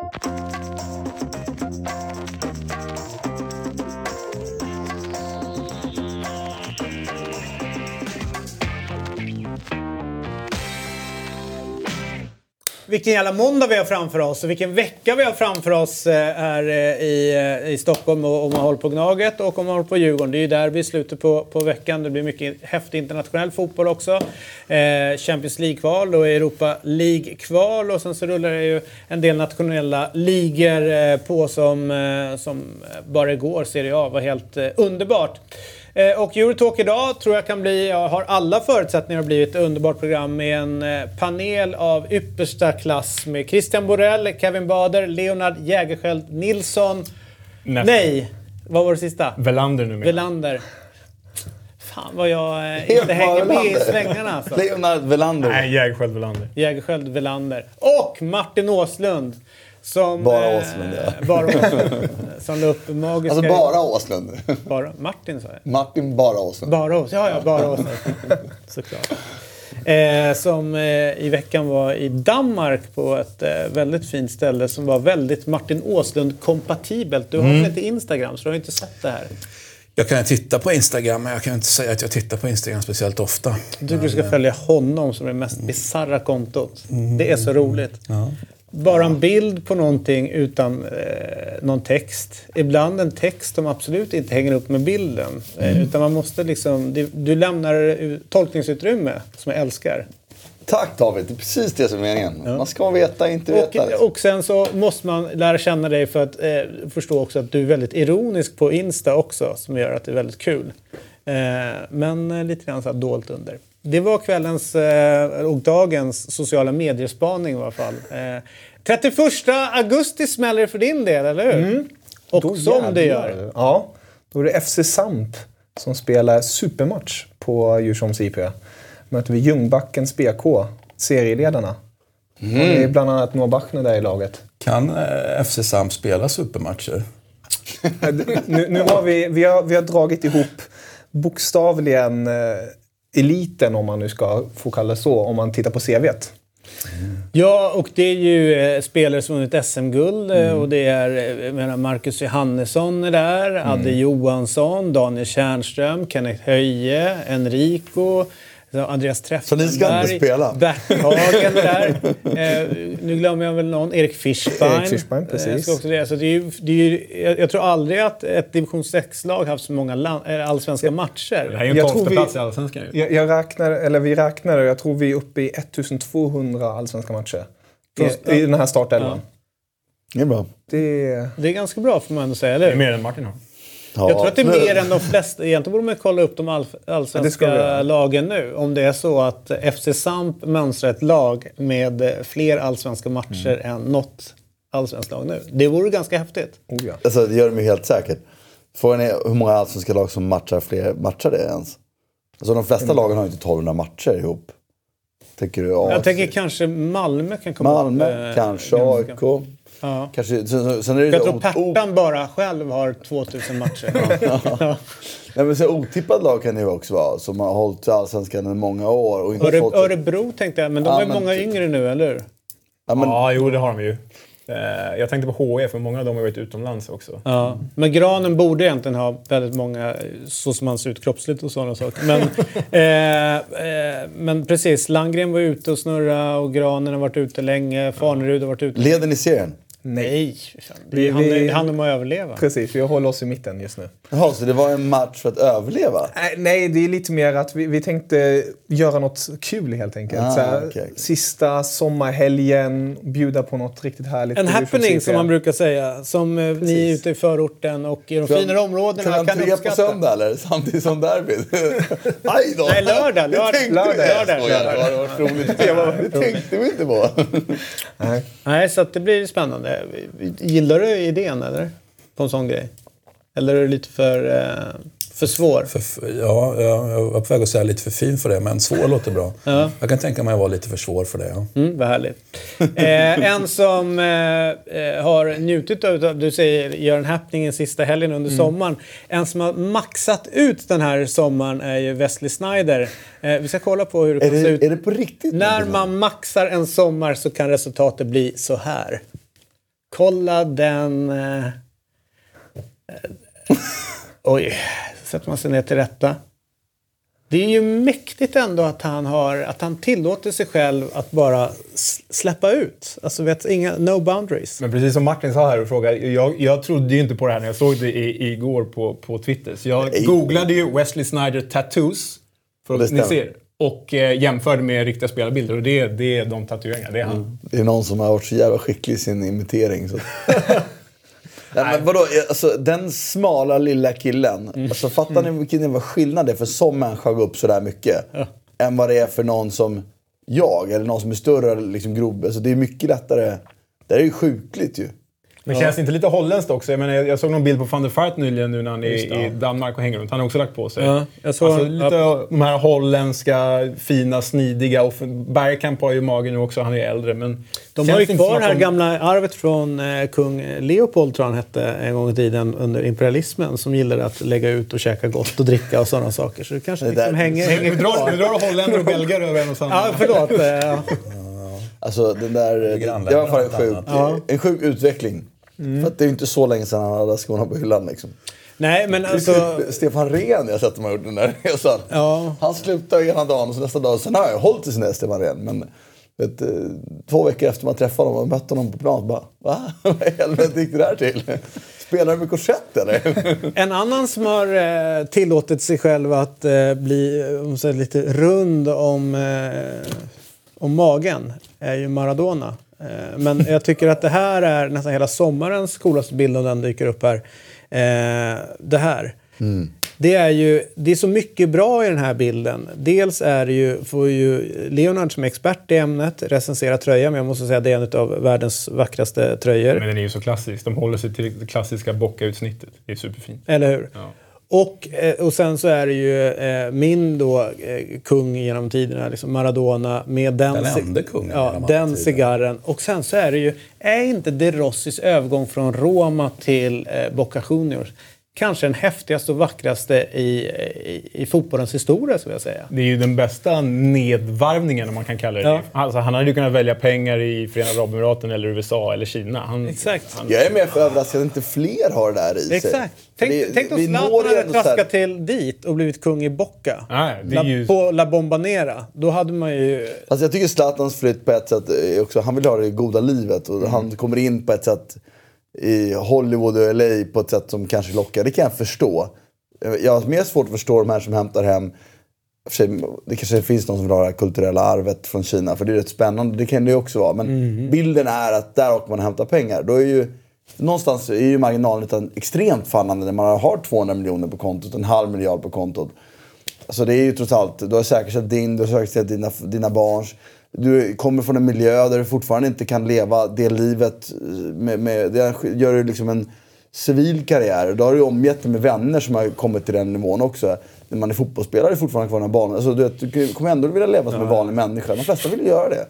フフフフ。Vilken jävla måndag vi har framför oss och vilken vecka vi har framför oss eh, här eh, i, eh, i Stockholm och om man håller på Gnaget och om man håller på Djurgården. Det är ju derby i slutet på, på veckan. Det blir mycket häftig internationell fotboll också. Eh, Champions League-kval och Europa League-kval och sen så rullar det ju en del nationella ligor på som, som bara igår Serie A var helt underbart. Eh, och Eurotalk idag tror jag kan bli, har alla förutsättningar att bli ett underbart program med en eh, panel av yppersta klass med Christian Borell, Kevin Bader, Leonard Jägerskiöld Nilsson. Nästan. Nej, vad var det sista? Velander numera. Velander. Fan vad jag eh, inte hänger med i svängarna alltså. Leonard Velander. Nej, Jägerskiöld Velander. Jägerskiöld Velander. Och Martin Åslund. Som, bara Åslund, ja. Bara Åslund. Som la upp magiska... Alltså bara Åslund? Bara, Martin sa jag. Martin bara Åslund. Bara Åslund, ja, ja, bara Åslund. Såklart. Eh, som eh, i veckan var i Danmark på ett eh, väldigt fint ställe som var väldigt Martin Åslund-kompatibelt. Du har mm. väl inte Instagram, så du har inte sett det här? Jag kan titta på Instagram, men jag kan inte säga att jag tittar på Instagram speciellt ofta. Du, men, du ska följa honom som är det mest bisarra kontot. Mm. Det är så roligt. Ja. Bara en bild på någonting utan eh, någon text. Ibland en text som absolut inte hänger upp med bilden. Eh, mm. utan man måste liksom, du, du lämnar tolkningsutrymme som jag älskar. Tack David, det är precis det som är meningen. Ja. Man ska veta, inte veta. Och, och sen så måste man lära känna dig för att eh, förstå också att du är väldigt ironisk på Insta också. Som gör att det är väldigt kul. Eh, men eh, lite grann så dolt under. Det var kvällens eh, och dagens sociala medier-spaning i alla fall. 31 eh, augusti smäller det för din del, eller hur? Mm. Och då som jävlar. det gör. Ja, då är det FC Samp som spelar supermatch på Djursholms IP. Möter vi Ljungbackens BK, serieledarna. Mm. Och det är bland annat Noah Bachner där i laget. Kan eh, FC Samp spela supermatcher? nu, nu har vi, vi, har, vi har dragit ihop bokstavligen eliten om man nu ska få kalla det så, om man tittar på CVt. Mm. Ja, och det är ju eh, spelare som vunnit SM-guld eh, mm. och det är eh, menar, Marcus Johannesson är där, mm. Adde Johansson, Daniel Tjärnström, Kenneth Höje, Enrico, Andreas Träffenberg. Så ni ska inte spela? Hagen där. eh, nu glömmer jag väl någon. Erik Fischbein. Erik Fischbein, eh, precis. Eh, också det. Så det är ju, det är ju, jag, jag, tror aldrig att ett division 6-lag haft så många land, allsvenska matcher. Det här är ju en konstig plats i allsvenskan jag, jag räknar, eller vi räknar, jag tror vi är uppe i 1200 allsvenska matcher. I, i den här startelvan. Ja. Det är bra. Det... det är ganska bra får man ändå säga, eller Det är mer än Martin har. Ja, jag tror att det är mer än de flesta. Egentligen borde man kolla upp de all, allsvenska ja, lagen nu. Om det är så att FC Samp mönstrar ett lag med fler allsvenska matcher mm. än något allsvenskt lag nu. Det vore ganska häftigt. Oh, ja. alltså, det gör de ju helt säkert. Frågan är hur många allsvenska lag som matchar fler matcher det ens. Alltså de flesta mm. lagen har ju inte 1200 matcher ihop. Tänker du? Jag tänker kanske Malmö kan komma Malmö, upp. Malmö, kanske AIK. Ja. Kanske, sen, sen är det jag tror Pertan bara själv har 2000 matcher. ja. Nej, men så otippad lag kan det ju också vara, som har hållit allsvenskan i många år. Och inte Öre, fått... Örebro tänkte jag, men de ja, är men... många yngre nu, eller hur? Ja, men... ja, jo det har de ju. Eh, jag tänkte på HE, för många av dem har varit utomlands också. Ja. Men Granen borde egentligen ha väldigt många, så som han ser ut kroppsligt och sådana saker. Men, eh, eh, men precis, Landgren var ute och snurra och Granen har varit ute länge. Farnerud har varit ute. Leder ni serien? Nej, det vi, handlar om att överleva. Precis, vi håller oss i mitten just nu. Jaha, så det var en match för att överleva? Nej, det är lite mer att vi, vi tänkte göra något kul helt enkelt. Ah, Såhär, okay, okay. Sista sommarhelgen, bjuda på något riktigt härligt. En happening som man brukar säga. Som eh, Precis. ni ute i förorten och i de finare områdena kan, kan uppskatta. på söndag eller? Samtidigt som derbyt? Aj då! Nej, lördag. lördag. Det tänkte lördag. lördag. lördag. Det. Det tänkte vi inte på. Nej. Nej, så det blir spännande. Gillar du idén eller? På en sån grej? Eller är du lite för, eh, för svår? För, ja, jag var på väg att säga lite för fin för det, men svår låter bra. Ja. Jag kan tänka mig att vara lite för svår för det. Ja. Mm, vad härligt. Eh, en som eh, eh har njutit av, du säger, gör en happening sista helgen under mm. sommaren. En som har maxat ut den här sommaren är ju Wesley Snyder. Eh, vi ska kolla på hur det kan se ut. Är det på riktigt? När man maxar en sommar så kan resultatet bli så här. Kolla den... Eh, eh, oj, sätter man sig ner till rätta. Det är ju mäktigt ändå att han, har, att han tillåter sig själv att bara släppa ut. Alltså vet, inga, no boundaries. Men precis som Martin sa här och frågade, jag, jag trodde ju inte på det här när jag såg det i, igår på, på Twitter. Så jag googlade ju Wesley Snyder tattoos. För att ni ser. Och eh, jämförde med riktiga spelarbilder. Och det, det är de tatueringarna. Det är han. Det är någon som har varit så jävla skicklig i sin imitering. Så. Nej, men vadå, alltså, den smala lilla killen. Alltså, fattar ni vilken jävla skillnad det är för som människa att gå upp sådär mycket? Än vad det är för någon som jag, eller någon som är större liksom, grov. Alltså, det är mycket lättare. Det är ju sjukligt ju. Men känns det inte lite holländskt också? Jag, menar, jag, jag såg någon bild på van der Vaart nyligen nu när han är i Danmark och hänger runt. Han har också lagt på sig. Ja, jag såg- alltså, lite av de här holländska, fina, snidiga. Och Bergkamp har ju magen nu också, han är äldre. Men De har ju kvar det här de- gamla arvet från eh, kung Leopold, tror han hette, en gång i tiden under imperialismen. Som gillade att lägga ut och käka gott och dricka och sådana saker. Så det kanske Det liksom där- hänger... Nu drar, drar holländare och belgare över en och samma. Ja, förlåt. Alltså den där, det, var fan en sjuk, annat. en sjuk utveckling. För att det är ju inte så länge sedan han hade skorna på hyllan liksom. Nej, men alltså... typ Stefan Rehn jag har sett dem ha gjort den där resan. Ja. Han slutade ena dagen och så nästa dag, sen har jag hållit i sin där Stefan Rehn. Men vet, eh, två veckor efter man träffade honom och mötte honom på plan, bara va? Vad i helvete gick det där till? Spelar du med korsett eller? En annan som har eh, tillåtit sig själv att eh, bli om säger, lite rund om, eh, om magen är ju Maradona. Eh, men jag tycker att det här är nästan hela sommarens coolaste bild om den dyker upp här. Eh, det här. Det är ju det är så mycket bra i den här bilden. Dels är det ju, får ju Leonard som är expert i ämnet recensera tröjan, men jag måste säga att det är en av världens vackraste tröjor. Men den är ju så klassisk. De håller sig till det klassiska bocka-utsnittet. Det är superfint. Eller hur? Ja. Och, eh, och sen så är det ju eh, min då eh, kung genom tiderna, liksom Maradona med den, Den enda kungen ja, den cigarren. Och sen så är det ju, är inte De Rossis övergång från Roma till eh, Boca Juniors kanske den häftigaste och vackraste i, i, i fotbollens historia, skulle jag säga. Det är ju den bästa nedvarvningen om man kan kalla det Ja. Alltså, Han hade ju kunnat välja pengar i Förenade Arabemiraten eller USA eller Kina. Han, Exakt. Han, Jag är mer för överraskad att inte fler har det där i sig. Exakt. Tänk, Det- tänk om Zlatan hade traskat till dit och blivit kung i Boca. Nej, det är La, ju- På La Bombonera. Då hade man ju... Alltså jag tycker Zlatans flytt på ett sätt också, han vill ha det goda livet och Mm. han kommer in på ett sätt i Hollywood och LA på ett sätt som kanske lockar. Det kan jag förstå. Jag har mer svårt att förstå de här som hämtar hem för sig, det kanske finns någon som vill ha det här kulturella arvet från Kina för det är rätt spännande. Det kan det ju också vara. Men Mm. bilden är att där åker man och hämtar pengar. Då är ju, någonstans är ju marginalen utan extremt fallande när man har 200 miljoner på kontot, en halv miljard på kontot. Alltså det är ju trots allt, du har säkerställt din, du har säkerställt dina, dina barns. Du kommer från en miljö där du fortfarande inte kan leva det livet. Med, med, det gör du liksom en civil karriär. Då har du omgett dig med vänner som har kommit till den nivån också. När man är fotbollsspelare är fortfarande kvar dina barn. Alltså, du, vet, du kommer ändå vilja leva som en vanlig människa. De flesta vill göra det.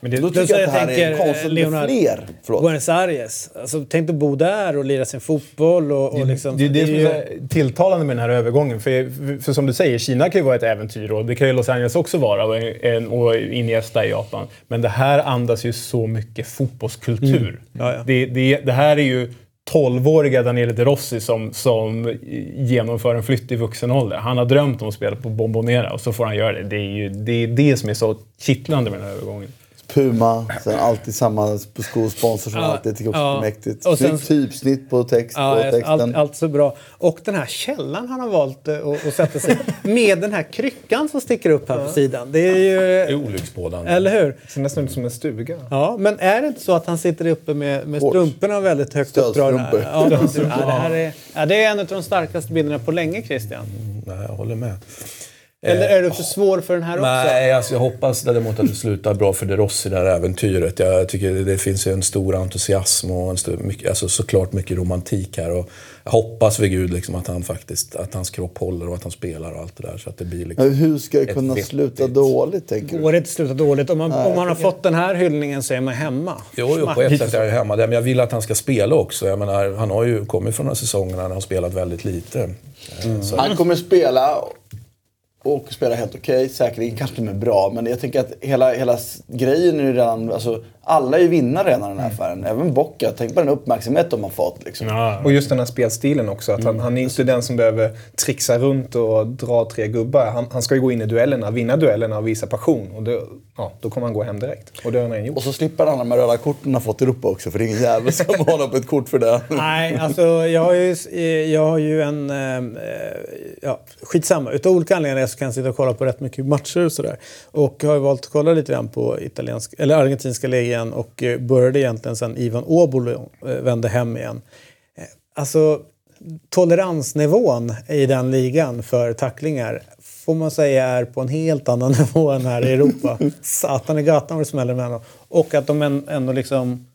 Men det- Då Det är tycker så jag att det här jag tänker, är konstigt eh, Leonard- fler. Förlåt. Buenos Aires. Alltså, tänk att bo där och lira sin fotboll. Och, och liksom, det är det som är ju- så här tilltalande med den här övergången. För, för, som du säger, Kina kan ju vara ett äventyr och det kan ju Los Angeles också vara och, en, och Iniesta i Japan. Men det här andas ju så mycket fotbollskultur. Ja, ja. Det, det, det här är ju 12-åriga Daniele De Rossi som, som genomför en flytt i vuxen ålder. Han har drömt om att spela på Bombonera och så får han göra det. Det är ju det, är det som är så kittlande med den här övergången. Puma, sen alltid samma skosponsor som Ja, alltid. tycker också ja. det är mäktigt. Och sen- typsnitt på text Ja, på texten. allt, allt så bra. Och den här källan han har valt eh, att, att sätta sig med den här kryckan som sticker upp här på sidan. Det är ju... olycksbådande. Eller hur? Det ser nästan ut som en stuga. Ja, men är det inte så att han sitter uppe med, med strumporna väldigt högt uppdragna? Stödstrumpor. Ja, ja, det, här är, ja, det är en av de starkaste bilderna på länge, Christian. Nej, jag håller med. Eller är du för svår för den här också? Nej, alltså jag hoppas däremot att det slutar bra för De Rossi, det här äventyret. Jag tycker det finns ju en stor entusiasm och en stor, mycket, alltså såklart mycket romantik här. Och jag hoppas vid Gud liksom att han faktiskt, att hans kropp håller och att han spelar och allt det där. Så att det blir liksom... Men hur ska det kunna vettigt- sluta dåligt tänker du? Går det inte sluta dåligt? Om man, om man har fått den här hyllningen så är man hemma. Jo, jo, på ett sätt är jag hemma men jag vill att han ska spela också. Jag menar, han har ju kommit från några säsonger när han har spelat väldigt lite. Eh, Så, Han kommer spela och spelar helt okej. Säkerligen kanske de är bra. Men jag tänker att hela, hela grejen är ju redan... Alltså, alla är ju vinnare redan i den här affären. Även Bocca. Tänk på den uppmärksamhet de har fått. Liksom. Ja. Och just den här spelstilen också. Att han, han är inte den som behöver trixa runt och dra tre gubbar. Han, han ska ju gå in i duellerna, vinna duellerna och visa passion. Och då, ja, då kommer han gå hem direkt. Och det har han gjort. Och så slipper han de här röda korten han har fått i Europa också. För det är ingen jävel som håller upp ett kort för det. Nej, alltså jag har ju, jag har ju en... Eh, ja, skitsamma. Utav olika anledningar så kan jag sitta och kolla på rätt mycket matcher och sådär. Och har ju valt att kolla lite grann på italiensk, eller argentinska ligan och eh, började egentligen sen Ivan Obolo eh, vände hem igen. Eh, Alltså toleransnivån i den ligan för tacklingar får man säga är på en helt annan nivå än här i Europa. Satan i gatan vad det smäller med Och att de än- ändå liksom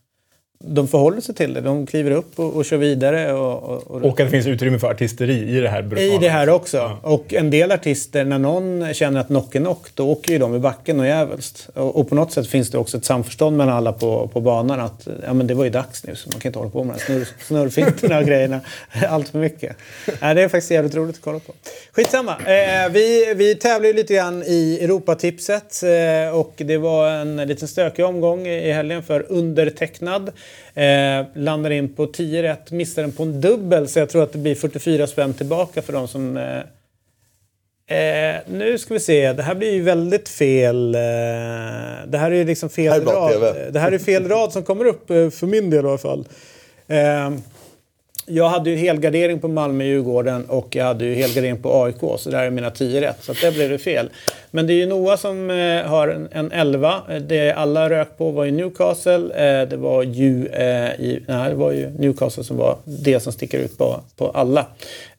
de förhåller sig till det. De kliver upp och, och kör vidare. Och, och, och, att det finns utrymme för artisteri i det här brutala. I det här också. Och en del artister, när någon känner att knock är knock, då åker ju de i backen och jävligt. Och, och på något sätt finns det också ett samförstånd mellan alla på, på banan att ja, men det var ju dags nu, så man kan inte hålla på med de här snurr, snurrfinterna och grejerna allt för mycket. Ja, det är faktiskt jävligt roligt att kolla på. Skitsamma. Eh, vi, vi tävlar ju lite grann i Europatipset eh, och det var en liten stökig omgång i helgen för undertecknad. Eh, landar in på 10 rätt, missar den på en dubbel så jag tror att det blir 44 spänn tillbaka för de som... Eh, eh, nu ska vi se, det här blir ju väldigt fel. Eh, det här är ju liksom fel Här är rad. TV. Det här är fel rad som kommer upp eh, för min del i alla fall. Jag hade ju helgardering på Malmö-Djurgården och jag hade ju helgardering på AIK. Så där är mina 10 rätt. Så det där blev det fel. Men det är ju Noah som eh, har en, en 11. Eh, det alla rök på var ju Newcastle. Eh, det var ju, eh, i, nej, det var ju Newcastle som var det som sticker ut på, på alla.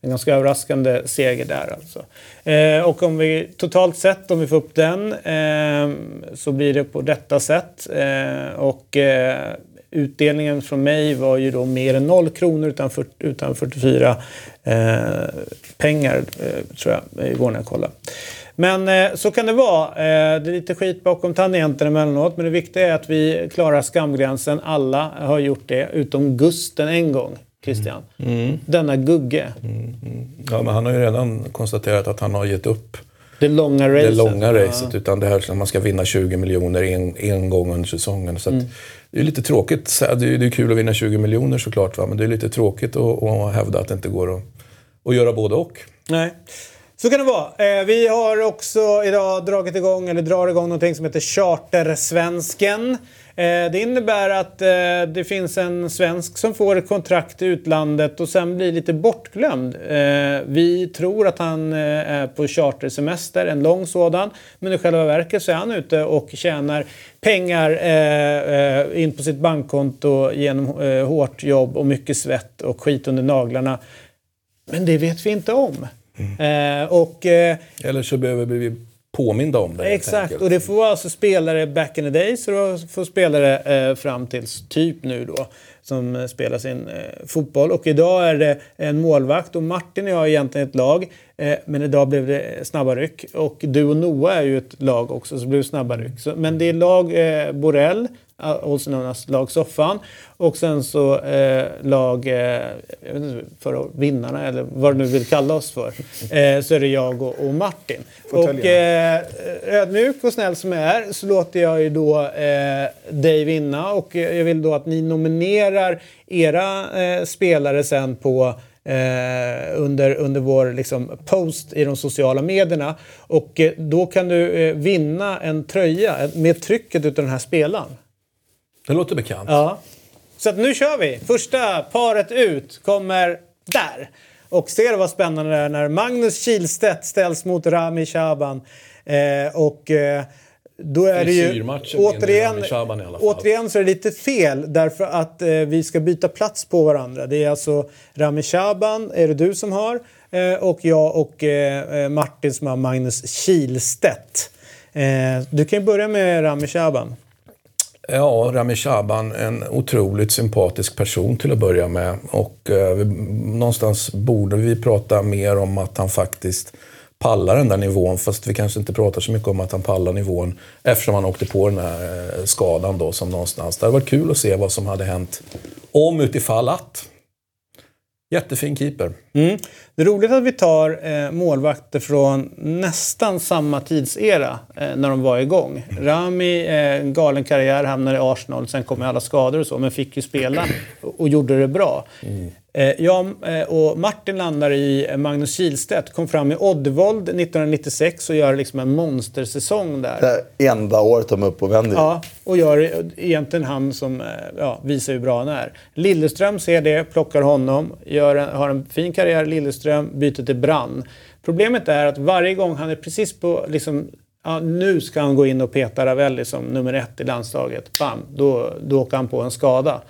En ganska överraskande seger där alltså. Eh, och om vi totalt sett, om vi får upp den, eh, så blir det på detta sätt. Eh, och eh, Utdelningen från mig var ju då mer än 0 kronor utan, för, utan 44 eh, pengar, eh, tror jag, igår när jag kollade. Men eh, så kan det vara. Eh, det är lite skit bakom tangenten emellanåt, men det viktiga är att vi klarar skamgränsen. Alla har gjort det, utom Gusten en gång. Christian. Denna Gugge. Ja, men han har ju redan konstaterat att han har gett upp Det långa det racet. långa racet. Utan det här att man ska vinna 20 miljoner en, en gång under säsongen. Så att, det är lite tråkigt. Det är, det är kul att vinna 20 miljoner såklart. Va? Men det är lite tråkigt att, att hävda att det inte går att, att göra både och. Nej. Så kan det vara. Eh, vi har också idag dragit igång, eller drar igång någonting som heter Chartersvensken. Eh, det innebär att eh, det finns en svensk som får ett kontrakt i utlandet och sen blir lite bortglömd. Eh, vi tror att han är på chartersemester, en lång sådan. Men i själva verket så är han ute och tjänar pengar in på sitt bankkonto genom eh, hårt jobb och mycket svett och skit under naglarna. Men det vet vi inte om. Eh, och, eh, Eller så behöver vi påminda om det. exakt, och det får vara alltså spelare back in the days och det får spelare eh, fram tills typ nu då som eh, spelar sin eh, fotboll. Och idag är det en målvakt och Martin och jag är egentligen ett lag. Eh, men idag blev det snabba ryck. Och du och Noah är ju ett lag också så det blev snabba ryck. Så, men det är lag eh, Borrell, also known as lag Soffan. Och sen så eh, lag, eh, jag vet inte, för vinnarna eller vad du nu vill kalla oss för. Eh, så är det jag och, och Martin. Och Fåtöljerna. eh, ödmjuk och snäll som jag är så låter jag ju då eh, dig vinna. Och jag vill då att ni nominerar era eh, spelare sen på Eh, under, under vår liksom, post i de sociala medierna. Och eh, då kan du eh, vinna en tröja med trycket utav den här spelaren. Det låter bekant. Ja. Så att nu kör vi! Första paret ut kommer där. Och ser vad spännande det är när Magnus Kihlstedt ställs mot Rami Shaban. Eh, och eh, då är det ju återigen, återigen så är det lite fel därför att eh, vi ska byta plats på varandra. Det är alltså Rami Shaban är det du som har eh, och jag och eh, eh, Martin som har Magnus Kihlstedt. Eh, du kan ju börja med Rami Shaban. Ja, Rami Shaban, en otroligt sympatisk person till att börja med. Och eh, vi, någonstans borde vi prata mer om att han faktiskt pallar den där nivån. Fast vi kanske inte pratar så mycket om att han pallar nivån eftersom han åkte på den här eh, skadan då som någonstans. Det hade varit kul att se vad som hade hänt om utifall att. Jättefin keeper. Mm. Det är roligt att vi tar eh, målvakter från nästan samma tidsera eh, när de var igång. Rami, eh, galen karriär, hamnade i Arsenal, sen kom alla skador och så, men fick ju spela och, och gjorde det bra. Eh, jag eh, och Martin landar i eh, Magnus Kihlstedt, kom fram i Oddevold 1996 och gör liksom en monstersäsong där. Det enda året de är uppe och vänder. Ja, och gör egentligen han som eh, ja, visar hur bra han är. Lilleström ser det, plockar honom, gör en, har en fin karriär Lilleström, byter till Brann. Problemet är att varje gång han är precis på, liksom, ja, nu ska han gå in och peta Ravelli som nummer ett i landslaget. Bam, då, då åker han på en skada.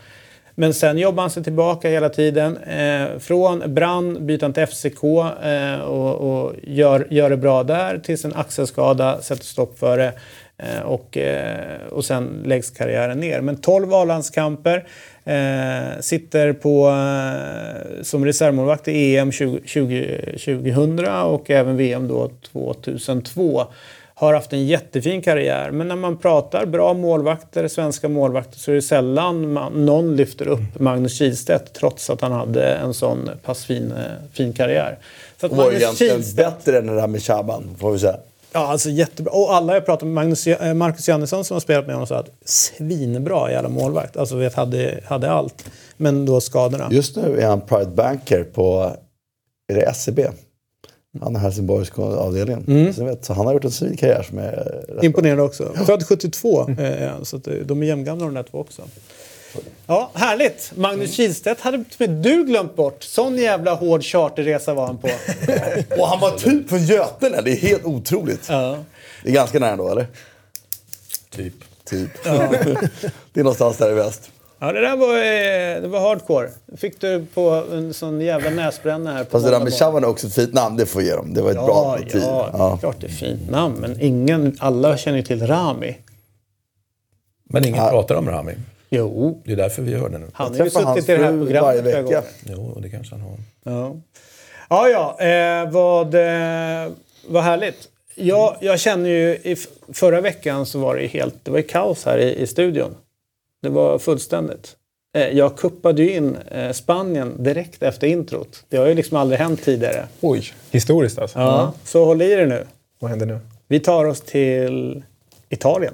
Men sen jobbar han sig tillbaka hela tiden. Eh, från Brann byter han till FCK eh, och, och gör, gör det bra där tills en axelskada sätter stopp för det. Eh, och, eh, och sen läggs karriären ner. Men 12 A-landskamper. Eh, sitter på, eh, som reservmålvakt i EM 20, 20, 2000 och även VM då 2002 har haft en jättefin karriär. Men när man pratar bra målvakter, svenska målvakter, så är det sällan man, någon lyfter upp Magnus Kihlstedt trots att han hade en sån pass fin, eh, fin karriär. Så att Och Magnus egentligen Kihlstedt- bättre än Rami Shaban, får vi säga. Ja, alltså jättebra. Och alla jag pratat med, Magnus, eh, Marcus Jannesson som har spelat med honom sa att svinbra jävla målvakt. Alltså vet, hade, hade allt. Men då skadorna. Just nu är han Pride Banker på, är det SEB? Han är Helsingborgs avdelningen. Mm. Så, vet, så han har gjort en civil karriär som är Imponerande också. Född 72, eh, så eh, de är jämngamla de där två också. Ja, härligt! Magnus Kihlstedt hade med du glömt bort. Sån jävla hård charterresa var han på. Och han var typ från Götene, det är helt otroligt. Ja. Det är ganska nära då, eller? Typ. Typ. det är någonstans där i väst. Ja, det där var, eh, det var hardcore. Fick du på en sån jävla näsbränna här. På Fast det där med Shaban är också ett fint namn, det får jag ge dem. Det var ett bra Ja, alternativ. ja, det är klart det är fint namn. Men ingen, alla känner ju till Rami. Men ingen pratar om Rami. Jo, Det är därför vi gör det nu. han har ju suttit i det här programmet varje flera vecka. gånger. Jo, det kanske han har. Ja, ja, ja eh, vad, eh, vad härligt. Jag, jag känner ju, i förra veckan så var det ju helt, det var ju kaos här i, i studion. Det var fullständigt. Eh, jag kuppade ju in eh, Spanien direkt efter introt. Det har ju liksom aldrig hänt tidigare. Oj. Historiskt alltså. Ja, så håll i er nu. Vad händer nu? Vi tar oss till Italien.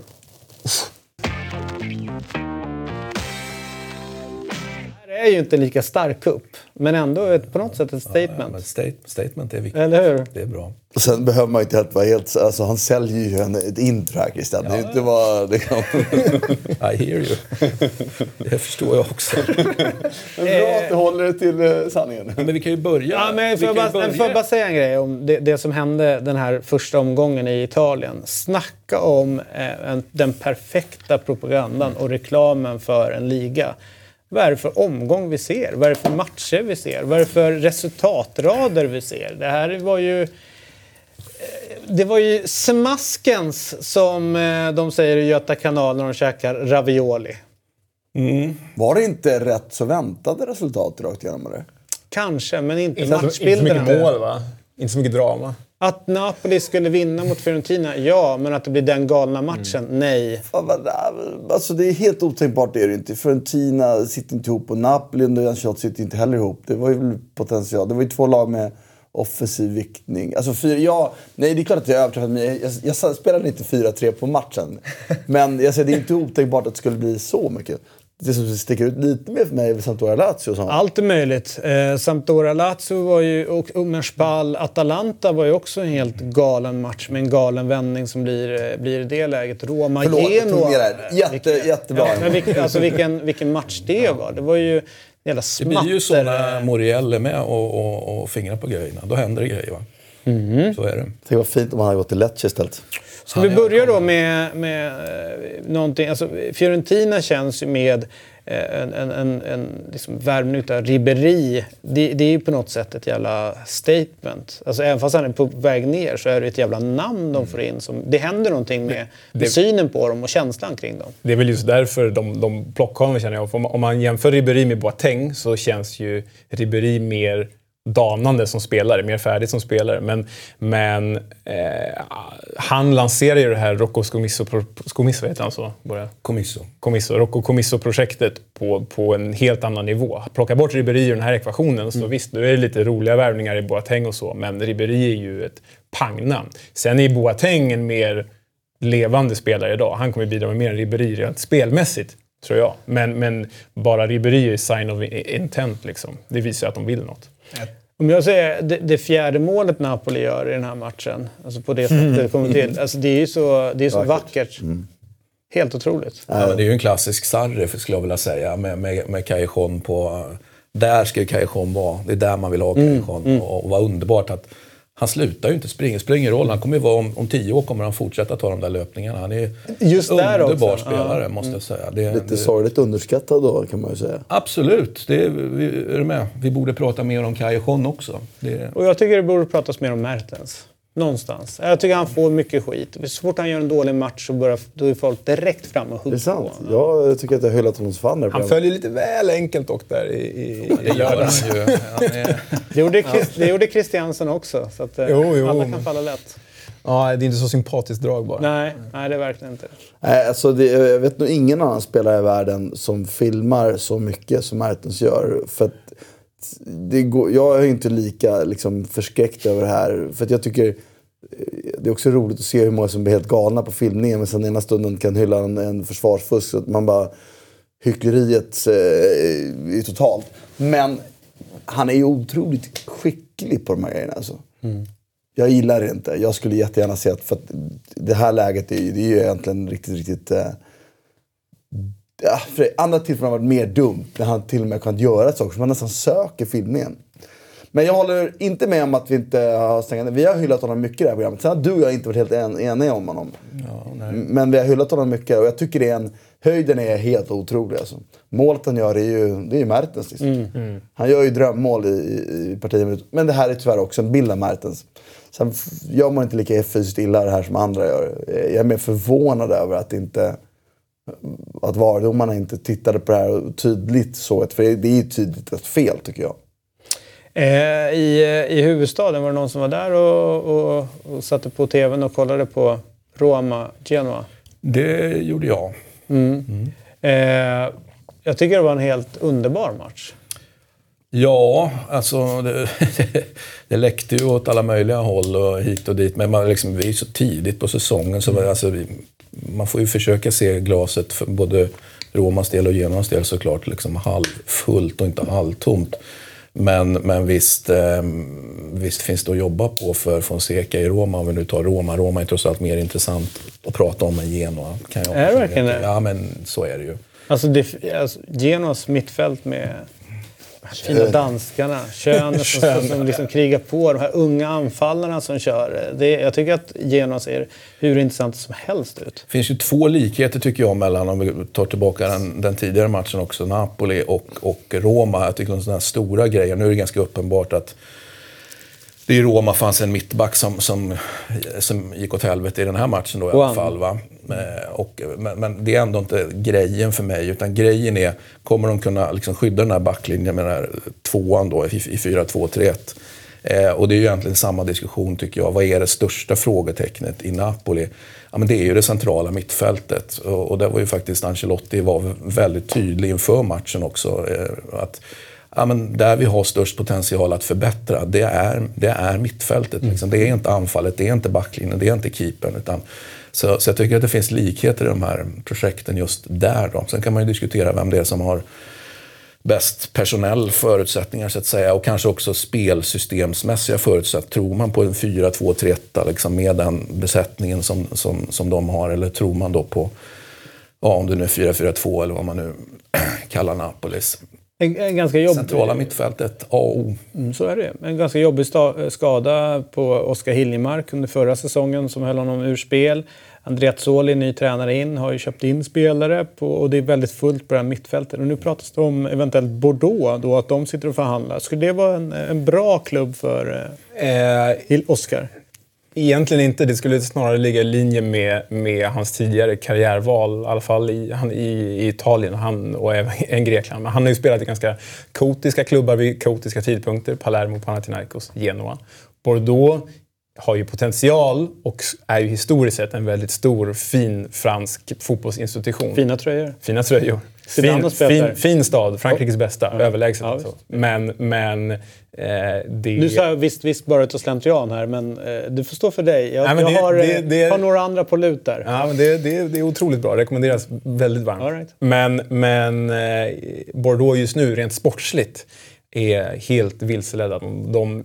Det är ju inte lika stark kupp, men ändå ett, på något sätt ett Ja, statement. men state, statement är viktigt. Eller hur? Det är bra. Och sen behöver man inte helt vara helt... Alltså han säljer ju en, ett intro här Christian. Det är inte bara... Det kan... I hear you. Det förstår jag också. Men bra att du håller det till eh, sanningen. Men vi kan ju börja. Ja, men får, jag bara, börja. får jag bara säga en grej om det, det som hände den här första omgången i Italien. Snacka om eh, en, den perfekta propagandan och reklamen för en liga. Vad är det för omgång vi ser? Vad är det för matcher vi ser? Vad är det för resultatrader vi ser? Det här var ju... Det var ju smaskens som eh, de säger i Göta kanal när de käkar ravioli. Var det inte rätt så väntade resultat rakt igenom? Eller? Kanske, men inte Inte, så- inte så matchbilderna. mycket mål va? Inte så mycket drama. Att Napoli skulle vinna mot Fiorentina, ja. Men att det blir den galna matchen, Mm. nej. Fan, vad- Alltså det är helt otänkbart det är det inte. Fiorentina sitter inte ihop och Napoli under Ancelotti sitter inte heller ihop. Det var ju potential. Det var ju två lag med offensiv viktning. Alltså fyra, ja, nej det är klart att jag överträffat mig. Jag, jag, jag spelade inte 4-3 på matchen. Men jag säger, det är inte otänkbart att det skulle bli så mycket. Det som sticker ut lite mer för mig är väl Sampdoria Lazio. och sånt. Allt är möjligt. Eh, Sampdoria Lazio var ju, och Ummerspal Atalanta var ju också en helt galen match med en galen vändning som blir, eh, blir i det läget. Roma Förlåt, jag tog Genoa. med det här. Jätte- Vilken- jättebra. Ja, men vilken, alltså vilken, vilken match det var. Det var ju jävla Det blir ju så smatter. när Moriel är med och, och, och fingrar på grejerna. Då händer det grejer va? Mhm. Så är det. Tänk vad fint om han hade gått till Lecce istället. Ska vi börja då med, med eh, någonting? Alltså, Fiorentina känns ju med en, en, en, en liksom värvning utav Ribéry. Det, det är ju på något sätt ett jävla statement. Alltså, även fast han är på väg ner så är det ett jävla namn de får in. Som, det händer någonting med, med synen på dem och känslan kring dem. Det är väl just därför de, de plockar honom känner jag. Om, om man jämför Ribéry med Boateng så känns ju Ribéry mer danande som spelare, mer färdig som spelare. Men, men eh, han lanserar ju det här Rocco Scomisso, Scomisso heter han så? Comisso. Comisso, Rocco Comisso-projektet på, på en helt annan nivå. Plocka bort Ribéry ur den här ekvationen, så visst, nu är det lite roliga värvningar i Boateng och så, men Ribéry är ju ett pangnamn. Sen är Boateng en mer levande spelare idag. Han kommer bidra med mer än Ribéry rent spelmässigt, tror jag. Men, men bara Ribéry är sign of intent, liksom. Det visar att de vill något. Om jag säger det, det fjärde målet Napoli gör i den här matchen, alltså på det sättet det kommer till. Alltså det är ju så, det är så vackert. Helt otroligt. Ja, det är ju en klassisk Sarri, skulle jag vilja säga, med, med, med Callejon på... Där ska ju Callejon vara. Det är där man vill ha Callejon. Och, och vad underbart att han slutar ju inte springa. Det spelar ingen roll. Han kommer ju vara, om, om tio år kommer han fortsätta ta de där löpningarna. Han är Just en där underbar också. spelare, måste jag säga. Det, Lite det, sorgligt underskattad då, kan man ju säga. Absolut. Det, vi, är du med? Vi borde prata mer om Callejon också. Det, Och jag tycker det borde pratas mer om Mertens. Någonstans. Jag tycker han får mycket skit. Så fort han gör en dålig match så börjar, då är folk direkt fram och Det är hugger sant. på. Jag tycker att jag hyllat honom som fan Han följer lite väl enkelt dock där i, i, det i gör lördags. han ju. Han är, Det gjorde, Chris, det gjorde Christiansen också. Så att, eh, Jo, jo, alla kan falla lätt. Ja, det är inte så sympatiskt drag bara. Nej, nej, det är verkligen inte. Nej, alltså det, jag vet nog ingen annan spelare i världen som filmar så mycket som Mertens gör. För att det går, jag är inte lika liksom, förskräckt över det här. För att jag tycker eh, det är också roligt att se hur många som blir helt galna på filmningen men sen ena stunden kan hylla en, en försvarsfusk. Så att man bara... Hyckleriet eh, är totalt. Men han är ju otroligt skicklig på de här grejerna. Alltså. Jag gillar det inte. Jag skulle jättegärna se att, för att det här läget är ju, det är ju egentligen riktigt, riktigt... Eh, ja, för andra tillfällen har varit mer dumt. När han till och med kunnat göra saker som man nästan söker filmningen. Men jag håller inte med om att vi inte har stängt Vi har hyllat honom mycket i det här programmet. Sen har du och jag inte varit helt en, eniga om honom. Men vi har hyllat honom mycket och jag tycker det är en... Höjden är helt otrolig alltså. Målet han gör är ju, det är ju Mertens liksom. Han gör ju drömmål i, i, i partiet. Men det här är tyvärr också en bild av Mertens. Sen gör man inte lika fysiskt illa det här som andra gör. Jag är mer förvånad över att inte att VAR-domarna inte tittade på det här och tydligt såg ett För det är ju tydligt ett fel tycker jag. Eh, i, I huvudstaden var det någon som var där och, och, och satte på tvn och kollade på Roma-Genoa. det gjorde jag. Eh, jag tycker det var en helt underbar match. Ja, alltså det, det läckte ju åt alla möjliga håll och hit och dit. Men man, liksom, vi är så tidigt på säsongen så alltså, vi, man får ju försöka se glaset för både Romas del och Genoas del såklart liksom halvfullt och inte halvtomt. Men, men visst, eh, visst finns det att jobba på för Fonseca i Roma, om vi nu tar Roma. Roma är trots allt mer intressant att prata om än Genoa. Kan jag Är det verkligen det? Ja, men så är det ju. Alltså, det, alltså Genoas mittfält med fina danskarna, Schön som, som, som liksom krigar på, de här unga anfallarna som kör. Det, jag tycker att Genoa ser hur intressant som helst ut. Det finns ju två likheter tycker jag mellan, om vi tar tillbaka den, den tidigare matchen också, Napoli och, och Roma. Jag tycker de sådana här stora grejer, nu är det ganska uppenbart att det i Roma fanns en mittback som, som, som gick åt helvete i den här matchen då i alla fall. Va? Eh, Och, men, men det är ändå inte grejen för mig, utan grejen är, kommer de kunna liksom skydda den här backlinjen med den här tvåan då i, i 4-2-3-1? Eh, och det är ju egentligen samma diskussion tycker jag. Vad är det största frågetecknet i Napoli? Ja, men det är ju det centrala mittfältet. Och, och där var ju faktiskt Ancelotti var väldigt tydlig inför matchen också. Eh, att ja, men där vi har störst potential att förbättra, det är, det är mittfältet. Liksom. Det är inte anfallet, det är inte backlinjen, det är inte keepern. Utan, så, så jag tycker att det finns likheter i de här projekten just där. Då. Sen kan man ju diskutera vem det är som har bäst personell förutsättningar så att säga och kanske också spelsystemsmässiga förutsättningar. Tror man på en 4-2-3-1 liksom, med den besättningen som, som, som de har eller tror man då på, ja, om det nu är 4-4-2 eller vad man nu kallar Napolis. En, en ganska jobbig... Centrala mittfältet, A och O. Mm, så är det. En ganska jobbig sta- skada på Oskar Hiljemark under förra säsongen som höll honom ur spel. Andreazzoli, ny tränare in, har ju köpt in spelare på, och det är väldigt fullt på det här mittfältet. Och nu pratas det om eventuellt Bordeaux, då, att de sitter och förhandlar. Skulle det vara en, en bra klubb för eh, Eh, Oskar? Egentligen inte. Det skulle snarare ligga i linje med, med hans tidigare karriärval. I alla fall i, han, i, i Italien han, och även i Grekland. Men han har ju spelat i ganska kaotiska klubbar vid kaotiska tidpunkter. Palermo, Panathinaikos, Genoa. Bordeaux har ju potential och är ju historiskt sett en väldigt stor, fin fransk fotbollsinstitution. Fina tröjor. Fina tröjor. Fin, fin, fin stad, Frankrikes bästa, överlägset Ja, alltså. Men, men eh, det... Nu sa jag visst, visst bara utav slentrian här, men eh, du får stå för dig. Jag, Nej, jag det- har, det- eh, det- har några andra på lut där. Ja, men det, det, det är otroligt bra. Rekommenderas väldigt varmt. All right. Men, men eh, Bordeaux just nu, rent sportsligt, är helt vilseledda. De, de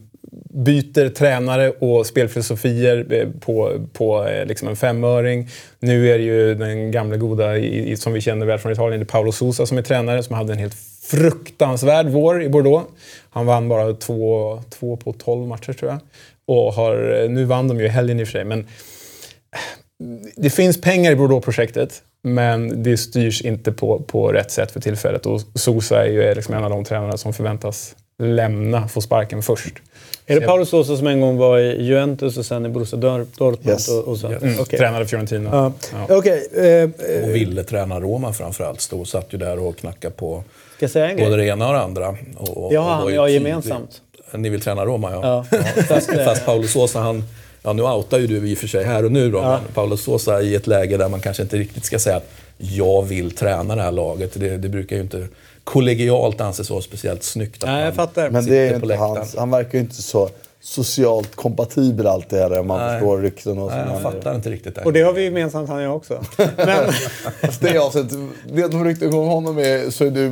byter tränare och spelfilosofier eh, på, på eh, liksom en femöring. Nu är det ju den gamla goda, i, som vi känner väl från Italien, det är Paolo Sosa som är tränare, som hade en helt fruktansvärd vår i Bordeaux. Han vann bara två, två på tolv matcher tror jag. Och har, eh, nu vann de ju i helgen i och för sig, men det finns pengar i Bordeaux-projektet, men det styrs inte på, på rätt sätt för tillfället. Och Sosa är ju liksom en av de tränarna som förväntas lämna, få sparken först. Är det Paolo Sosa som en gång var i Juventus och sen i Borussia Dor- Dortmund? Yes. Och, och sen, Mm, Okej. Tränade Fiorentina. Ja. Ja. Okej, eh, eh, Och ville träna Roma framförallt. Stod och satt ju där och knackade på ska jag säga en både grej? det ena och det andra. Och, och, Ja, och han jag tydlig. gemensamt. Ni vill träna Roma, ja. Ja. Fast, fast Paolo Sosa, han... Ja, nu outar ju du i och för sig här och nu då, men Paolo Sosa i ett läge där man kanske inte riktigt ska säga att jag vill träna det här laget. Det, det brukar ju inte kollegialt anses vara speciellt snyggt. att Nej, jag fattar. Men det är inte hans, han verkar ju inte så socialt kompatibel alltid heller om man Nej. förstår rykten och Nej, jag fattar inte riktigt det. Och det har vi gemensamt han och jag också. Men, det avsnittet, vet de rykten om honom är, så är du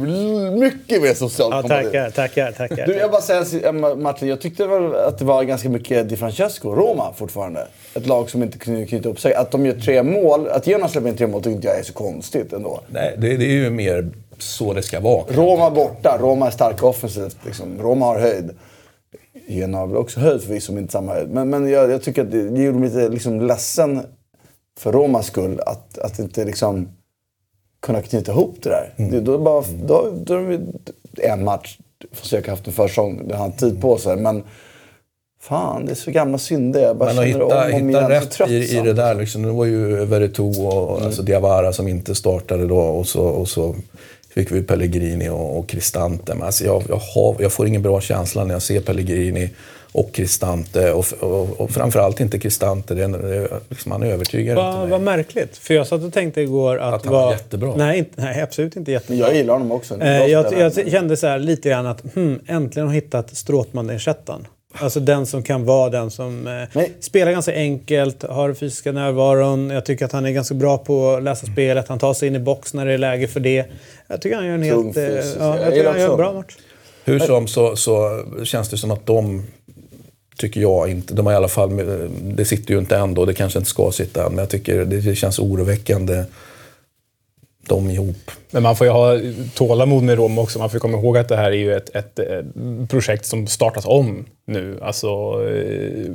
mycket mer socialt ja, kompatibel. tackar, tackar, tackar. Du, jag bara säger Martin, jag tyckte väl att det var ganska mycket Di Francesco, Roma fortfarande. Ett lag som inte kunde knyta upp sig. Att de gör tre mål, att Genoa släpper in tre mål tycker inte jag är så konstigt ändå. Nej, det, det är ju mer så det ska vara. Roma borta, Roma är starka offensivt. Liksom. Roma har höjd. Genoa har väl också höjd förvisso, men inte samma höjd. Men, men jag, jag tycker att det, det gjorde mig lite liksom, ledsen för Romas skull att, att inte liksom kunna knyta ihop det där. Det, då, bara, då, då är det en match, försöka haft en försäsong, det har han tid på sig. Men fan, det är så gamla synder. Jag bara Men att hitta, om och hitta igen. rätt så i, i det där. Liksom, det var ju Veretout och Mm. alltså Diawara som inte startade då. Och så, och så fick vi Pellegrini och, och Cristante. Men alltså jag, jag, har, jag får ingen bra känsla när jag ser Pellegrini och Cristante. Och, och, och framförallt inte Cristante. Det är, det liksom, han övertygar inte Vad mig. vad märkligt. För jag satt och tänkte igår att... Att han det var jättebra. Nej, inte, nej, absolut inte Men jättebra. jag gillar honom också. Eh, jag, jag kände så här lite grann att hmm, äntligen har hittat Stråtman-ersättaren. Alltså den som kan vara den som eh, spelar ganska enkelt, har den fysiska närvaron. Jag tycker att han är ganska bra på att läsa spelet. Han tar sig in i box när det är läge för det. Jag tycker han gör en Tung helt... eh, ja, Jag jag tycker han gör en bra match. Hur som så, så känns det som att de, tycker jag inte, de har i alla fall, det sitter ju inte än då, det kanske inte ska sitta än, men jag tycker det, det känns oroväckande de ihop. Men man får ju ha tålamod med Roma också. Man får komma ihåg att det här är ju ett, ett, eh, projekt som startas om nu. Alltså, eh,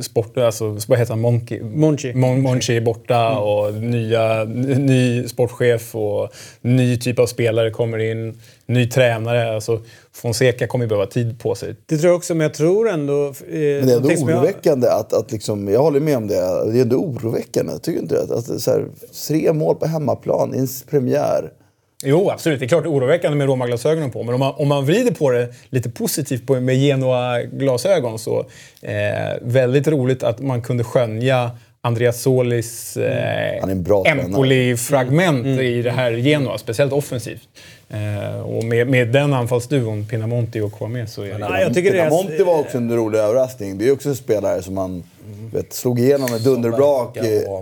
sport, alltså vad heter han? Monchi? Monchi. Mon, Monchi är borta och nya, ny sportchef och ny typ av spelare kommer in. Ny tränare. Alltså, Fonseca kommer ju behöva tid på sig. Det tror jag också, men jag tror ändå... Eh, Men det är ändå som jag- oroväckande att, att liksom, jag håller med om det. Det är ändå oroväckande, tycker du inte det? Att, att så här, tre mål på hemmaplan i en premiär. Jo, absolut. Det är klart oroväckande med Roma-glasögonen på. Men om man, om man vrider på det lite positivt på, med Genoa-glasögon så eh, väldigt roligt att man kunde skönja Andreas Solis eh, Han är en bra tränare. Empoli-fragment i det här Genoa, speciellt offensivt. Eh, och med, med den anfallsduon, Pinamonti och Kwame, så är det... Nej, jag tycker det är- Monti var också en rolig överraskning. Det är också en spelare som man vet, slog igenom med dunderbrak.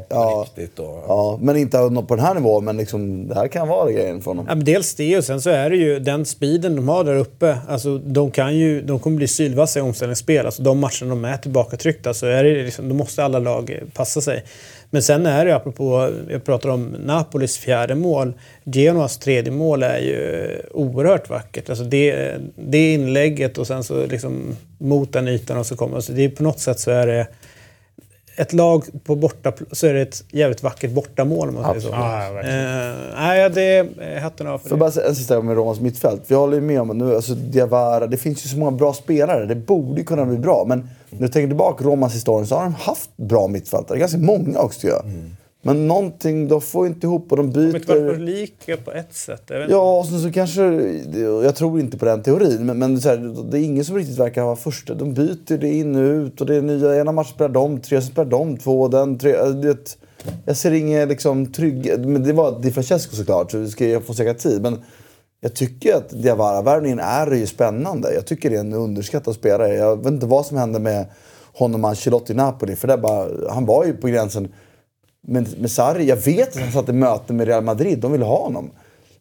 Ja, riktigt ja, men inte på den här nivån. Men liksom, det här kan vara grejen för honom. Ja, men dels det och sen så är det ju den speeden de har där uppe. Alltså, de, kan ju, de kommer bli sylvassa i omställningsspel. Alltså, de matcherna de är tillbakatryckta så är det liksom, då måste alla lag passa sig. Men sen är det apropå, jag pratar om Napolis fjärde mål. Genoas tredje mål är ju oerhört vackert. Alltså det, det inlägget och sen så liksom mot den ytan och så kommer... Alltså det är på något sätt så är det ett lag på borta så är det ett jävligt vackert bortamål om man säger så. Ja, verkligen. Eh, nej, det är hatten av för Får det. bara säga en sista gång med Romas mittfält. Jag håller ju med om att nu, alltså Diawara, det finns ju så många bra spelare. Det borde ju kunna bli bra. Men när jag tänker tillbaka Romas historia så har de haft bra mittfältare. Ganska många också tycker jag. Men någonting, de får inte ihop och de De har inte varit byter. lika på ett sätt. Ja, och sen så kanske... Jag tror inte på den teorin, men, men här, det är ingen som riktigt verkar vara första. De byter det in och ut och det är nya... Ena matchen spelar de, tre spelar de, två, den, tre... Du vet, jag ser ingen liksom trygg... Men det var Di Francesco såklart, så vi ska få säkra tid. Men jag tycker att Diawara-värvningen är ju spännande. Jag tycker det är en underskattad spelare. Jag vet inte vad som hände med honom och Ancelotti i Napoli. För det bara, han var ju på gränsen. Men med Sarri, jag vet att han satt i möte med Real Madrid. De ville ha honom.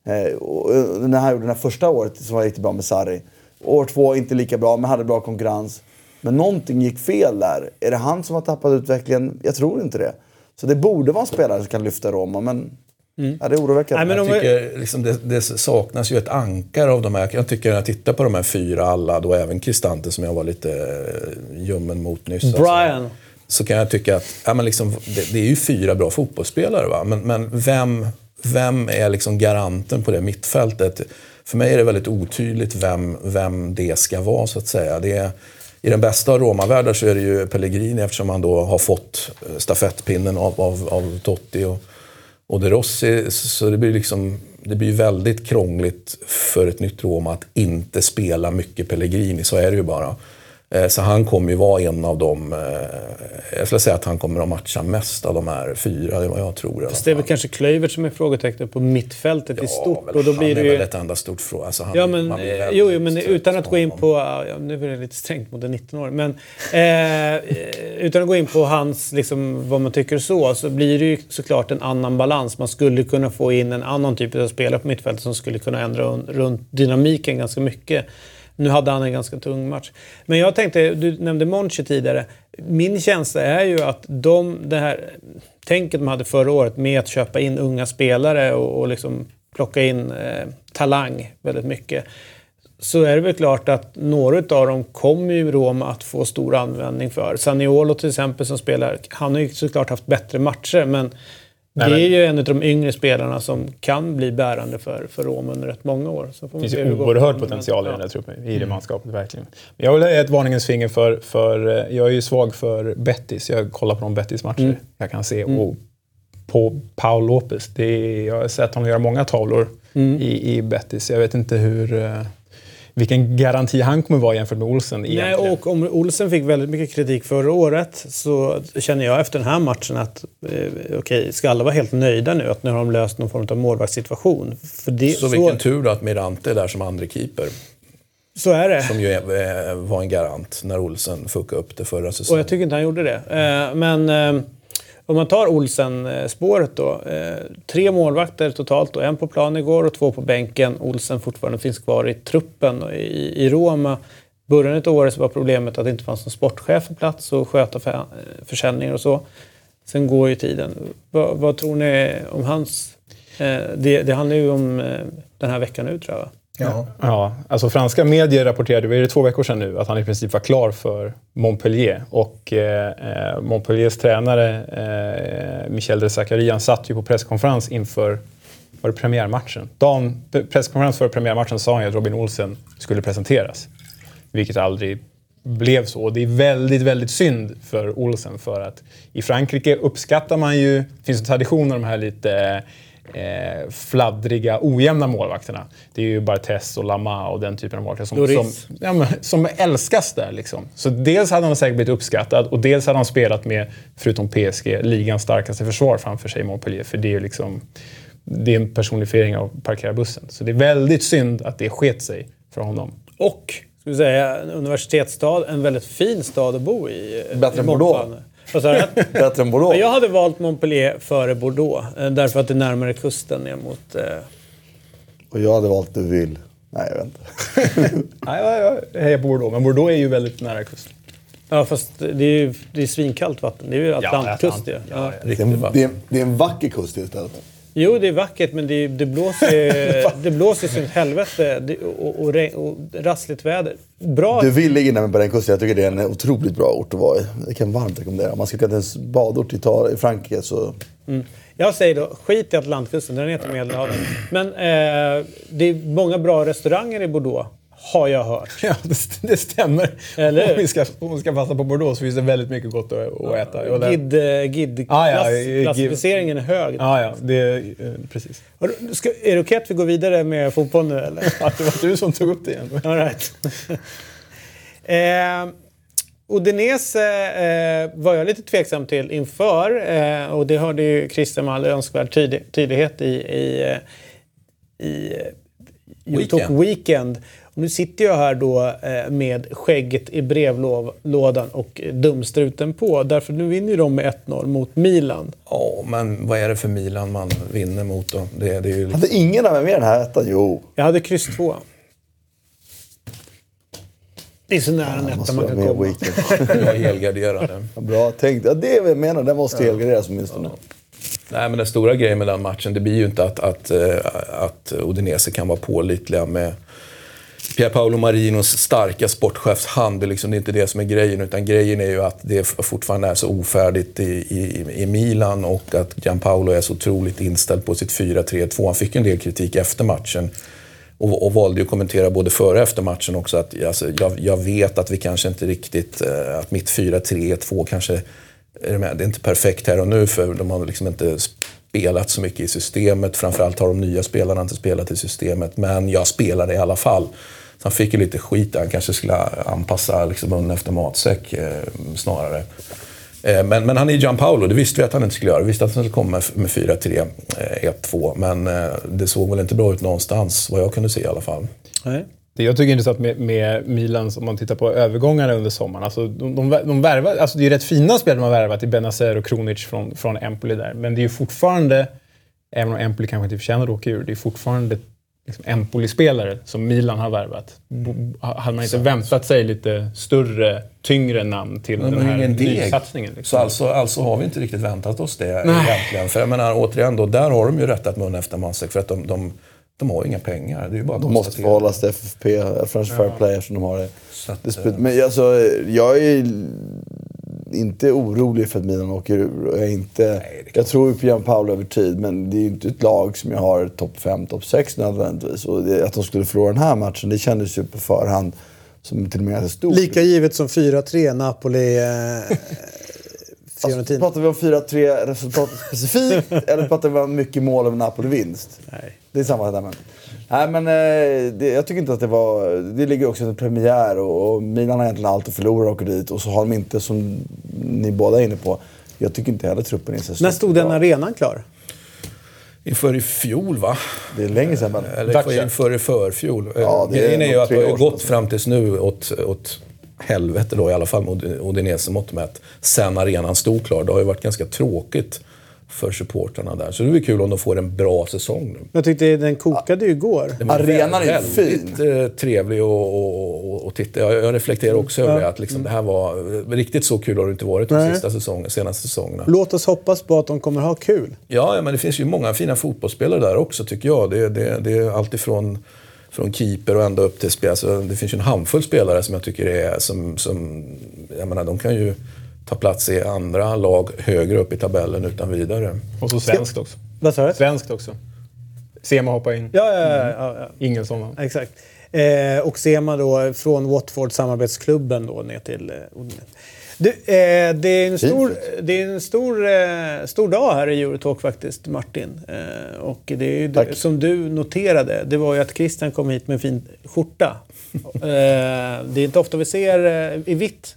Eh, och, eh, när han gjorde det här första året som var riktigt bra med Sarri. År två inte lika bra, men hade bra konkurrens. Men någonting gick fel där. Är det han som har tappat utvecklingen? Jag tror inte det. Så det borde vara en spelare som kan lyfta Roma, men ja, det är oroväckande. Nej, men Jag tycker liksom det, det saknas ju ett ankare av de här. Jag tycker när jag tittar på de här fyra alla, då även Cristante som jag var lite eh, ljummen mot nyss. alltså, Brian så kan jag tycka att ja, men liksom, det, det är ju fyra bra fotbollsspelare. Va? Men, men vem, vem är liksom garanten på det mittfältet? För mig är det väldigt otydligt vem, vem det ska vara, så att säga. Det är, I den bästa av Roma-världar så är det ju Pellegrini eftersom han då har fått eh, stafettpinnen av, av, av Totti och, och De Rossi. Så det blir liksom det blir väldigt krångligt för ett nytt Roma att inte spela mycket Pellegrini, så är det ju bara. Eh, Så han kommer ju vara en av dem, eh, jag skulle säga att han kommer att matcha mest av de här fyra, det är vad jag tror. Fast det är väl kanske Klövert som är frågetecknet på mittfältet i stort. men Och då han blir det är ju... väl ett enda stort fråga. Alltså han, Ja, men, eh, jo, jo, men utan att gå in på... Ja, nu blir det lite strängt mot en 19-åring. Men eh, utan att gå in på hans, liksom, vad man tycker så, så blir det ju såklart en annan balans. Man skulle kunna få in en annan typ av spelare på mittfältet som skulle kunna ändra un- runt dynamiken ganska mycket. Nu hade han en ganska tung match. Men jag tänkte, du nämnde Monchi tidigare. Min känsla är ju att de, det här tänket de hade förra året med att köpa in unga spelare och, och liksom plocka in eh, talang väldigt mycket. Så är det väl klart att några av dem kommer ju Roma att få stor användning för. Saniolo till exempel som spelar, han har ju såklart haft bättre matcher men Nej, det är ju en av de yngre spelarna som kan bli bärande för, för Roma under rätt många år. Så får Det finns ju oerhörd potential i den där truppen, i det manskapet verkligen. Jag vill ge ett varningens finger för, för eh, jag är ju svag för Betis. Jag kollar på de Betis-matcher jag kan se. Och på Paul Lopez, det är, jag har sett honom göra många tavlor i, i Betis. Jag vet inte hur... Vilken garanti han kommer vara jämfört med Olsen Nej, egentligen. och om Olsen fick väldigt mycket kritik förra året så känner jag efter den här matchen att eh, okej, ska alla vara helt nöjda nu att nu har de löst någon form av målvaktssituation? För det, Så vilken tur då att Mirante är där som andre keeper så är det. Som ju eh, var en garant när Olsen fuckade upp det förra Och säsongen. jag tycker inte han gjorde det. Eh, Men eh, om man tar Olsen-spåret då. Eh, tre målvakter totalt. Och en på plan igår och två på bänken. Olsen fortfarande finns kvar i truppen och i, i Roma. Början av året så var problemet att det inte fanns någon sportchef på plats och sköta för, eh, försäljningar och så. Sen går ju tiden. Vad, vad tror ni om hans... Eh, det, det handlar ju om eh, den här veckan nu tror jag. va? Ja. Ja, alltså franska medier rapporterade, vad är det, två veckor sedan nu, att han i princip var klar för Montpellier. Och eh, eh Montpelliers tränare eh, Michel de Zacharian satt ju på presskonferens inför var det premiärmatchen. Dagen, presskonferens före premiärmatchen sa han ju att Robin Olsen skulle presenteras. Vilket aldrig blev så. Och det är väldigt, väldigt synd för Olsen för att i Frankrike uppskattar man ju, det finns en tradition av de här lite eh, fladdriga, ojämna målvakterna. Det är ju Barthez och Lama och den typen av målvakter som, som, ja, men, som älskas där. Liksom. Så dels hade han säkert blivit uppskattad och dels hade han spelat med, förutom PSG, ligans starkaste försvar framför sig i Montpellier. För det är ju liksom, det är en personifiering av parkera bussen. Så det är väldigt synd att det sket sig för honom. Och, ska vi säga, en universitetsstad. En väldigt fin stad att bo i. Bättre i än Bordeaux? Vad sa du? Bättre än Bordeaux. Jag hade valt Montpellier före Bordeaux. eh, Därför att det är närmare kusten ner mot... Eh, Och jag hade valt Deauville. Nej, jag vet inte. Nej, jag, jag hejar på Bordeaux, men Bordeaux är ju väldigt nära kusten. ja, fast det är ju det är svinkallt vatten. Det är ju Atlantkust Atlant. ju. Ja, Ja, Det är, en, det, är, det är en vacker kust istället. Jo, det är vackert men det, det blåser det blåser som helvete det, och, och, regn- och rassligt väder. Bra. Du vill ligga inne på den kusten. Jag tycker det är en otroligt bra ort att vara i. Det kan jag varmt rekommendera. Om man ska till en badort i, i Frankrike så... Jag säger då, skit i Atlantkusten, den heter Medelhavet. Men eh, det är många bra restauranger i Bordeaux, har jag hört. Ja, det, det stämmer. Eller? Om vi, ska, om vi ska passa på Bordeaux så finns det väldigt mycket gott att, att äta. Där- Gid, eh, gid Ah, ja, klass, klassificeringen är hög. Ja, ja, det, eh, precis. Ska, är det okej att vi går vidare med fotboll nu eller? Att det var du som tog upp det igen. All right. eh, Udinese eh, var jag lite tveksam till inför eh, och det hörde ju Christian med all önskvärd tydlig, tydlighet i, i, eh, i Talk Weekend. Weekend. Nu sitter jag här då eh, med skägget i brevlådan och dumstruten på. Därför nu vinner ju de med 1-0 mot Milan. Ja, men vad är det för Milan man vinner mot då? Det, det är ju. Hade ingen av er med den här ettan? Jo. Jag hade kryss 2. Det är så nära en etta man kan komma. weekend. Jag är helgarderad. Ja, Bra tänkt. Ja, det är vad jag menar. Den måste helgarderas åtminstone. Nej, men den stora grejen med den matchen, det blir ju inte att, att, eh, att Udinese kan vara pålitliga med Pier Paolo Marinos starka sportchefshand. Det är, liksom, det är inte det som är grejen, utan grejen är ju att det fortfarande är så ofärdigt i, i, i Milan och att Gianpaolo är så otroligt inställd på sitt 4-3-2. Han fick en del kritik efter matchen. Och, och valde ju att kommentera både före och efter matchen också att alltså, jag, jag vet att vi kanske inte riktigt, eh, att mitt 4-3-2 kanske, är med? det är inte perfekt här och nu för de har liksom inte spelat så mycket i systemet. Framförallt har de nya spelarna inte spelat i systemet, men jag spelar i alla fall. Så han fick ju lite skit där, han kanske skulle anpassa liksom munnen efter matsäck eh, snarare. Eh, Men, men han är Gianpaolo, det visste vi att han inte skulle göra. Vi visste att han skulle komma med med 4-3, eh, 1-2. Men eh, det såg väl inte bra ut någonstans, vad jag kunde se i alla fall. Nej. Det jag tycker är intressant med, med Milans, om man tittar på övergångarna under sommaren. Alltså, de, de, de värvar, alltså det är ju rätt fina spelare de har värvat i Benazer och Kronic från, från Empoli där. Men det är ju fortfarande, även om Empoli kanske inte förtjänar att åka ur, det är fortfarande liksom Empoli-spelare som Milan har värvat. Hade man inte väntat sig lite större, tyngre namn till Men den här nysatsningen? Så Liksom. alltså, alltså har vi inte riktigt väntat oss det Nej. egentligen. För jag menar återigen då, där har de ju rättat mun efter matsäck för att de, de, de har ju inga pengar. Det är ju bara De måste konstatera. förhållas till FFP, French Fair Play, eftersom de har det. Så att, det spe- men alltså, jag är inte orolig för att Milan åker ur. Och Jag, är inte, är jag tror ju på Gianpaolo över tid, men det är ju inte ett lag som jag har topp 5, topp 6 nödvändigtvis. Och det, att de skulle förlora den här matchen, det kändes ju på förhand som till och med stort. Lika givet som 4-3 Napoli eh, Alltså, pratar vi om 4-3 resultatet specifikt eller pratar vi om mycket mål över Napoli-vinst? Nej. Det är samma där men. Nej men eh, det, jag tycker inte att det var... Det ligger också en premiär och, och Milan har egentligen allt att förlora och åker dit. Och så har de inte, som ni båda är inne på, jag tycker inte heller truppen är så När stod den bra. arenan klar? Inför i fjol va? Det är länge sedan men. Eller Dags inför, i förfjol. Ja, det är Grejen är ju att det har gått fram tills nu åt, åt helvete då i alla fall med Udinese mått mätt. Sen arenan stod klar. Det har ju varit ganska tråkigt för supportrarna där. Så det blir kul om de får en bra säsong nu. Jag tyckte den kokade ju igår. Arenan är väldigt eh, trevlig att och, och, och titta. Jag, jag reflekterar också över det. Att liksom, det här var, riktigt så kul har det inte varit de Nej. sista säsongen, senaste säsongerna. Låt oss hoppas på att de kommer ha kul. Ja, ja, men det finns ju många fina fotbollsspelare där också tycker jag. Det, det, det är alltifrån från keeper och ända upp till spel. Alltså, det finns ju en handfull spelare som jag tycker är som, som jag menar, de kan ju ta plats i andra lag högre upp i tabellen utan vidare. Och så svenskt också. Vad sa du? Svenskt också. Sema hoppa in. Ja, ja, ja, ja, ja. Ingelsson va? exakt. Eh, och Sema då från Watford samarbetsklubben då ner till eh. Du, eh, det är en stor, det är en stor, eh, stor dag här i Eurotalk faktiskt, Martin. Eh, och det är ju det, som du noterade, det var ju att Christian kom hit med en fin skjorta. eh, det är inte ofta vi ser eh, i vitt.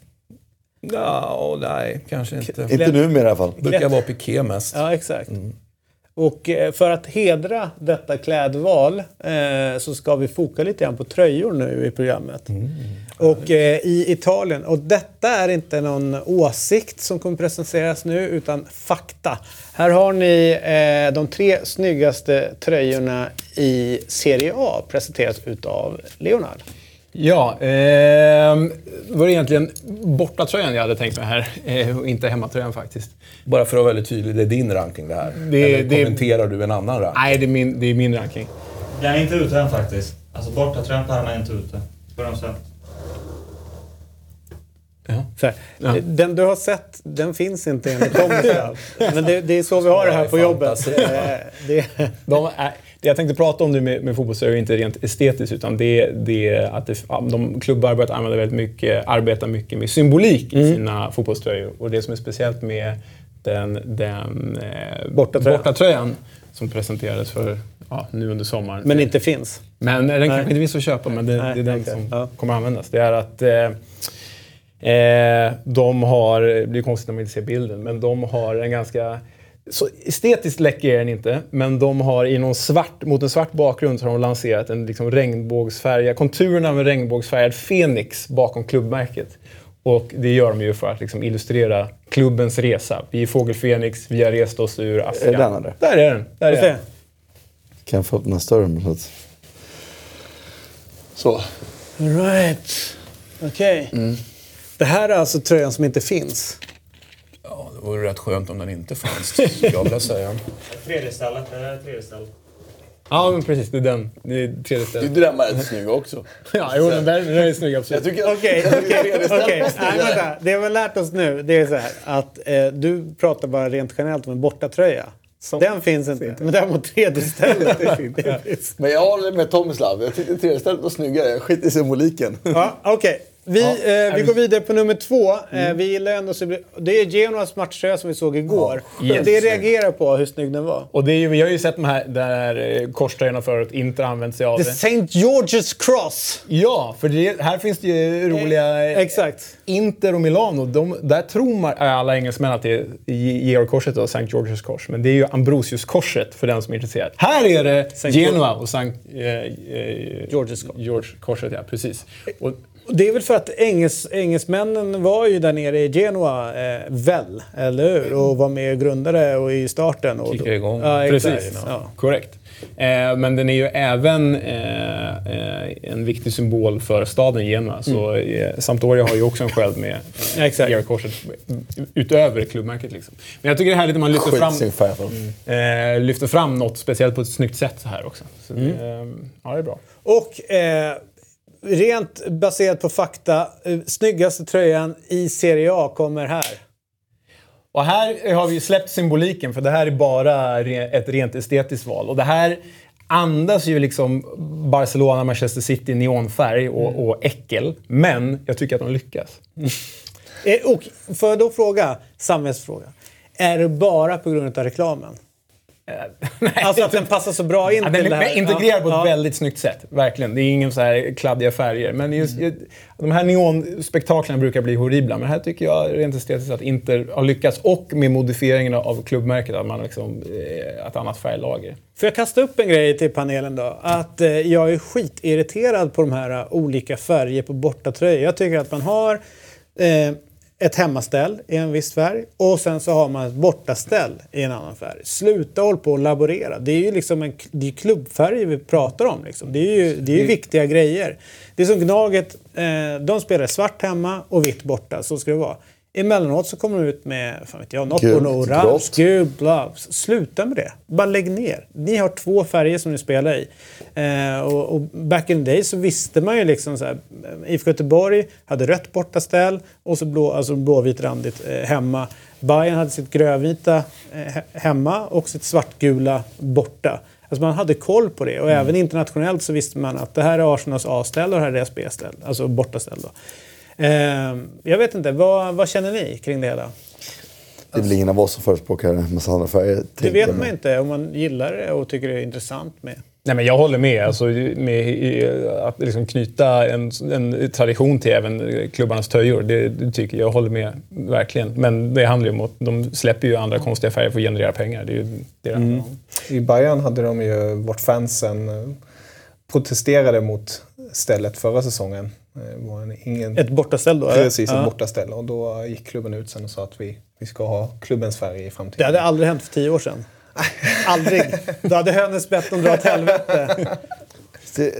Ja, nej, kanske inte. Inte nu i alla fall. Det brukar vara piké mest. Ja, exakt. Och eh, för att hedra detta klädval eh, så ska vi foka lite grann på tröjor nu i programmet. Och eh, i Italien, och detta är inte någon åsikt som kommer presenteras nu utan fakta. Här har ni eh, de tre snyggaste tröjorna i Serie A presenteras utav Leonard. Ja, eh, var det egentligen bortatröjan jag hade tänkt mig här. Eh, och inte hemmatröjan faktiskt. Bara för att vara väldigt tydlig, det är din ranking det här. Det- Eller det- kommenterar du en annan ranking? Nej, det är min, det är min ranking. Den är inte ute än faktiskt. Alltså bortatröjan på herrarna är inte ute. Får de sen. Så här, Ja. Den du har sett, den finns inte enligt dem. Men det, det är så vi har det här på jobbet. Fantasi. Eh, Det, De är, det jag tänkte prata om nu med, med är inte rent estetiskt utan det, det är att det, de klubbar börjat använda väldigt mycket, arbeta mycket med symbolik i sina fotbollströjor. Och det som är speciellt med den, den eh, Bortatröjan. bortatröjan som presenterades för ja, nu under sommaren. men inte finns. Men den kanske inte finns att köpa, men det, Nej, det är den som Ja. kommer användas. Det är att eh, eh, de har, det blir konstigt när man inte ser bilden, men de har en ganska så estetiskt läcker är den inte, men de har i någon svart, mot en svart bakgrund så har de lanserat en liksom regnbågsfärgad, konturerna av en regnbågsfärgad fenix bakom klubbmärket. Och det gör de ju för att liksom illustrera klubbens resa. Vi är Fågel Fenix, vi har rest oss ur askan. Är det den, eller? Där är den. Där är Se. den. Kan jag få öppna större? Så att... Så. Right. Okej. Det här är alltså tröjan som inte finns. Ja, det vore rätt skönt om den inte fanns, skulle jag vilja säga. Tredje stället. Det är tredje stället. Ja, men precis. Det är den. Det är tredje stället. Den var rätt snygg också. Ja, jo, den där, den är snygg absolut. Jag tycker Okej, okej. Det vi har lärt oss nu, det är så här att eh, du pratar bara rent generellt om en bortatröja. Den finns inte. Men däremot tredje stället, det finns. Men jag håller med Tomislav. Jag tyckte tredje stället var snyggare. Skit i symboliken. Ja, Okej, vi, eh, vi går vidare på nummer två. Eh, vi gillar ändå så det är Genoas matchtröja som vi såg igår. Yes. Det reagerar på hur snygg den var. Och det är ju, vi har ju sett de här där eh, korströjorna förut, inte använt sig av The det. St. George's Cross. Ja, för det, här finns det ju roliga... eh, Exakt. Inter och Milano, de, där tror man, äh, alla engelsmän att det är Georg-korset och St. George's kors. Men det är ju Ambrosius-korset för den som är intresserad. Här är det. Genua och St. Eh, eh, George's kors. George-korset, ja. Precis. Och Det är väl för att engels, engelsmännen var ju där nere i Genua, eh, väl? Eller hur? Och var med och grundade och i starten. Och Kickade igång. Ja, exakt. Precis, Ja. korrekt. Eh, men den är ju även eh, eh, en viktig symbol för staden Genua. Så eh, Sampdoria har ju också en sköld med eh, Exakt. Georg-korset utöver klubbmärket. Liksom. Men jag tycker det är härligt när man lyfter fram, eh, lyfter fram något speciellt på ett snyggt sätt så här också. Så det, eh, ja, det är bra. Och eh, rent baserat på fakta, eh, snyggaste tröjan i Serie A kommer här. Och här har vi släppt symboliken för det här är bara ett rent estetiskt val. Och det här andas ju liksom Barcelona, Manchester City, neonfärg och, och äckel. Men jag tycker att de lyckas. Eh, och får jag då fråga, samhällsfråga. Är det bara på grund av reklamen? Alltså att den passar så bra in Ja, till den det här. är integrerad på ett Ja. väldigt snyggt sätt. Verkligen. Det är ingen så här kladdiga färger. Men just, de här neonspektaklerna brukar bli horribla. Men här tycker jag rent estetiskt att Inter har lyckats. Och med modifieringen av klubbmärket, att man liksom, eh, ett annat färglager. Får jag kasta upp en grej till panelen då? Att eh, jag är skitirriterad på de här eh, olika färger på bortatröjor. Jag tycker att man har eh, ett hemmaställ i en viss färg och sen så har man ett bortaställ i en annan färg. Sluta hålla på och laborera. Det är ju liksom en, det är klubbfärger vi pratar om. Liksom. Det är ju, det är ju viktiga grejer. Det är som Gnaget, eh, de spelar svart hemma och vitt borta. Så ska det vara. Emellanåt så kommer de ut med fan vet jag, något Gult, orange, gult, blå. Sluta med det. Bara lägg ner. Ni har två färger som ni spelar i. Eh, och, och back in the day så visste man ju liksom så här. eh, IFK Göteborg hade rött bortaställ och så blå, alltså blåvit randigt eh, hemma. Bayern hade sitt grövvita eh, he- hemma och sitt svartgula borta. Alltså man hade koll på det och även internationellt så visste man att det här är Arsenals A-ställ och det här är deras B-ställ. Alltså bortaställ då. Eh, jag vet inte, vad, vad känner ni kring det hela? Det är väl ingen av oss som förespråkar en massa andra färger. Det vet man inte om man gillar det och tycker det är intressant med. Nej, men jag håller med. Alltså, med att liksom knyta en, en tradition till även klubbarnas tröjor. Det, det tycker jag. Håller med, verkligen. Men det handlar ju om att de släpper ju andra konstiga färger för att generera pengar. Det är ju det om. I Bayern hade de ju, vart fansen eh, protesterade mot stället förra säsongen. Det en, ingen, Ett bortaställ då? eller? precis, ett Ja. bortaställe. Och då gick klubben ut sen och sa att vi, vi ska ha klubbens färg i Det framtiden. hade aldrig hänt för tio år sedan. aldrig. Då hade Hönes bett om dra åt helvete. Det,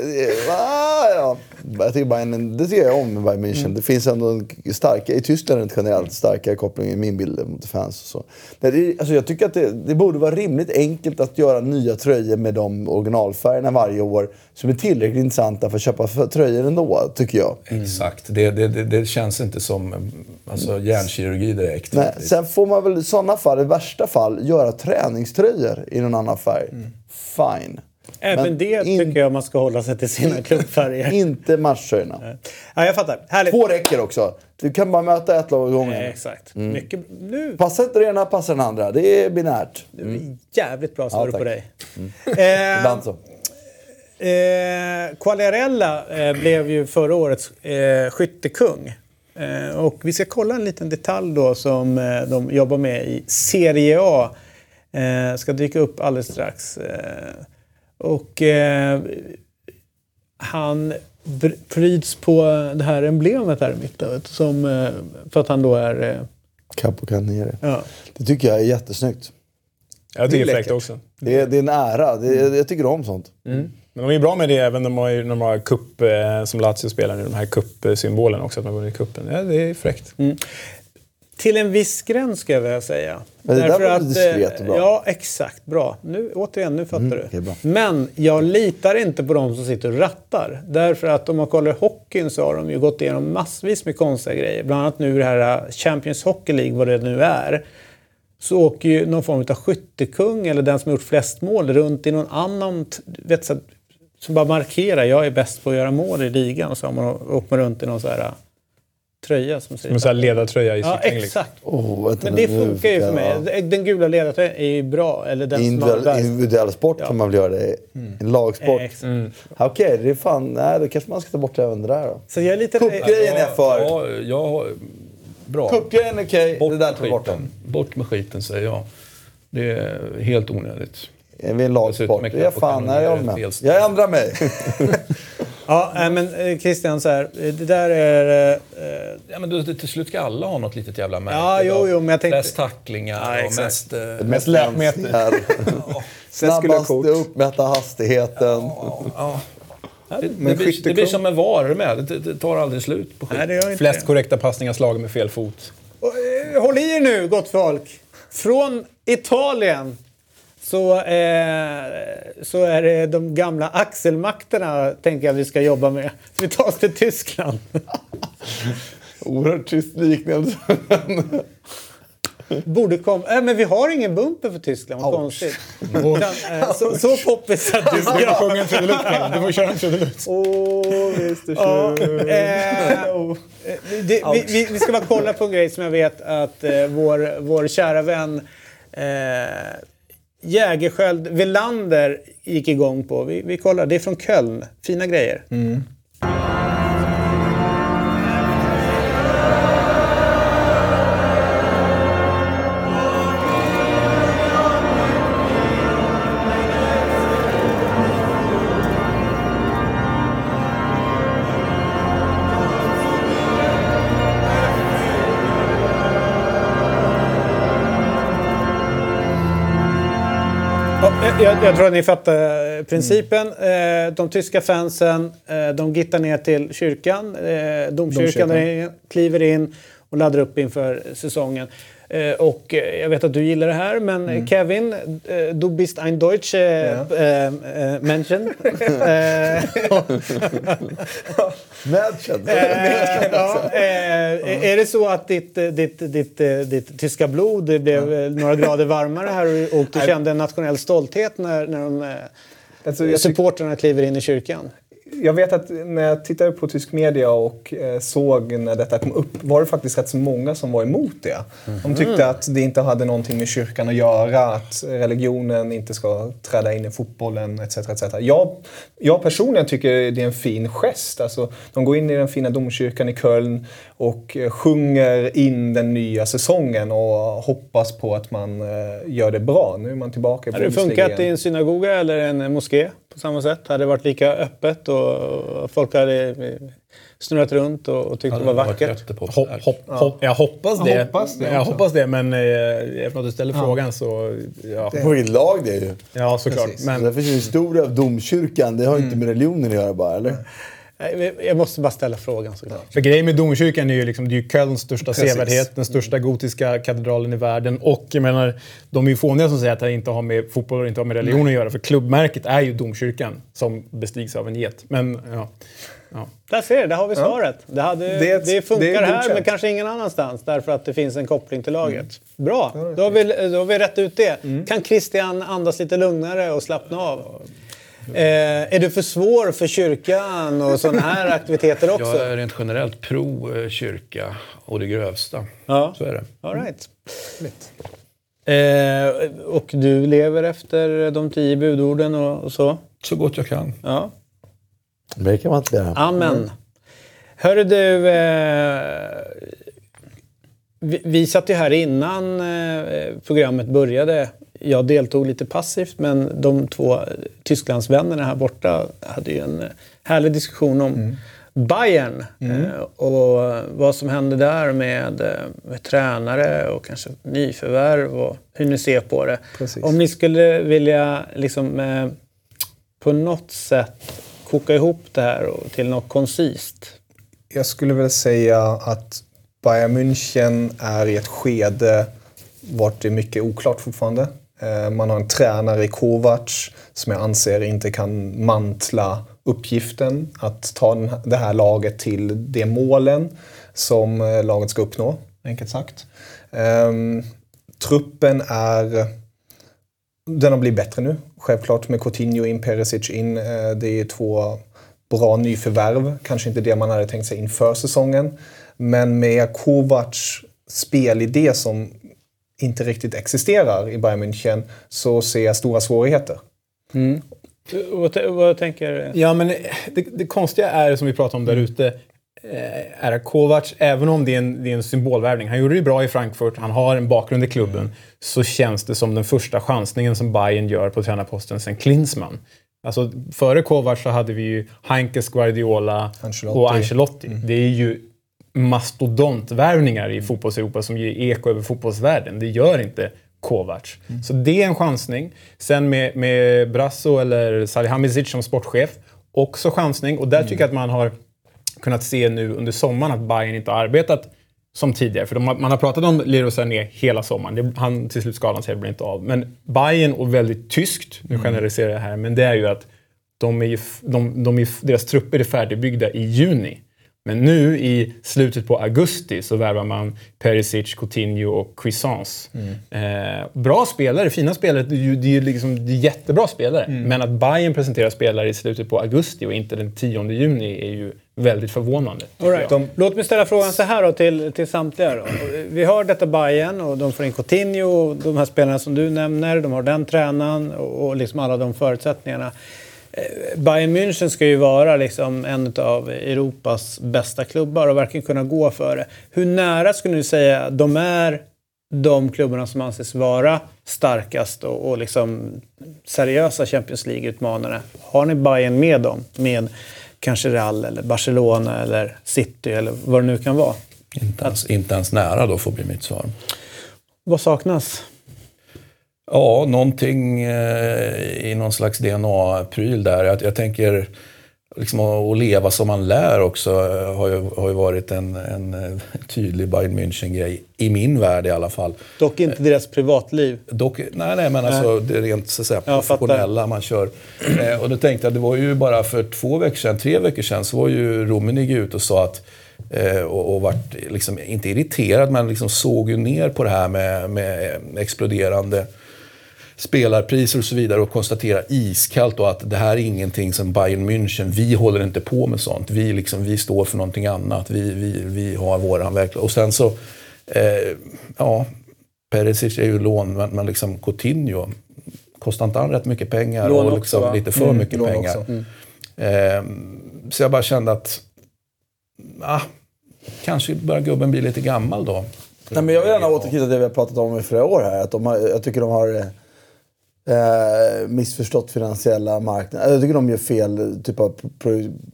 ah, ja. jag tycker Bayern, det tycker jag om med Bayern München. Mm. Det finns ändå en starka, i Tyskland rent generellt starkare koppling i min bild mot fans. Och så. Det, alltså jag tycker att det, det borde vara rimligt enkelt att göra nya tröjor med de originalfärgerna varje år. Som är tillräckligt intressanta för att köpa för tröjor ändå, tycker jag. Exakt. Det, det, det, känns inte som alltså, hjärnkirurgi direkt. Nej, sen får man väl i sådana fall, i värsta fall, göra träningströjor i någon annan färg. Fine. Även Men det in- tycker jag man ska hålla sig till sina klubbfärger. Inte matchtröjorna. Ja, jag fattar. Härligt. Två räcker också. Du kan bara möta ett lag åt gången. Exakt. Mycket, nu Passar inte det ena, passar den andra. Det är binärt. jävligt bra svar Ja, på dig. Eh, Ibland så. Eh, Quagliarella eh, blev ju förra årets eh, skyttekung. Eh, och vi ska kolla en liten detalj då som eh, de jobbar med i Serie A. Eh, ska dyka upp alldeles strax. Och eh, han pryds på det här emblemet här i mitten. vet Som, eh, för att han då är... Eh, Capo Canere. ja. Det tycker jag är jättesnyggt. Jag tycker Det är fräckt också. Det är, det är en ära. Det är, jag tycker om sånt. Men de är bra med det även när de har, de cup, eh, som Lazio spelar nu, de här cupsymbolerna också, att man vunnit cupen. Ja, det är fräckt. Till en viss gräns ska jag vilja säga. Men det där Därför var att, diskret och eh, bra. Ja, exakt. Bra. Nu, återigen, nu fattar du. okej, bra. Men jag litar inte på de som sitter och rattar. Därför att om man kollar hockeyn så har de ju gått igenom massvis med konstiga grejer. Bland annat nu det här eh, Champions Hockey League, vad det nu är. Så åker ju någon form av skyttekung eller den som har gjort flest mål runt i någon annan... Vet, så, som bara markerar, jag är bäst på att göra mål i ligan. Och så man åkt man runt i någon så här eh, tröja som säger... Som en ledartröja i Ja, cykling. liksom. exakt. Oh, vänta Men det nu funkar ju för jag- mig. Den gula ledartröjan är ju bra. Eller den Individuell, individuell sport Ja. kan man väl göra det. En lagsport. Eh, exakt. Okej, det är fan... Nej, då kanske man ska ta bort även det där då. Så jag är lite... Cupgrejen är jag för. Ja, jag har... Bra. Cupgrejen är okej. Bort Det där med tar bort den. skiten. Bort med skiten, säger jag. Det är helt onödigt. Är vi en lagsport? Är är Capo fan, nej, jag håller med. Jag ändrar mig. Ja, men eh, Christian, så här, eh, det där är... eh, Ja, men då, till slut ska alla ha något litet jävla märke. Ja, jo, jo, men jag tänkte- Flest tacklingar Ja, och mest... Eh, Mest läpmeter. länsningar. Snabbast Cirkulation. uppmätta hastigheten. ja. Det, det, Men blir, det blir som en VAR med. Det, det tar aldrig slut på skit. nej, det gör inte Flest det. korrekta passningar slagen med fel fot. Och, eh, Håll i er nu, gott folk! Från Italien så, eh, så är det de gamla axelmakterna tänker jag vi ska jobba med. Vi tar oss till Tyskland. Oerhört tyst liknelse. Borde komma... Äh, men vi har ingen bumper för Tyskland, vad konstigt. Utan, eh, så, så poppis att du Du får ska... sjunga en trudelutt. Du får köra en trudelutt. Åh, visst Ja, eh, eh, vi, vi ska bara kolla på en grej som jag vet att eh, vår, vår kära vän eh, Jägerskiöld Velander gick igång på. Vi, vi kollar, det är från Köln. Fina grejer. Mm. Jag, jag tror att ni fattar principen. Eh, De tyska fansen eh, de gittar ner till kyrkan, eh, domkyrkan, Domkyrkan. där kliver in och laddar upp inför säsongen. Eh, Och eh, jag vet att du gillar det här, men eh, Kevin, eh, du bist ein deutsche Ja. eh, eh, Menschen. Mädchen. Ja, är det så att ditt, ditt, ditt, ditt tyska blod blev eh, några grader varmare här och, du kände en nationell stolthet när, när de, Alltså, supportrarna kliver in i kyrkan? Jag vet att när jag tittade på tysk media och eh, såg när detta kom upp var det faktiskt rätt så många som var emot det. De tyckte att det inte hade någonting med kyrkan att göra, att religionen inte ska träda in i fotbollen etc. etc. Jag, jag personligen tycker det är en fin gest. Alltså, de går in i den fina domkyrkan i Köln och eh, sjunger in den nya säsongen och hoppas på att man eh, gör det bra. Nu är man tillbaka i Har det funkat i en synagoga eller en moské på samma sätt? Hade det varit lika öppet och folk hade snurrat runt och, och tyckt Ja, det var vackert? Hopp, hopp, hopp, jag hoppas det. Jag hoppas det jag också. hoppas det, men eh, eftersom att du ställer frågan så... Ja, På vilket lag det är ju. ja såklart. Precis. Men, Så det finns ju en historia av domkyrkan. Det har ju inte med religionen att göra bara, eller? Nej, Jag måste bara ställa frågan såklart. För grejen med domkyrkan är ju liksom, det är ju Kölns största Precis. sevärdhet, den största gotiska katedralen i världen. Och jag menar, de är ju fåniga som säger att det inte har med fotboll och inte har med religion att göra. För klubbmärket är ju domkyrkan som bestigs av en get. Men ja, ja. Där ser du, där har vi svaret. Det, hade, det, Det- funkar det är här men kanske ingen annanstans därför att det finns en koppling till laget. Bra, då har, vi, då har vi rätt ut det. Kan Christian andas lite lugnare och slappna av? Eh, är du för svår för kyrkan och sådana här aktiviteter också? Jag är rent generellt pro eh, kyrka och det grövsta. Ja. Så är det. All right. Eh, och du lever efter de tio budorden och, och så? Så gott jag kan. Ja. Det kan man inte göra. Amen. Hörru du, eh, vi, vi satt ju här innan eh, programmet började. Jag deltog lite passivt men de två Tysklandsvännerna här borta hade ju en härlig diskussion om Bayern eh, och vad som hände där med, eh, med tränare och kanske nyförvärv och hur ni ser på det. Precis. Om ni skulle vilja liksom, eh, på något sätt koka ihop det här till något koncist. Jag skulle väl säga att Bayern München är i ett skede vart det är mycket oklart fortfarande. Eh, man har en tränare i Kovac som jag anser inte kan mantla uppgiften att ta det här laget till de målen som eh, laget ska uppnå, enkelt sagt. Ehm, truppen är den har blivit bättre nu. Självklart med Coutinho in, Perisic in. Eh, det är två bra nyförvärv. Kanske inte det man hade tänkt sig inför säsongen. Men med Kovacs spelidé som inte riktigt existerar i Bayern München så ser jag stora svårigheter. Vad, t- vad tänker Ja, men det, det konstiga är, som vi pratade om där ute, eh, är att Kovac, även om det är, en, det är en symbolvärvning, han gjorde det bra i Frankfurt, han har en bakgrund i klubben, så känns det som den första chansningen som Bayern gör på tränarposten sen Klinsmann. Alltså, före Kovac så hade vi ju Heinkes, Guardiola Ancelotti. och Ancelotti. Det är ju mastodontvärvningar i fotbolls-Europa som ger eko över fotbollsvärlden. Det gör inte Kovac. Så det är en chansning. Sen med, med Brasso eller Salihamidzic som sportchef, också chansning. Och där tycker jag att man har kunnat se nu under sommaren att Bayern inte har arbetat som tidigare. För de man har pratat om Leroy Sané hela sommaren. Det, han till slut skadan sig blir inte av. Men Bayern och väldigt tyskt, nu generaliserar jag här, men det är ju att de är ju, de, de är, deras trupper är färdigbyggda i juni. Men nu i slutet på augusti så värvar man Perisic, Coutinho och Cuisance. Eh, bra spelare, fina spelare. Det är ju det är liksom, det är jättebra spelare. Men att Bayern presenterar spelare i slutet på augusti och inte den 10 juni är ju väldigt förvånande. Right. De- Låt mig ställa frågan så här då till, till samtliga. Då. Vi har detta Bayern och de får in Coutinho och de här spelarna som du nämner. De har den tränaren och, och liksom alla de förutsättningarna. Eh, Bayern München ska ju vara liksom en av Europas bästa klubbar och verkligen kunna gå för det. Hur nära skulle ni säga de är de klubbarna som anses vara starkast och, och liksom seriösa Champions League-utmanare? Har ni Bayern med dem? Med kanske Real eller Barcelona eller City eller vad det nu kan vara? Inte ens, inte ens nära då får bli mitt svar. Vad saknas? Ja, någonting eh, i någon slags DNA-pryl där. Jag, jag tänker liksom att, leva som man lär också eh, har ju, har ju varit en, en eh, tydlig Bayern München-grej. I min värld i alla fall. Dock inte deras privatliv. Dock, nej, nej, men alltså det rent så att säga, professionella man kör. Och då tänkte jag, det var ju bara för två veckor sedan, tre veckor sedan, så var ju Rummenigge ut och sa att och, och vart liksom, inte irriterad, men liksom såg ju ner på det här med, med exploderande spelarpriser och så vidare och konstaterar iskallt då att det här är ingenting som Bayern München, vi håller inte på med sånt. Vi, liksom, vi står för någonting annat. Vi, vi, vi har våran verklighet. Och sen så, eh, ja, Perisic är ju lån, men, men liksom Coutinho, kostar inte han rätt mycket pengar? Lån och också, liksom va? lite för mycket lån pengar. också. Eh, så jag bara kände att, ah, kanske börjar gubben bli lite gammal då. Nej, men jag vill gärna återknyta till det vi har pratat om i flera år här. Att de har, jag tycker de har eh, missförstått finansiella marknader. Alltså, jag tycker de gör fel typ av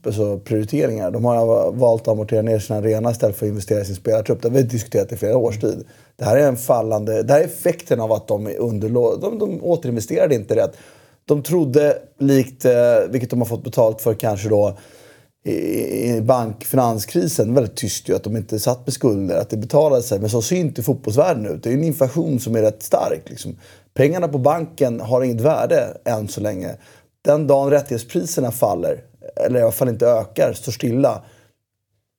alltså, prioriteringar. De har valt att amortera ner sina arena istället för att investera i sin spelartrupp. Det har vi diskuterat i flera års tid. Det här är en fallande... Det här är effekten av att de, är underlå, de, de återinvesterade inte rätt. De trodde, likt, eh, vilket de har fått betalt för kanske då, bankfinanskrisen väldigt tyst ju, att de inte satt med skulder, att det betalade sig. Men så ser inte fotbollsvärlden ut. Det är en inflation som är rätt stark. Liksom. Pengarna på banken har inget värde än så länge. Den dagen rättighetspriserna faller, eller i alla fall inte ökar, står stilla,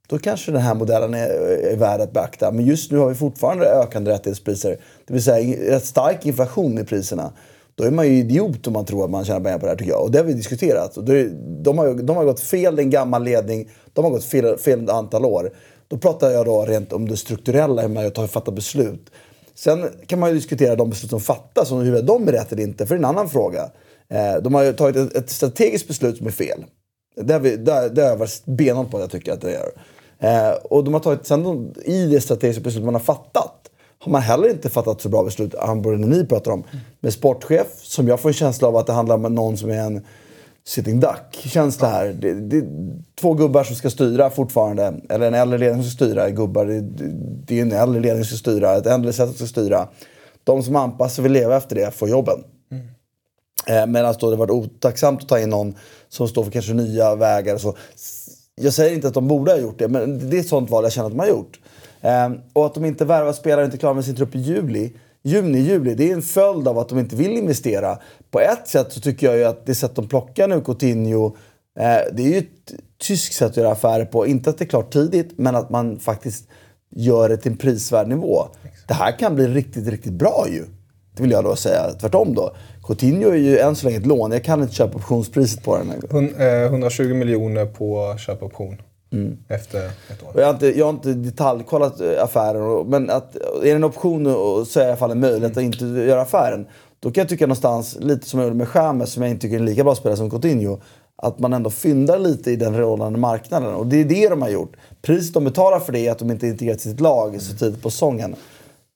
då kanske den här modellen är, är värd att beakta. Men just nu har vi fortfarande ökande rättighetspriser. Det vill säga rätt stark inflation i priserna. Då är man ju idiot om man tror att man tjänar pengar på det här tycker jag. Och det har vi diskuterat. Och det, de, har, de har gått fel, en gammal ledning. De har gått fel, fel ett antal år. Då pratar jag då rent om det strukturella, hur man tar fattar beslut. Sen kan man ju diskutera de beslut som fattas, om huruvida de är rätt eller inte. För det är en annan fråga. Eh, de har ju tagit ett, ett strategiskt beslut som är fel. Det har, vi, det, det har jag varit benhård på att jag tycker att det gör. Eh, och de har tagit, sen de, i det strategiska beslut man har fattat har man heller inte fattat så bra beslut. Han ni pratar om. Med sportchef, som jag får en känsla av att det handlar om någon som är en sitting duck-känsla här. Det, det, två gubbar som ska styra fortfarande. Eller en äldre ledning som ska styra. Gubbar, det, det är en äldre ledning som ska styra. Ett äldre sätt att ska styra. De som anpassar sig vill leva efter det får jobben. Mm. Eh, Medan då det varit otacksamt att ta in någon som står för kanske nya vägar. Och så. Jag säger inte att de borde ha gjort det, men det är ett sånt val jag känner att de har gjort. Eh, och att de inte värvar spelare och inte klarar med sin trupp i juli juni, juli. Det är en följd av att de inte vill investera. På ett sätt så tycker jag ju att det sätt de plockar nu, Coutinho, eh, det är ju ett tyskt sätt att göra affärer på. Inte att det är klart tidigt, men att man faktiskt gör det till en prisvärd nivå. Det här kan bli riktigt, riktigt bra ju. Det vill jag då säga. Tvärtom då. Coutinho är ju än så länge ett lån. Jag kan inte köpa optionspriset på den. 120 eh, miljoner på köpoption. Mm. Efter ett år. Jag har, inte, jag har inte detaljkollat eh, affären, men att, är det en option så är det i alla fall en möjlighet mm. att inte göra affären. Då kan jag tycka någonstans, lite som jag gjorde med Chamez, som jag inte tycker är en lika bra spelare som Coutinho, att man ändå fyndar lite i den rådande marknaden. Och det är det de har gjort. Priset de betalar för det är att de inte integrerat sitt lag så tidigt på säsongen.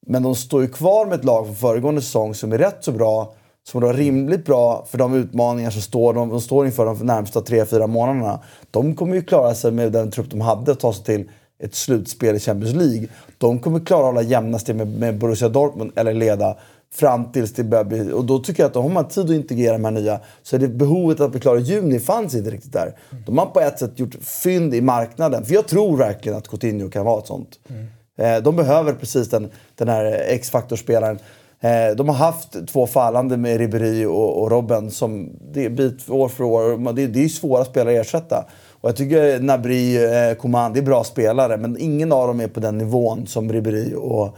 Men de står ju kvar med ett lag från föregående säsong som är rätt så bra som var rimligt bra för de utmaningar som står, de, de står inför de närmsta 3-4 månaderna. De kommer ju klara sig med den trupp de hade att ta sig till ett slutspel i Champions League. De kommer klara att hålla jämna steg med, med Borussia Dortmund eller leda fram tills det börjar bli... Och då tycker jag att om man tid att integrera de här nya så är det behovet att bli klar i juni fanns inte riktigt där. De har på ett sätt gjort fynd i marknaden. För jag tror verkligen att Coutinho kan vara ett sånt. Mm. De behöver precis den, den här X-faktorspelaren Eh, Eh, de har haft två fallande med Ribéry och, och Robben som det är bit år för år. Det, det är svåra spelare att ersätta. Och jag tycker Nabri, eh, Coman, det är bra spelare men ingen av dem är på den nivån som Ribéry och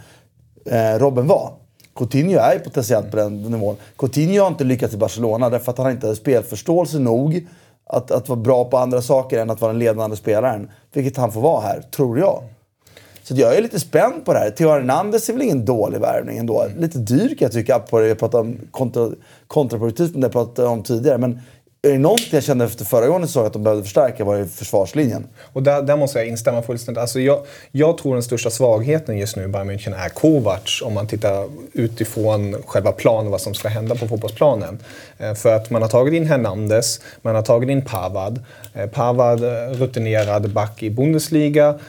eh, Robben var. Coutinho är potentiellt på den nivån. Coutinho har inte lyckats i Barcelona därför att han inte hade spelförståelse nog att, att vara bra på andra saker än att vara den ledande spelaren. Vilket han får vara här, tror jag. Så jag är lite spänd på det här. Theo Hernandez är väl ingen dålig värvning ändå. Lite dyr kan jag tycka. På det. Jag pratade om kontra, kontraproduktivt, men det jag pratade om tidigare. Men är det någonting jag kände efter förra gången så att de behövde förstärka var det försvarslinjen. Och där, där måste jag instämma fullständigt. Alltså jag, jag tror den största svagheten just nu i Bayern München är Kovacs om man tittar utifrån själva planen, vad som ska hända på fotbollsplanen. Eh, för att man har tagit in Hernandez, man har tagit in Pavad. Eh, Pavad, eh, rutinerad back i Bundesliga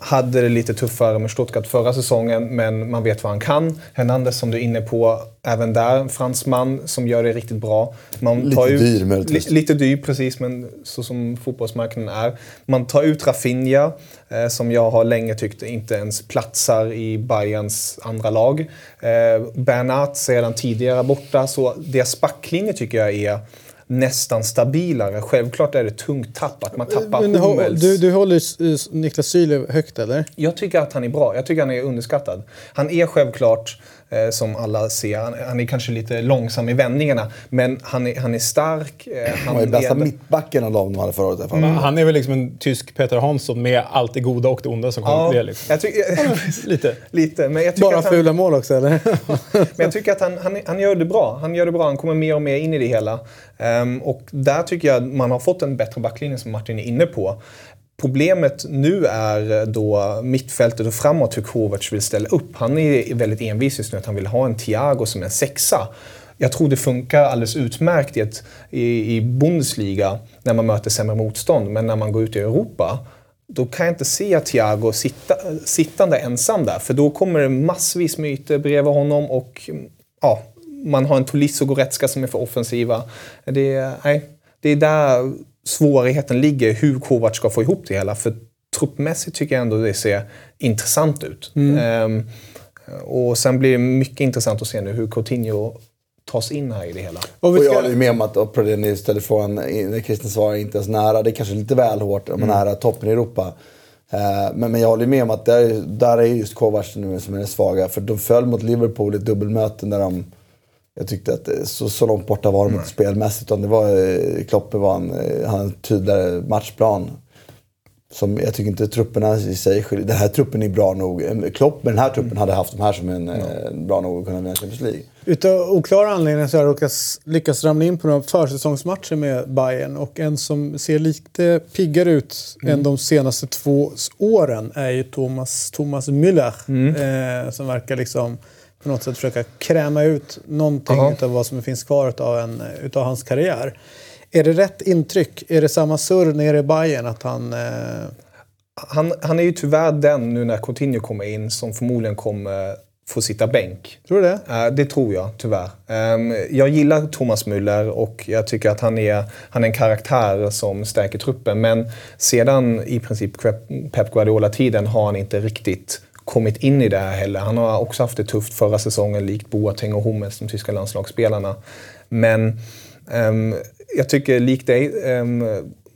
hade det lite tuffare med Stuttgart förra säsongen, men man vet vad han kan. Hernandez som du är inne på, även där en fransman som gör det riktigt bra. Man lite ut, dyr möjligtvis. Li, lite dyr, precis, men så som fotbollsmarknaden är. Man tar ut Rafinha, eh, som jag har länge tyckt inte ens platsar i Bayerns andra lag. Eh, Bernat sedan tidigare borta, så deras backlinje tycker jag är nästan stabilare. Självklart är det tungt tapp att man tappar Men, Hummels. Du, du håller Niklas Syle högt eller? Jag tycker att han är bra. Jag tycker han är underskattad. Han är självklart eh, som alla ser. Han, han, är kanske lite långsam i vändningarna, men han är, han är stark. Eh, han var ju bästa är... mittbacken av dem de hade förra året. Mm. Han är väl liksom en tysk Peter Hansson med allt det goda och det onda som kommer. Ja, liksom. jag tycker, lite. lite men jag Bara att han, fula mål också eller? men jag tycker att han, han, han gör det bra. Han gör det bra. Han kommer mer och mer in i det hela. Um, och där tycker jag man har fått en bättre backlinje som Martin är inne på. Problemet nu är eh, då mittfältet och framåt hur Kovacs vill ställa upp. Han är väldigt envis just nu att han vill ha en Thiago som en sexa. jag tror det funkar alldeles utmärkt i, ett, i, i Bundesliga när man möter sämre motstånd. Men när man går ut i Europa, då kan jag inte se Thiago sitta, sittande ensam där. För då kommer det massvis med ytor bredvid honom och ja, man har en Tolisso och Goretzka som är för offensiva. Det, nej, det är där svårigheten ligger, hur Kovac ska få ihop det hela. För truppmässigt tycker jag ändå det ser intressant ut. Ehm, och sen blir det mycket intressant att se nu hur Coutinho tas in här i det hela. Och vi Och jag ska, håller med om att och på det ni ställde frågan, när Christian svarar inte ens nära. Det är kanske lite väl hårt om man är nära toppen i Europa. Eh, Men, men jag håller med om att där, där är just Kovacs nu som är svaga. För de föll mot Liverpool i ett dubbelmöte där de... Jag tyckte att det- så, så långt borta var de inte spelmässigt. Utan det var, eh, Kloppe var en, eh, han en tydligare matchplan. Som jag tycker inte trupperna i sig skiljer. Den här truppen är bra nog. Klopp med den här truppen hade haft de här som en, eh, bra nog att kunna vinna Champions League. Utav oklara anledningar så har jag lyckats, lyckats ramla in på några försäsongsmatcher med Bayern och en som ser lite piggare ut än de senaste två åren är ju Thomas, Thomas Müller. Eh, som verkar liksom på något sätt försöka kräma ut någonting Jaha. utav vad som finns kvar utav, en, utav hans karriär. Är det rätt intryck? Är det samma surr nere i Bayern att han... Eh, Han, han är ju tyvärr den nu när Coutinho kommer in som förmodligen kommer få sitta bänk. tror du det? Eh, Det tror jag, tyvärr. Ehm, Jag gillar Thomas Müller och jag tycker att han är, han är en karaktär som stärker truppen. Men sedan i princip Pep Guardiola-tiden har han inte riktigt kommit in i det här heller. Han har också haft det tufft förra säsongen, likt Boateng och Hummels, de tyska landslagsspelarna. Men ehm, jag tycker likt dig, um,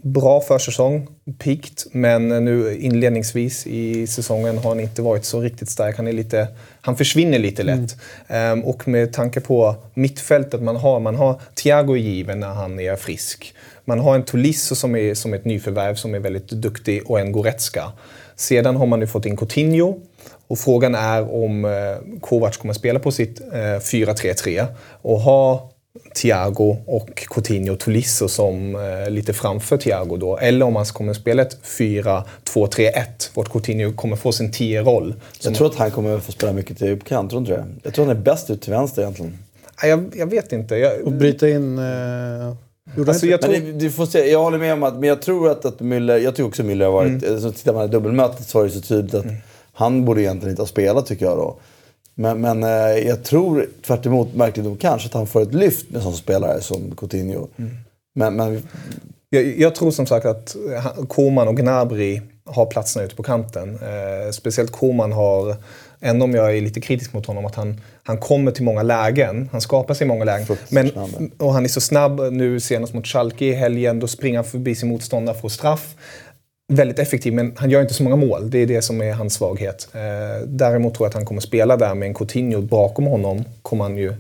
bra försäsong, pikt, men nu inledningsvis i säsongen har han inte varit så riktigt stark. Han, är lite, han försvinner lite lätt. Ehm, och med tanke på mittfältet man har, man har Thiago given när han är frisk. Man har en Tolisso som är som ett nyförvärv som är väldigt duktig och en Goretzka. Sedan har man nu fått in Coutinho. Och frågan är om eh, Kovac kommer spela på sitt eh, 4-3-3 och ha Thiago och Coutinho Tolisso som eh, lite framför Thiago då. Eller om han kommer spela ett 4-2-3-1 vart Coutinho kommer få sin 10-roll. Jag tror att han kommer få spela mycket till uppkant, tror du inte det? Jag tror han är bäst ut till vänster egentligen. Jag, jag vet inte. Jag, Och bryta in... Eh, alltså, jag tror, Men det, du får se, jag håller med om att, men jag tror att, att Müller, jag tycker också Müller har varit, Mm. så tittar man i dubbelmötet så var det så tydligt att han borde egentligen inte ha spelat tycker jag då. Men, men eh, jag tror tvärt emot, märkligt nog kanske, att han får ett lyft med en sån spelare som Coutinho. Mm. Men, men Jag, jag tror som sagt att han- Koman och Gnabry har platserna ute på kanten. Eh, speciellt Koman har, även om jag är lite kritisk mot honom, att han, han kommer till många lägen. Han skapar sig många lägen. Men, och han är så snabb nu senast mot Schalke i helgen. Då springer han förbi sin motståndare, får straff. Väldigt effektiv, men han gör inte så många mål. Det är det som är hans svaghet. Eh, däremot tror jag att han kommer spela där med en Coutinho bakom honom. kommer han ju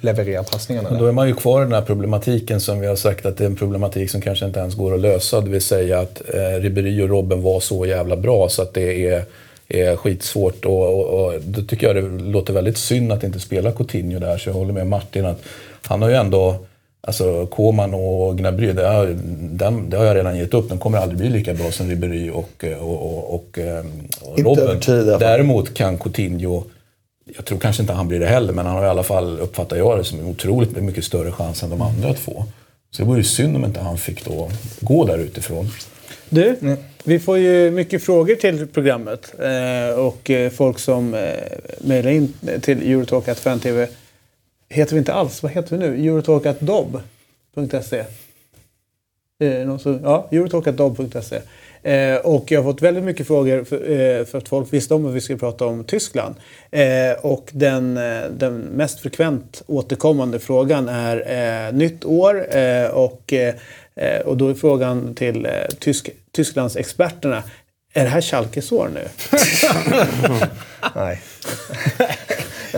leverera passningarna. Men då är man ju kvar i den här problematiken som vi har sagt att det är en problematik som kanske inte ens går att lösa. Det vill säga att eh, Ribéry och Robben var så jävla bra så att det är, är skitsvårt. Och, och, och då tycker jag det låter väldigt synd att inte spela Coutinho där. Så jag håller med Martin att han har ju ändå Alltså Koman och Gnabry, det har, den, det har jag redan gett upp. Den kommer aldrig bli lika bra som Ribéry och, och, och, och, eh, och Inte Robben. Däremot kan Coutinho jag tror kanske inte han blir det heller, men han har i alla fall, uppfattar jag det, som en otroligt mycket större chans än de andra två. Så det vore ju synd om inte han fick då gå där utifrån. Du, vi får ju mycket frågor till programmet. Eh, och eh, folk som eh, mejlar in till eurotalk.fantv heter vi inte alls. Vad heter vi nu? Eurotalk.dob.se eh, som- Ja, Eurotalk.dob.se eh, Och jag har fått väldigt mycket frågor för, eh, för att folk visste om att vi skulle prata om Tyskland. Eh, och den, eh, den mest frekvent återkommande frågan är eh, nytt år eh, och, eh, eh och då är frågan till eh, Tysk, Tysklands experterna är det här Schalkes år nu? Nej.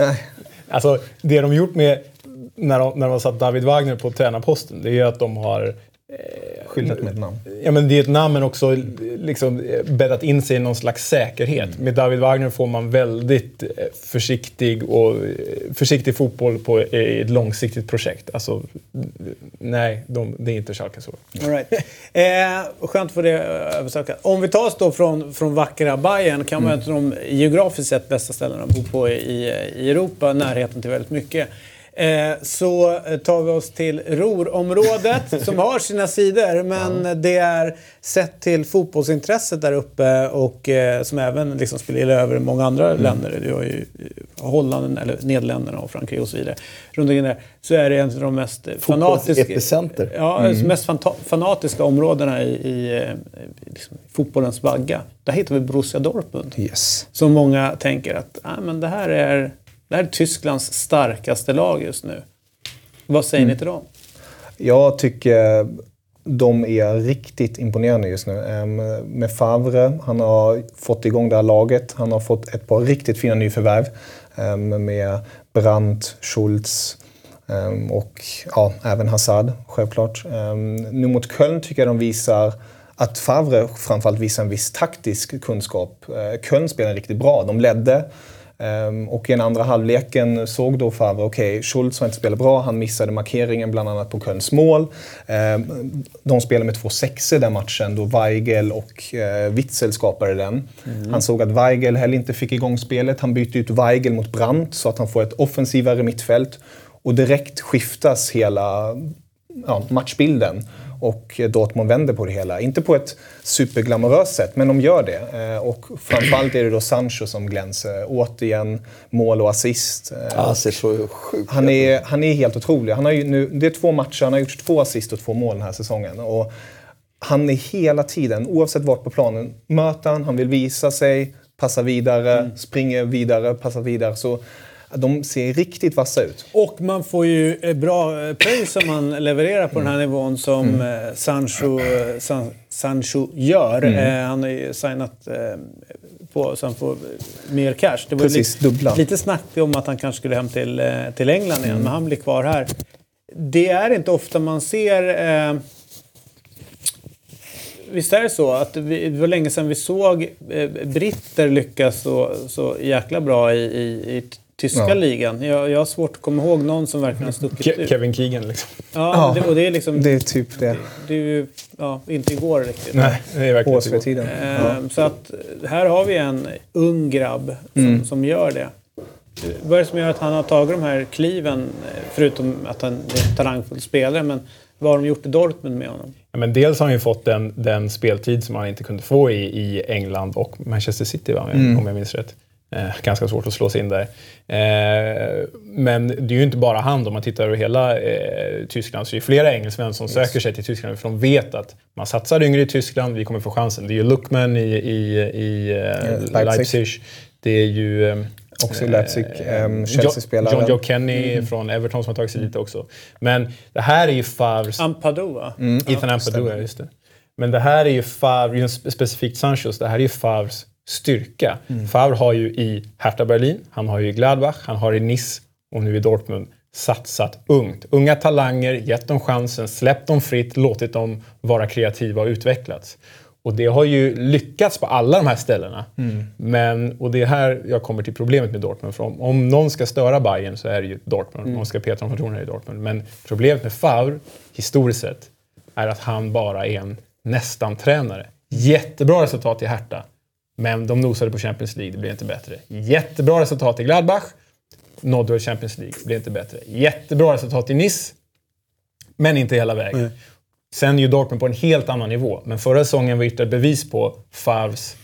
Alltså, det de gjort med när de, när de har satt David Wagner på tränarposten, det är att de har Skyltat med ett namn. Ja, men det är ett namn men också liksom bäddat in sig i någon slags säkerhet. Med David Wagner får man väldigt eh, försiktig, och, eh, försiktig fotboll på ett långsiktigt projekt. Alltså, nej, de, det är inte Schalke så. All right. eh, skönt för det eh, överstökat. Om vi tar oss då från, från vackra Bayern kan man mm. de geografiskt sett bästa ställena att bo på i, i Europa, närheten till väldigt mycket. Eh, så eh, tar vi oss till Rorområdet som har sina sidor men det är sett till fotbollsintresset där uppe och eh, som även liksom spelar över många andra länder. Du har ju Holland, eller Nederländerna och Frankrike och så vidare. Runt omkring där så är det en av de mest fanatiska... Ja, mest fanta- fanatiska områdena i, i liksom, fotbollens vagga. Där hittar vi Borussia Dortmund. Yes. Som många tänker att ah, men det, här är, det här är Tysklands starkaste lag just nu. Vad säger ni till dem? Jag tycker de är riktigt imponerande just nu. Med Favre, han har fått igång det här laget. Han har fått ett par riktigt fina nyförvärv. Med Brandt, Schultz och ja, även Hazard, självklart. Nu mot Köln tycker jag de visar att Favre framförallt visar en viss taktisk kunskap. Eh, Köln spelar riktigt bra. De ledde. Ehm, Och i den andra halvleken såg då Favre, okej, Schultz har inte spelat bra, han missade markeringen bland annat på Kölns mål. Ehm, De spelade med två sexor den matchen då Weigel och eh, Witzel skapade den. Han såg att Weigel heller inte fick igång spelet. Han bytte ut Weigel mot Brandt så att han får ett offensivare mittfält. Och direkt skiftas hela ja, matchbilden. Och Dortmund vänder på det hela. Inte på ett superglamoröst sätt, men de gör det. Eh, Och framförallt är det då Sancho som glänser. Återigen mål och assist. Eh, Han ser så sjukt han är, han är helt otrolig. Han har nu, det är två matcher, han har gjort två assist och två mål den här säsongen. Och han är hela tiden, oavsett vart på planen, möter han, han vill visa sig, passa vidare, springer vidare, passar vidare. Så de ser riktigt vassa ut. Och man får ju bra eh, pröjs om man levererar på den här nivån som eh, Sancho, eh, San, Sancho gör. Eh, han har ju signat på så han får mer cash. Det var Precis, lite, dubbla. lite snack om att han kanske skulle hem till, till England igen, men han blir kvar här. Det är inte ofta man ser... Eh, Visst är det så att vi, det var länge sedan vi såg eh, britter lyckas så, så jäkla bra i, i, i tyska Ja. ligan. Jag, jag har svårt att komma ihåg någon som verkligen har stuckit Ke- ut. Kevin Keegan liksom. Ja, det, och det är liksom... Det är typ det. Det är ju ja, inte igår riktigt. Nej, det är verkligen inte. HSV-tiden. Ehm, Så att här har vi en ung grabb som, som gör det. Vad är det som gör att han har tagit de här kliven? Förutom att han är en talangfull spelare. Men vad har de gjort i Dortmund med honom? Ja, men dels har han ju fått den, den speltid som han inte kunde få i, i England och Manchester City, va? om jag minns rätt. Eh, ganska svårt att slå sig in där. Eh, men det är ju inte bara han, om man tittar över hela eh, Tyskland så är det flera engelsmän som söker sig till Tyskland för de vet att man satsar yngre i Tyskland, vi kommer få chansen. Det är ju Luckman i, i, i eh, Leipzig. Leipzig. Det är ju... eh, Också i Leipzig, eh, ehm, Chelsea-spelaren. John Joe Kenny från Everton som har tagit sig dit också. Men det här är ju Favres... Ampadu, va? Ethan Ampadu, ja, just det. Men det här är ju Favre, specifikt Sanchos, det här är ju Favres styrka. Favre har ju i Hertha Berlin, han har ju i Gladbach, han har i Nice och nu i Dortmund satsat ungt. Unga talanger, gett dem chansen, släppt dem fritt, låtit dem vara kreativa och utvecklats. Och det har ju lyckats på alla de här ställena. Men, och det är här jag kommer till problemet med Dortmund. För om, om någon ska störa Bayern så är det ju Dortmund. Om någon ska peta tronen är det Dortmund. Men problemet med Favre, historiskt sett, är att han bara är en nästan-tränare. Jättebra resultat i Hertha, men de nosade på Champions League, det blev inte bättre. Jättebra resultat i Gladbach, nådde Champions League, det blev inte bättre. Jättebra resultat i Nice, men inte hela vägen. Sen är ju Dortmund på en helt annan nivå, men förra säsongen var ytterligare bevis på Favres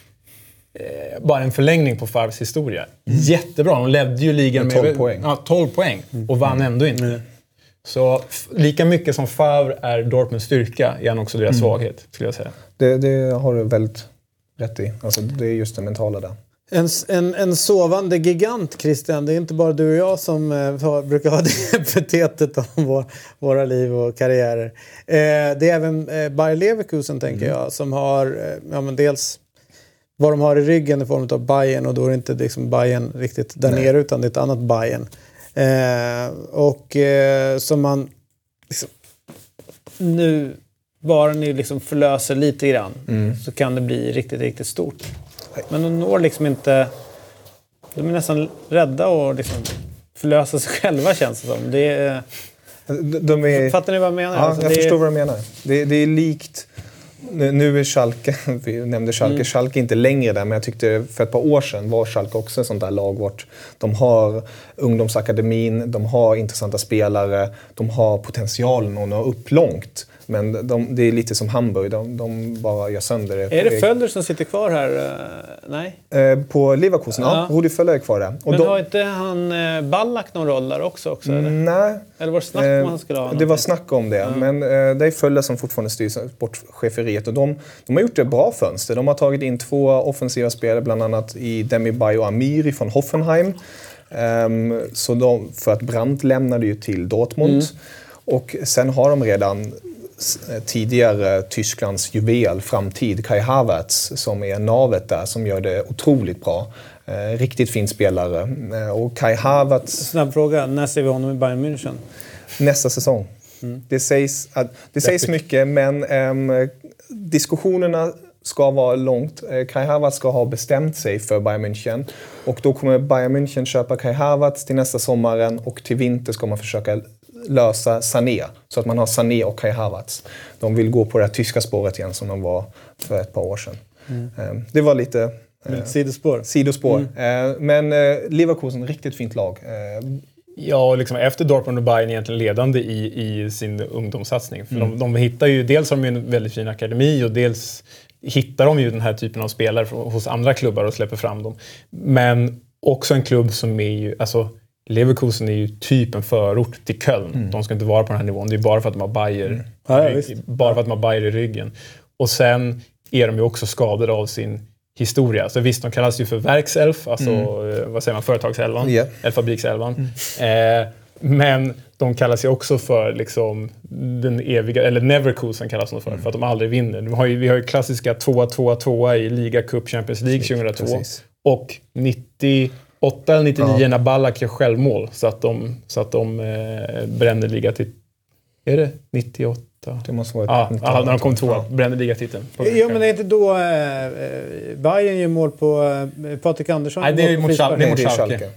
eh, bara en förlängning på Favres historia. Jättebra, de ledde ju ligan Med med 12 poäng. Ja, 12 poäng och vann ändå inte. Så f- lika mycket som Favre är Dortmunds styrka är han också deras svaghet, skulle jag säga. Det, det har du väldigt rätt i. Alltså, det är just det mentala där. En, en, en sovande gigant, Christian. Det är inte bara du och jag som eh, brukar ha det epitetet om vår, våra liv och karriärer. Eh, det är även eh, Bayer Leverkusen, tänker jag, som har eh, ja, men dels vad de har i ryggen i form av Bayern och då är det inte liksom Bayern riktigt där nere utan det är ett annat Bayern. Eh, och eh, som man liksom, nu, bara ni liksom förlöser lite grann så kan det bli riktigt, riktigt stort. Men de når liksom inte... De är nästan rädda att liksom förlösa sig själva känns det som. Det är, De, är, fattar ni vad jag menar? Ja, Alltså, jag det är- förstår vad du menar. Det, det är likt Nu nu är Schalke, vi nämnde Schalke, Mm. Schalke är inte längre där, men jag tyckte för ett par år sedan var Schalke också ett sånt där lag vart de har ungdomsakademin, de har intressanta spelare, de har potentialen att nå upp långt. Men de, det är lite som Hamburg, de, de bara gör sönder det. Är det Földer som sitter kvar här? Eh, Nej. Eh, På Leverkusen, ja. Ja. Rudi Völler är kvar där. Och Men de- har inte han eh, Ballack någon roll där också? också eller? Nej. eller var det snack om Eh, han skulle ha Det någonting? var snack om det. Men eh, det är Fölle som fortfarande styr sportcheferiet. Och de, de har gjort ett bra fönster. De har tagit in två offensiva spelare, bland annat i Demirbay och Amiri från Hoffenheim. Ehm, så de, för att Brandt lämnade ju till Dortmund. Mm. Och sen har de redan tidigare Tysklands juvel, framtid, Kai Havertz, som är navet där, som gör det otroligt bra. Eh, riktigt fin spelare. Eh, och Kai Havertz Snabb fråga. När ser vi honom i Bayern München? nästa säsong. Det sägs, att, det sägs mycket, men ehm, diskussionerna ska vara långt. Eh, Kai Havertz ska ha bestämt sig för Bayern München. Och då kommer Bayern München köpa Kai Havertz till nästa sommaren och till vinter ska man försöka lösa Sané. Så att man har Sané och Kai Havertz. De vill gå på det här tyska spåret igen som de var för ett par år sedan. Ehm, det var lite eh, Sidospår. sidospår. Eh, men eh, Leverkusen, riktigt fint lag. Eh, Ja, liksom efter Dortmund och Bayern egentligen ledande i, i sin ungdomssatsning. För de, de hittar ju, dels har de ju en väldigt fin akademi och dels hittar de ju den här typen av spelare hos andra klubbar och släpper fram dem. Men också en klubb som är ju, alltså Leverkusen är ju typ en förort till Köln. De ska inte vara på den här nivån. Det är bara för att de har Bayer, Ja, ja, visst. bara för att de har Bayer i ryggen. Och sen är de ju också skadade av sin historia. Så visst, de kallas ju för verkself, alltså eh, vad säger man, företagselvan, Ja. eller fabrikselvan. Eh, men de kallas ju också för liksom, den eviga, eller Neverkusen kallas de för, för att de aldrig vinner. Vi har ju, vi har ju klassiska 2-2-2 i Liga Cup Champions League 2002. Precis. Och 98 eller 99 när Ballack gör självmål så att de, så att de eh, bränner ligatiteln. Är det 98? det måste vara Ja, ett- ja, när de kom tvåa. Bränner ligatiteln. Ja, men det är inte då eh, eh, Bayern gör mål på eh, Patrik Andersson? Nej, det är mot. Schalke.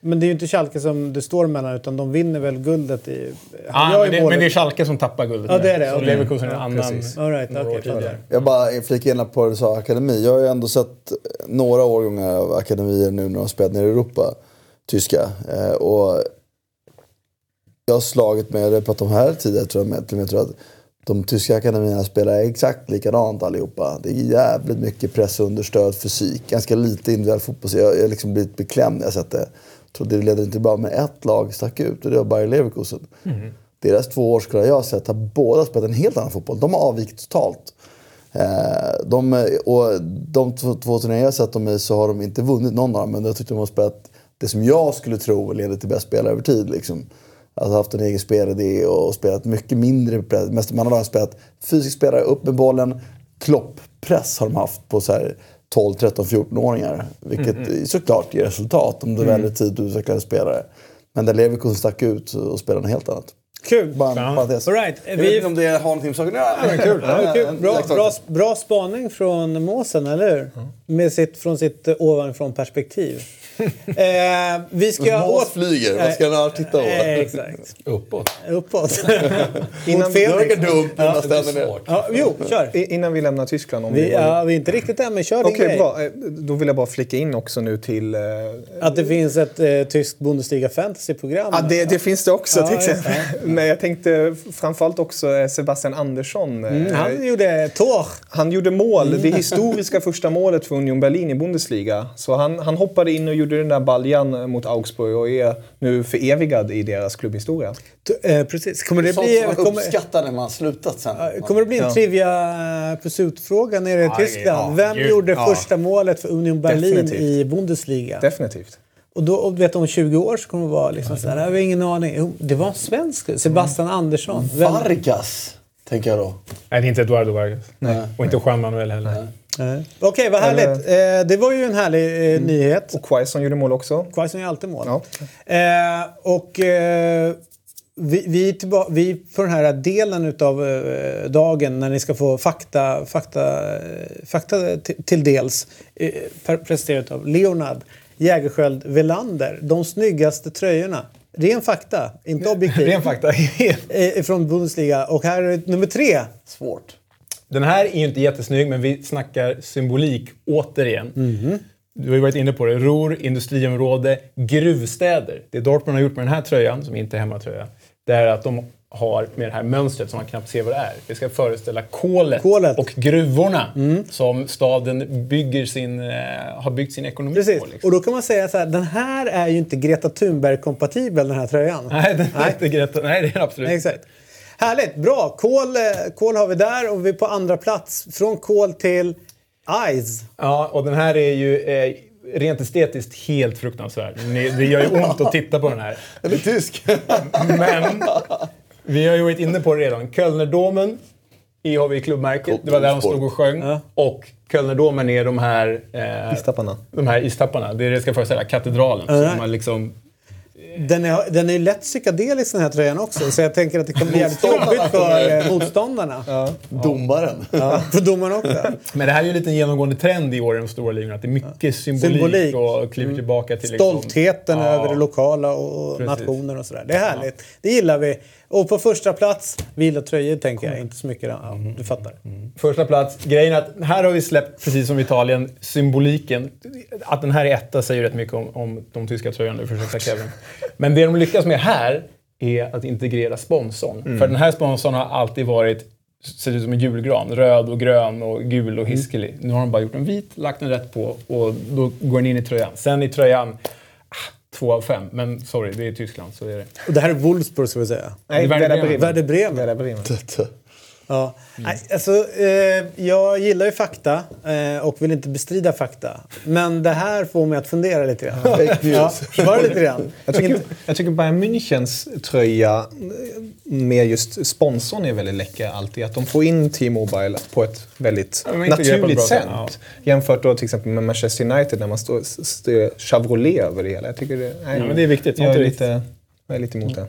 Men det är ju inte Schalke som det står mellan utan de vinner väl guldet i... Gör men, det, men det är Schalke som tappar guldet. Ja, det är det. Så Okej. Leverkusen är en annan... precis. All right, några år okej, tidigare. Jag bara flikar in på det du sa, akademi. Jag har ju ändå sett några årgångar av akademier nu när de har spelat nere i Europa. Tyska. Eh, och jag har slagit med, det har jag pratat om här tidigare tror jag, till och med tror att de tyska akademierna spelar exakt likadant allihopa. Det är jävligt mycket pressunderstöd, fysik, ganska lite individuell fotboll. Så jag jag har liksom blivit beklämd när jag sett det. Trodde det ledde inte bra, men ett lag stack ut och det var Bayer Leverkusen. Deras två årskullar jag har sett har båda spelat en helt annan fotboll. De har avvikit totalt. Eh, de, och de två, två turneringar jag har sett dem i så har de inte vunnit någon av dem. Men jag tyckte de har spelat det som jag skulle tro leder till bäst spelare över tid. Liksom. Alltså haft en egen spelidé och spelat mycket mindre press. Mest- Man har spelat fysisk spelare, upp med bollen. Klopppress har de haft på så här 12, 13, 14-åringar. Vilket såklart ger resultat om du väljer tid och utvecklar en spelare. Men där Leverkusen stack ut och spelade något helt annat. Kul! Bara en Ja. parentes. All right. Jag vet Vi, inte om det har någonting med saken att göra. Ja, kul. Ja, kul. Bra, bra, bra spaning från Måsen, eller hur? Med sitt, från sitt eh, ovanifrån perspektiv. Eh, vi ska... Mås åt- flyger, vad ska han titta på? Eh, exakt. Uppåt. Uppåt. Innan vi- Felix. dumt man Det svårt. Ja, jo, kör. I- Innan vi lämnar Tyskland. Om Vi, vi ja, vi är inte riktigt där, men kör din Okej, grej. bra. Eh, Då vill jag bara flika in också nu till... eh, Att det finns ett eh, tyskt Bundesliga fantasy-program. Ja, det, det finns det också Ja, till exempel. Men jag tänkte framförallt också eh, Sebastian Andersson. Eh, Mm, Han gjorde Tor. Han gjorde mål, det historiska första målet för Union Berlin i Bundesliga. Så han, han hoppade in och gjorde den där baljan mot Augsburg och är nu förevigad i deras klubbhistoria. Eh, precis. Kommer det Sånt bli, som man kommer, uppskattar när man slutat sen. kommer det bli en Ja. trivia pursuit-fråga nere i Ja, Tyskland? ja, Vem gud, gjorde ja. första målet för Union Berlin Definitivt. i Bundesliga? Definitivt. Och då och vet om 20 år så kommer det vara liksom så här, har ingen aning. Jo, det var en svensk. Sebastian Andersson. Vem- Vargas, tänker jag då. Nej, det är inte Eduardo Vargas. Och inte Juan Manuel heller. Nej. Okej, vad härligt. Eh, det var ju en härlig eh, nyhet. Och Quaison gjorde mål också. Quaison gör alltid mål. Ja. Eh, och vi, vi, tillba- vi på den här delen av eh, dagen när ni ska få fakta, fakta, fakta till, till dels eh, presenterat av Leonard Jägerskiöld Velander. De snyggaste tröjorna. Ren fakta, inte objektiv. Ren fakta. eh, från Bundesliga. Och här är nummer tre. Svårt. Den här är ju inte jättesnygg, men vi snackar symbolik återigen. Mhm. Du har ju varit inne på det. Ruhr, industriområde, gruvstäder. Det Dortmund har gjort med den här tröjan, som inte är hemmatröja, det är att de har med det här mönstret som man knappt ser vad det är. Det ska föreställa kolet, Kolet. och gruvorna som staden bygger sin, eh, har byggt sin ekonomi Precis. på. Liksom. Och då kan man säga så här, den här är ju inte Greta Thunberg-kompatibel den här tröjan. Nej, den är inte Greta. Nej, det är den absolut Nej, Exakt. Härligt, bra. Kol, eh, kol har vi där och vi är på andra plats. Från kol till Eyes. Ja, och den här är ju eh, rent estetiskt helt fruktansvärd. Ni- Det gör ju ont att titta på den här. Den är tysk. Men vi har ju varit inne på det redan. Kölnerdomen i har vi klubbmärket. Det var där de stod och sjöng. Och Kölnerdomen är de här... Eh, Istapparna. De här istapparna. Det är det jag ska föreställa. Katedralen. Så de har liksom... Den är, den är lätt psykedelisk den här tröjan också. Så jag tänker att det kommer bli jävligt jobbigt för eh, motståndarna. Domaren. Ja, för domarna också. Men det här är ju lite en genomgående trend i år i de stora ligorna. Att det är mycket symbolik, Symbolik. och kliver tillbaka till... Liksom, Stoltheten Ja. över det lokala och Precis. nationen och sådär. Det är härligt. Det gillar vi. Och på första plats, vila tröjor tänker jag. Inte så mycket. Ja, du fattar. Första plats. Grejen är att här har vi släppt, precis som Italien, symboliken. Att den här är etta säger rätt mycket om, om de tyska tröjorna, ursäkta Kevin. Men det de lyckas med här är att integrera sponsorn. För den här sponsorn har alltid varit ser ut som en julgran. Röd och grön och gul och hiskelig. Nu har de bara gjort en vit, lagt den rätt på och då går den in i tröjan. Sen i tröjan, två av fem. Men sorry, det är Tyskland, så är det. Och det här är Wolfsburg ska vi säga. Nej, Werder Werder Bremen. Bremen. Werder Bremen. Ja. Nej, alltså, eh, jag gillar ju fakta eh, och vill inte bestrida fakta. Men det här får mig att fundera lite grann. Ja, det lite grann? Jag tycker, jag tycker Bayern Münchens tröja eh, med just sponsorn är väldigt läcker alltid. Att de får in T-Mobile på ett väldigt Ja, naturligt sätt. ja. Jämfört då till exempel med Manchester United när man står, står Chevrolet över det hela. Jag tycker det, nej, Ja, men det är viktigt. Jag är lite, jag är lite emot det.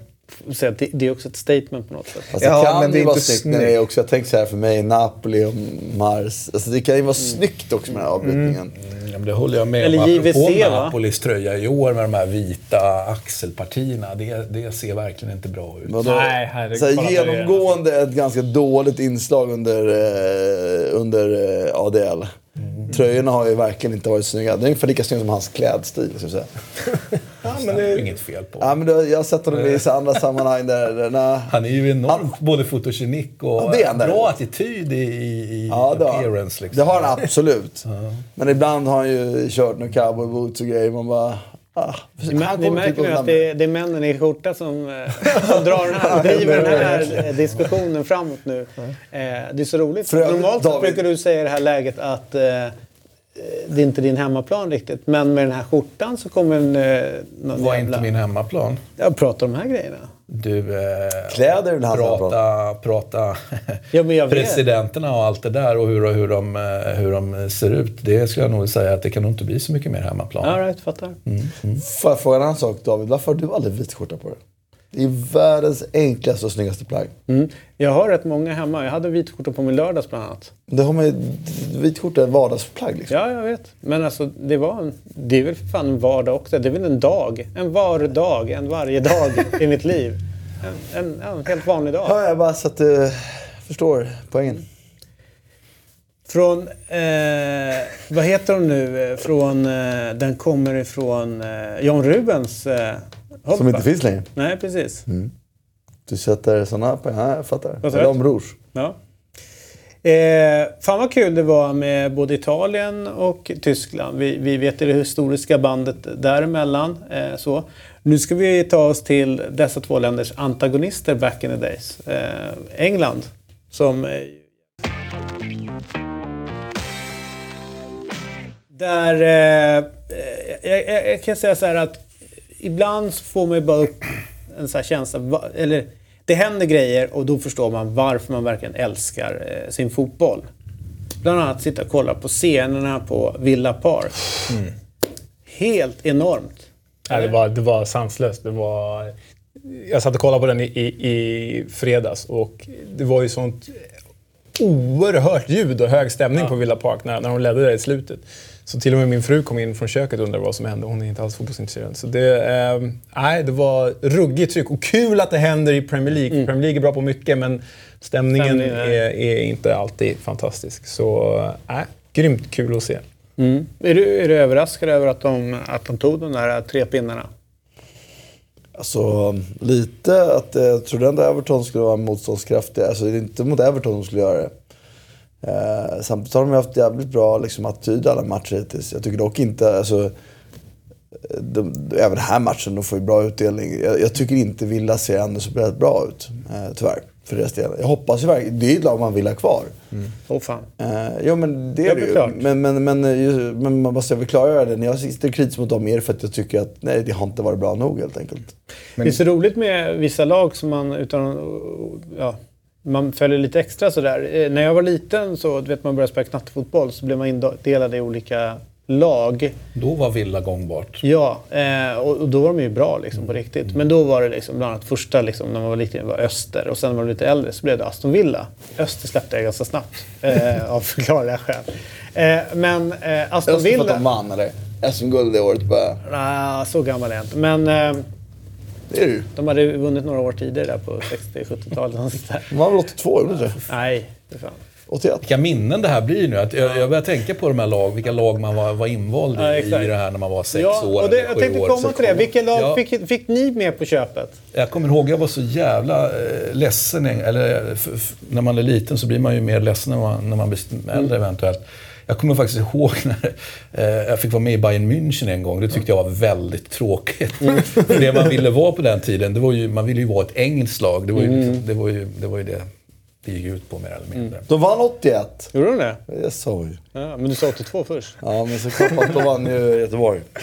Så det, det är också ett statement på något sätt. Alltså, Ja, kan men det är ju vara inte snyggt snyggt. också, jag tänker så här för mig, Napoli och Mars. Alltså det kan ju vara snyggt också med den här avbrytningen. Ja, men det håller jag med Eller om. Apropå va? Napolis tröja i år med de här vita axelpartierna. Det, det ser verkligen inte bra ut. Vadå? Nej, herregud, så här, genomgående ett ganska dåligt inslag under, eh, under eh, ADL. Tröjorna har ju verkligen inte varit snygga. Det är ungefär lika snygga som hans klädstil. Jag säga. Ja, men det är inget fel på. Ja, men det, jag har sett honom i så andra sammanhang där... där när, Han är ju enormt både fotogenik och Ja, det är han bra attityd i, i, Ja, det har, han. appearance. Liksom. det har han absolut. Men ibland har han ju kört några cowboyboots och grejer. Man bara... Ah, Ni, ni märker nu undan att det, det är männen i skjorta som, eh, som drar den här, driver den här eh, diskussionen framåt nu. Eh, det är så roligt. För övrigt, Normalt David- brukar du säga i det här läget att eh, det är inte din hemmaplan riktigt. Men med den här skjortan så kommer en... Eh, någon var jävla... inte min hemmaplan. Jag pratar om de här grejerna. Du, eh, Kläder hans prata, prata Ja, men jag vet. presidenterna och allt det där och hur, hur, de, eh, hur de ser ut. Det skulle jag nog säga att det kan nog inte bli så mycket mer hemmaplan. All right, fattar. Får jag fråga en annan sak David? Varför har du aldrig vit skjorta på dig? Det är världens enklaste och snyggaste plagg. Mm. Jag har rätt många hemma. Jag hade vit skjorta på min lördags bland annat. Det har man ju, vit skjorta är vardagsplagg liksom. Ja, jag vet. Men alltså, det, var en, det är väl för fan en vardag också. Det är väl en dag. En vardag. En varje dag i mitt liv. En, en, en helt vanlig dag. Ja, jag bara så att du förstår poängen. Från, eh, vad heter de nu? Eh, Från, eh, den kommer ifrån eh, John Rubens eh, hopp, Som inte finns längre. Nej, precis. Du sätter såna på... Ja, jag fattar. Vad du? Rom Rouge. Ja. Eh, fan vad kul det var med både Italien och Tyskland. Vi, vi vet det historiska bandet däremellan. Eh, så. Nu ska vi ta oss till dessa två länders antagonister back in the days. Eh, England som... Eh, där... Eh, jag, jag, jag kan säga så här att ibland så får man ju bara upp en sån här känsla. Eller det händer grejer och då förstår man varför man verkligen älskar eh, sin fotboll. Bland annat sitta och kolla på scenerna på Villa Park. Helt enormt. Ja, det, var, det var sanslöst. Det var... Jag satt och kollade på den i, i, i fredags och det var ju sånt oerhört ljud och hög stämning på Villa Park när, när de ledde det i slutet. Så till och med min fru kom in från köket och undrade vad som hände. Hon är inte alls fotbollsintresserad. Så det, eh, nej, det var ruggigt tryck. Och kul att det händer i Premier League. Premier League är bra på mycket, men stämningen Stämningen är- är, inte alltid fantastisk. Så nej, grymt kul att se. Är, du, är du överraskad över att de, att de tog de där tre pinnarna? Alltså lite att jag trodde ändå Everton skulle vara motståndskraftiga. Alltså det är inte mot Everton de skulle göra det. Eh, samtidigt har de haft jävligt bra liksom, attityd alla matcher hittills. Jag tycker dock inte, alltså, de, även den här matchen, de får ju bra utdelning. Jag, jag tycker inte Villa ser ändå så väldigt bra ut, eh, tyvärr. För deras del. Jag hoppas ju verkligen, det är ett lag man vill ha kvar. Åh fan. Eh, jo men det Ja, är det men ju. Men, men, men, eh, ju- men man måste väl klargöra det. När jag sitter kritisk mot dem är det för att jag tycker att nej, det har inte varit bra nog helt enkelt. Det är så roligt med vissa lag som man utan ja, man följer lite extra sådär. Eh, När jag var liten så, du vet man började spela knattefotboll så blev man indelad i olika lag. Då var Villa gångbart. Ja, eh, och, då var de ju bra liksom, på riktigt. Men då var det liksom, bland annat första liksom, när man var liten var Öster och sen när man var lite äldre så blev det Aston Villa. Öster släppte jag ganska snabbt eh, av förklarliga skäl. Eh, men Aston Öster för att Villa... de vann eller? SM-guld det året bara. Ah, så gammal är jag inte. Men eh, Det är det ju. de hade vunnit några år tidigare där på 60-70-talet. någonstans där. De var väl 82, gjorde de inte? Nej, för fan. 81. Vilka minnen det här blir nu. Att jag, jag börjar tänka på de här lag, vilka lag man var, var invald i, Ja, i det här när man var sex Ja, år och det, eller jag tänkte år. komma till det. Vilka lag Ja. fick, fick ni med på köpet? Jag kommer ihåg, jag var så jävla eh, ledsen. Eller, f- när man är liten så blir man ju mer ledsen när man, när man blir äldre eventuellt. Jag kommer faktiskt ihåg när eh, jag fick vara med i Bayern München en gång. Det tyckte jag var väldigt tråkigt. För det man ville vara på den tiden, det var ju, man ville ju vara ett engelskt lag. Det var ju, liksom, det, var ju, det var ju det det gick ut på mer eller mindre. De vann 81. Gjorde de det? Jag sa ju. Ja, men du sa 82 först. Ja, men såklart att de vann ju Göteborg. En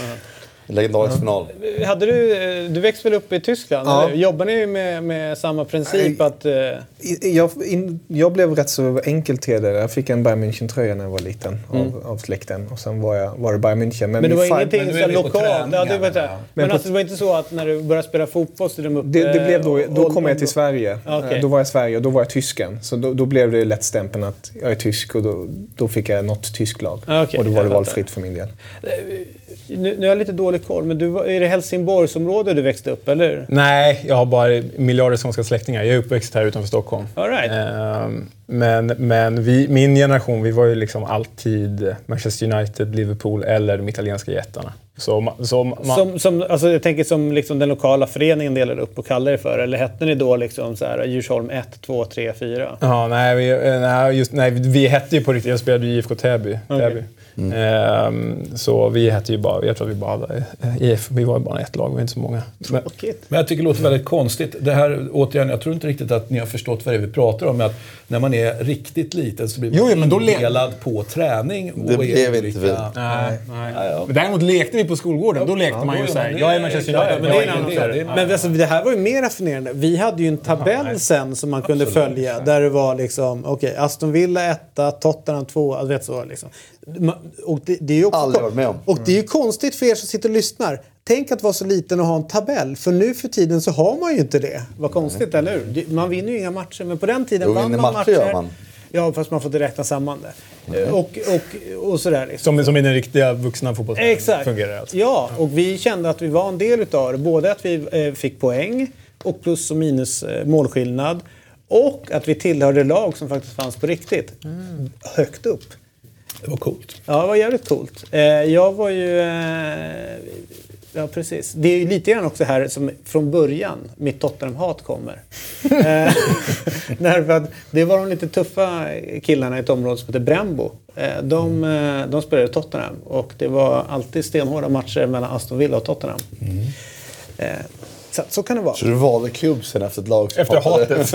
legendarisk final. Hade du, eh, du växte väl upp i Tyskland? Ja. Eller? Jobbar ni med, med samma princip? Nej. att... I- Jag, in, jag blev rätt så enkelt tilldelad. Jag fick en Bayern München-tröja när jag var liten av, av släkten. Och sen var, jag, var det Bayern München. Men det min var far- ingenting men så lokalt? Ja, det, var, ja. Men, Men på- alltså, det var inte så att när du började spela fotboll så de upp... Det, det blev då, då kom jag till? Sverige. Okej. Eh, Då var jag i Sverige och då var jag tysken. Så då, då blev det lätt stämpeln att jag är tysk och då, då fick jag något tyskt lag. Okej, och då var jag det valfritt för min del. Nu, nu har jag lite dålig koll, men du, är det Helsingborgsområde du växte upp, eller? Nej, jag har bara miljarder skånska släktingar. Jag är uppväxt här utanför Stockholm. All right. Ehm, men men vi, min generation, vi var ju liksom alltid Manchester United, Liverpool eller de italienska jättarna. Så, ma- så ma- Som, som, alltså jag tänker som liksom den lokala föreningen delade upp och kallade det för. Eller hette ni då liksom så här Djursholm 1, 2, 3, 4? Ja, nej, vi, nej, just, nej, vi hette ju på riktigt, jag spelade i IFK Täby. Täby. Ehm, så vi hette ju bara, jag tror att vi bara hade, IF, vi var bara ett lag, vi var inte så många. Men, Tråkigt. Men jag tycker det låter väldigt konstigt. Det här, återigen, jag tror inte riktigt att ni har förstått vad det är vi pratar om. Att när man är riktigt liten så blir man Jo, men då indelad på träning. och Det är blev inte vi. nej, nej. Ja, ja. Men däremot lekte vi på skolgården, då lekte man ju såhär, jag är Manchester ja, United. jag det, är en är men alltså, det här var ju mer raffinerande. Vi hade ju en tabell sen som man kunde följa. Där det var liksom, okej, Aston Villa 1, Tottenham 2, vet så liksom. Och det, det är ju också Aldrig varit med om. Och det är ju konstigt för er som sitter och lyssnar. Tänk att vara så liten och ha en tabell. För nu för tiden så har man ju inte det. Vad konstigt, eller hur? Man vinner ju inga matcher. Men på den tiden Jo, vann man matcher gör man. Ja, fast man får inte räkna samman det. Eh, Och, och, och sådär liksom. Som, som i den riktiga vuxna fotbollsvärlden Exakt. fungerar alltså. Ja, och vi kände att vi var en del utav det. Både att vi eh, fick poäng och plus och minus eh, målskillnad. Och att vi tillhörde lag som faktiskt fanns på riktigt. Högt upp. Det var coolt. Ja, det var jävligt coolt. Eh, jag var ju... Ja, precis. Det är ju lite grann också här som från början mitt Tottenham-hat kommer. eh, därför det var de lite tuffa killarna i ett område som heter Brembo. Eh, de, eh, de spelade i Tottenham och det var alltid stenhårda matcher mellan Aston Villa och Tottenham. Eh, så, så kan det vara. Så du valde klubb sen efter ett lag som Efter hatet.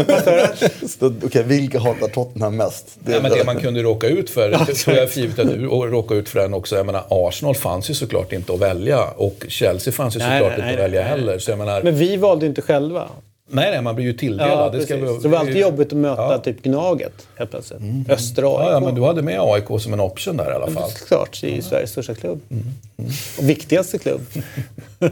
Okej, vilka hatar Tottenham mest? Ja, men det man kunde råka ut för, det tror jag givet att du råkade ut för den också. Jag menar, Arsenal fanns ju såklart inte att välja och Chelsea fanns ju Nej, såklart nej, inte nej, att välja nej. heller. Så jag menar, Men vi valde inte själva. nej, nej, man blir ju tilldelad. Ja, det, ska Så det var alltid jobbigt att möta Ja. typ Gnaget helt plötsligt. Östra AIK. Ja, ja, men du hade med AIK som en option där i alla fall. Klart, det är ju Sveriges största klubb. Och viktigaste klubb.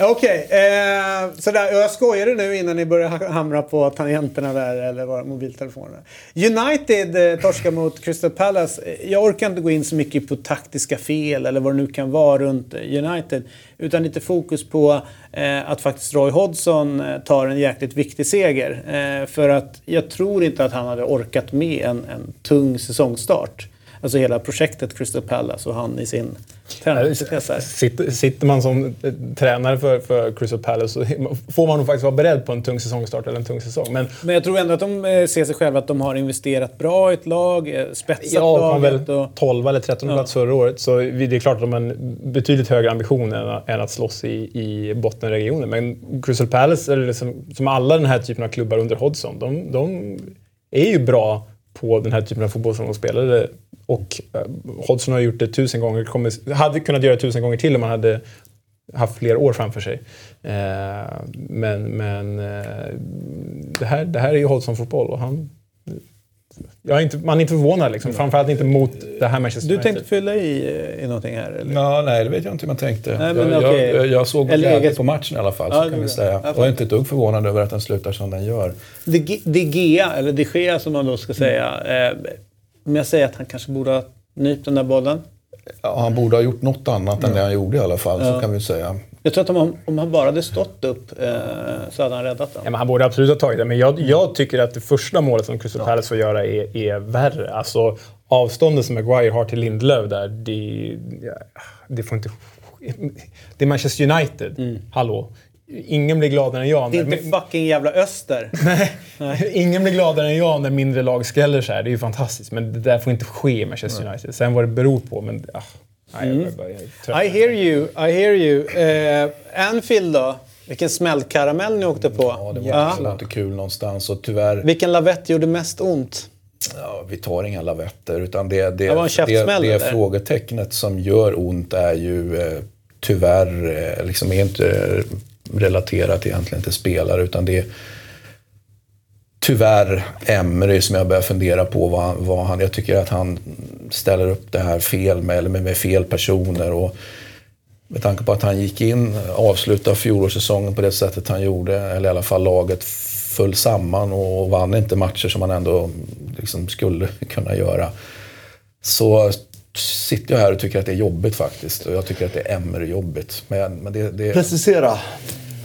Okej, okay, eh, sådär. Jag skojade nu innan ni började hamra på tangenterna där, eller var mobiltelefonerna. United eh, torskar mot Crystal Palace. Eh, jag orkar inte gå in så mycket på taktiska fel eller vad det nu kan vara runt eh, United. Utan lite fokus på eh, att faktiskt Roy Hodgson eh, tar en jäkligt viktig seger. Eh, för att jag tror inte att han hade orkat med en, en tung säsongstart. Alltså hela projektet Crystal Palace och han i sin här. Sitter, sitter man som eh, tränare för, för Crystal Palace så får man nog faktiskt vara beredd på en tung säsongstart eller en tung säsong. Men Men jag tror ändå att de eh, ser sig själva att de har investerat bra i ett lag, eh, spetsat väl laget. Och, 12 eller 13 plats förra året, så det är klart att de har en betydligt högre ambition än, än att slåss i, i bottenregionen. Men Crystal Palace, eller liksom, som alla den här typen av klubbar under Hodgson, de, de är ju bra på den här typen av fotboll som de spelade. Och eh, Hodgson har gjort det tusen gånger, kommer, hade kunnat göra det tusen gånger till om man hade haft fler år framför sig. Eh, men men eh, det, här, det här är ju Hodgson-fotboll och han... Jag är inte, man är inte förvånad liksom. Framförallt inte mot det här Manchester du United. tänkte fylla i, i någonting här? Eller? Ja, nej, det vet jag inte om jag tänkte. Nej, men jag, okej. jag, jag såg Eller eget- på matchen i alla fall, Ja, så det kan vi är säga. Jag är inte ett dugg förvånad över att den slutar som den gör. De, Ge- De Gea, eller De Gea som man då ska säga. Eh, om jag säger att han kanske borde ha nypt den där bollen. Ja, han borde ha gjort något annat än det han gjorde i alla fall, Ja. så kan vi säga. Jag tror att om han, om han bara hade stått upp eh, så hade han räddat den. Ja, men han borde absolut ha tagit det, men jag, jag tycker att det första målet som Crystal Palace får göra är, är värre. Alltså, avståndet som Maguire har till Lindelöf där, det, ja, det får inte. Det är Manchester United. Hallå. Ingen blir gladare än jag. Det är inte fucking jävla öster. Nej. Ingen blir gladare än jag när mindre lag skräller så här. Det är ju fantastiskt. Men det där får inte ske i Manchester United. Sen vad det beror på, men... Ah, nej, jag, jag, jag. I hear you, I hear you. Eh, Anfield då? Vilken smällkaramell ni åkte på. Ja, det var också inte kul någonstans och tyvärr, Vilken lavett gjorde mest ont? ja, vi tar inga lavetter utan det, det, Det var en det, käftsmäll, det frågetecknet som gör ont är ju eh, tyvärr eh, liksom är inte relaterat egentligen till spelare utan det är tyvärr Emery som jag börjar fundera på vad vad han... Jag tycker att han ställer upp det här fel med, eller med, med fel personer. Och med tanke på att han gick in, avslutade fjolårssäsongen på det sättet han gjorde, eller i alla fall laget föll samman och vann inte matcher som man ändå liksom skulle kunna göra. Så sitter jag här och tycker att det är jobbigt faktiskt. Och jag tycker att det är Emery-jobbigt. Men, men det, det, Precisera.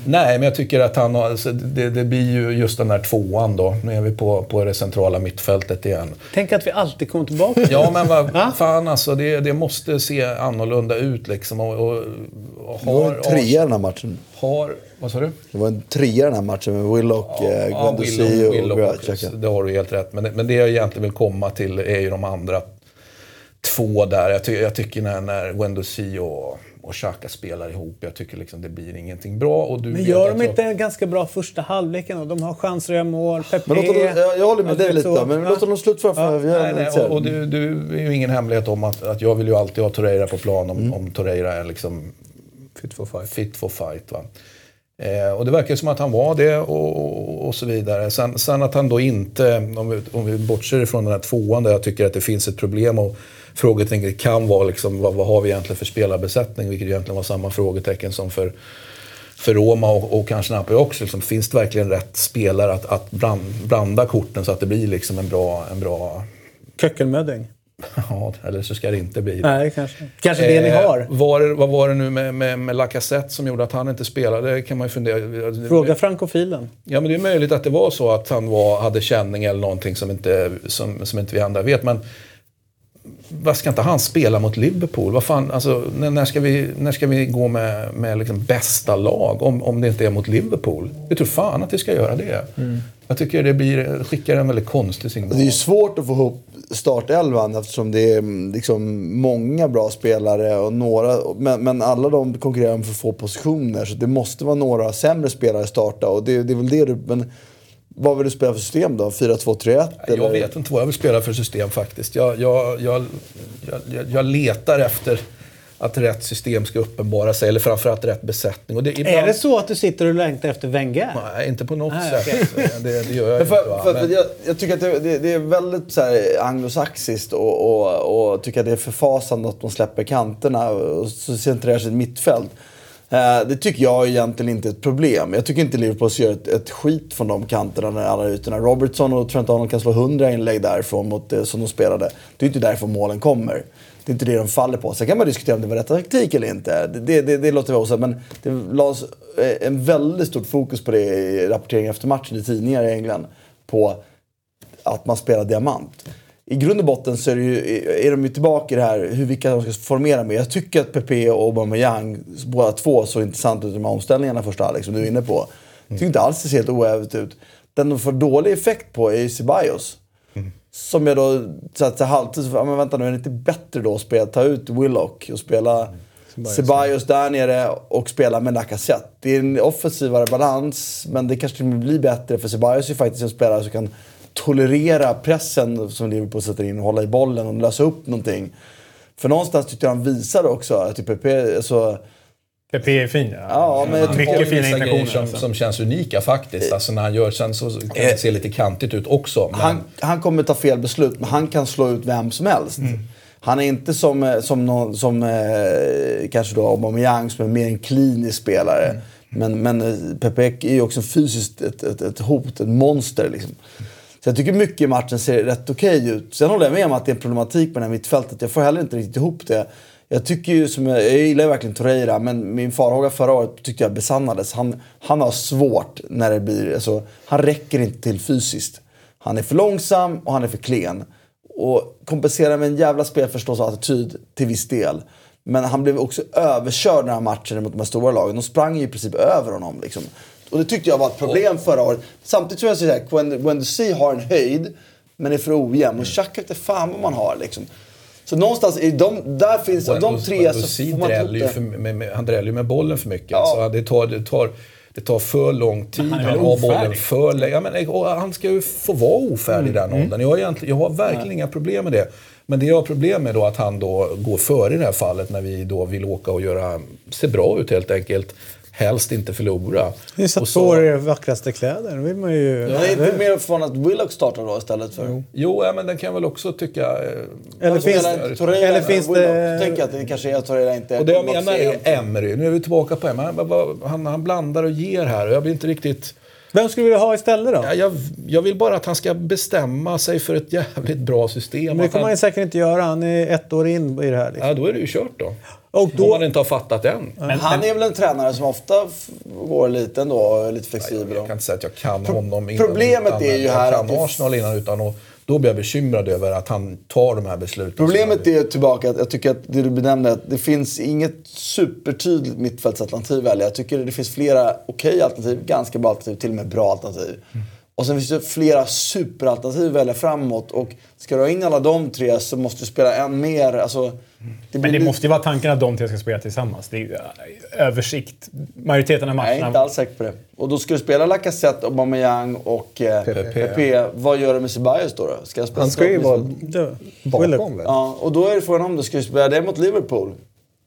Nej, men jag tycker att han har, alltså, det, det blir ju just den där tvåan då. Nu är vi på, på det centrala mittfältet igen. Tänk att vi alltid kommer tillbaka. Ja, men vad Va? fan alltså. Det, det måste se annorlunda ut liksom. Och, och, och Det var har, en trea den här matchen. har, vad sa du? Det var en trea den här matchen med Willock, eh, Ja, Guendouzi Willow- och Willow Grachaka. Det har du helt rätt. Men, det- men det jag egentligen vill komma till är ju de andra två där. Jag, ty, jag tycker när, när Guendouzi och, och Xhaka spelar ihop, jag tycker liksom det blir ingenting bra. Och du Men gör de inte en ganska bra första halvleken då? De har chanser att göra mål. Pepe... Men låt dem, jag, jag håller med dig lite så- men låt dem slutföra är Nej, nej, och, och du, du är ju ingen hemlighet om att, att jag vill ju alltid ha Torreira på plan om, om Torreira är liksom Fit for fight. fit for fight. Va? Eh, och det verkar som att han var det och, och, och så vidare. Sen, sen att han då inte, om vi, om vi bortser ifrån den här tvåan där jag tycker att det finns ett problem och frågetecknet kan vara liksom, vad, vad har vi egentligen för spelarbesättning? Vilket egentligen var samma frågetecken som för, för Roma och, och kanske Napoli också. Liksom, finns det verkligen rätt spelare att, att bland, blanda korten så att det blir liksom en bra, en bra Kökkelmödding. Ja, eller så ska det inte bli. Nej, kanske. Kanske det ni Eh, har. Var, vad var det nu med, med, med Lacazette som gjorde att han inte spelade? Kan man ju fundera. Fråga frankofilen. Ja, men det är möjligt att det var så att han var, hade känning eller någonting som inte, som, som inte vi andra vet. Men vad ska inte han spela mot Liverpool? Vad fan, alltså, när, ska vi, när ska vi gå med, med liksom bästa lag om, om det inte är mot Liverpool? Jag tror fan att vi ska göra det. Jag tycker det blir, skickar en väldigt konstig signal. Det är ju svårt att få ihop startelvan eftersom det är mm, liksom många bra spelare och några, men, men alla de konkurrerar om för få positioner så det måste vara några sämre spelare starta och det, det är väl det du, men vad vill du spela för system då? 4-2-3-1? Jag vet inte vad jag vill spela för system faktiskt. Jag, jag, jag, jag, jag letar efter att rätt system ska uppenbara sig, eller framförallt rätt besättning. Och det, ibland, Är det så att du sitter och längtar efter Wenger? Nej, inte på något Nej, sätt. Det, det gör jag inte. för, Men- jag, jag tycker att det, det, det är väldigt så här anglosaxiskt och, och, och tycker att det är förfasande att de släpper kanterna och så centrerar sig i ett mittfält. Eh, det tycker jag egentligen inte är ett problem. Jag tycker inte Liverpool ska göra ett, ett skit från de kanterna, när alla ytorna. Robertson och Trent Arnold kan slå 100 inlägg därifrån mot det som de spelade. Det är inte därifrån målen kommer. Det är inte det de faller på. Sen kan man diskutera om det var rätt taktik eller inte. Det, det, det, det låter vi osagt. Men det lades eh, en väldigt stort fokus på det i rapporteringen efter matchen i tidningar i England. På att man spelar diamant. I grund och botten så är, ju, är de ju tillbaka i det här hur vilka de ska formera med. Jag tycker att Pepe och Aubameyang, båda två, såg intressant ut i de här omställningarna första halvlek som du är inne på. Jag tycker inte alls det ser helt oävet ut. Den de får dålig effekt på är ju Ceballos. Som jag då, så att så halvtid, ja, men vänta nu, är det inte bättre då att spela, ta ut Willock och spela Ceballos där nere och spela med Lacazette. Det är en offensivare balans, men det kanske till och med blir bättre för Ceballos är ju faktiskt en spelare som kan tolerera pressen som Liverpool sätter in och hålla i bollen och lösa upp någonting. För någonstans tyckte jag han visade också att typ PP, alltså, PP är fin ja. Ja, men jag Mycket fina intentioner. som, alltså. som känns unika faktiskt. Alltså när han gör, sen så kan det se lite kantigt ut också. Men han, han kommer ta fel beslut, men han kan slå ut vem som helst. Mm. Han är inte som, eh, som, någon, som eh, kanske då Aubameyang som är mer en klinisk spelare. Mm. Men, men eh, Pepe är ju också fysiskt ett, ett, ett hot, ett monster. Liksom. Så jag tycker mycket i matchen ser rätt okej ut. Sen håller jag med om att det är en problematik med det här mittfältet. Jag får heller inte riktigt ihop det. Jag tycker ju som jag, jag gillar ju verkligen Torreira, men min farhåga förra året tyckte jag besannades. Han, han har svårt när det blir, alltså, han räcker inte till fysiskt. Han är för långsam och han är för klen. Och kompenserar med en jävla spelförståelse och attityd till viss del. Men han blev också överkörd den här matchen mot de här stora lagen. De sprang ju i princip över honom. Liksom. Och det tyckte jag var ett problem förra året. Samtidigt som jag att Gwen- Guendouzi har en höjd, men är för ojämn. Och Xhaka vet inte fan vad man har liksom. Så någonstans, i de, där finns, av de tre så får man dräller för, med, med, han dräller ju med bollen för mycket. Ja. Så det, tar, det, tar, det tar för lång tid. han Han, har bollen för länge. Ja, men, och han ska ju få vara ofärdig i den åldern. Jag jag har verkligen inga problem med det. Men det jag har problem med då att han då går före i det här fallet när vi då vill åka och göra, se bra ut helt enkelt. Helst inte förlora. Ni satt Och på så- er vackraste kläder. Då vill man ju... Jag är inte mer från att Willock startar då istället för... Jo, ja, men den kan jag väl också tycka... eh, Eller Alltså, finns, menar Torreira eller finns Willock. det... Tänk att det kanske är att Torreira inte. Och det jag menar är. Emery. Nu är vi tillbaka på Emery. Han, han, han, blandar och ger här och jag blir inte riktigt... Vem skulle du vilja ha istället då? Ja, jag, jag vill bara att han ska bestämma sig för ett jävligt bra system. Men det kommer han ju han, säkert inte göra. Han är ett år in i det här. Liksom. ja, då är det ju kört då. Och Om då, man inte har fattat än. Men han är väl en tränare som ofta går lite ändå, lite flexibel. Jag kan inte säga att jag kan honom innan. problemet utan, är ju jag här kan att det- Arsenal innan utan och då blir jag bekymrad över att han tar de här besluten. Problemet är tillbaka att jag tycker att det du benämnde, att det finns inget supertydligt mittfältsalternativ att välja. Jag tycker det finns flera okej alternativ, ganska bra alternativ, till och med bra alternativ. Och sen finns det flera superalternativ att välja framåt. Och ska du ha in alla de tre så måste du spela än mer. Alltså, det blir Men det lite- måste ju vara tanken att de tre ska spela tillsammans. Det är ju äh, översikt. Majoriteten av Nej, jag är inte matcherna. alls säker på det. Och då ska du spela Lacazette, Aubameyang och eh, Pepe. Pepe. Vad gör du med Ceballos då? då? Ska jag spela Han ska ju vara bakom väl? Ja, och då är det frågan om du ska spela det mot Liverpool.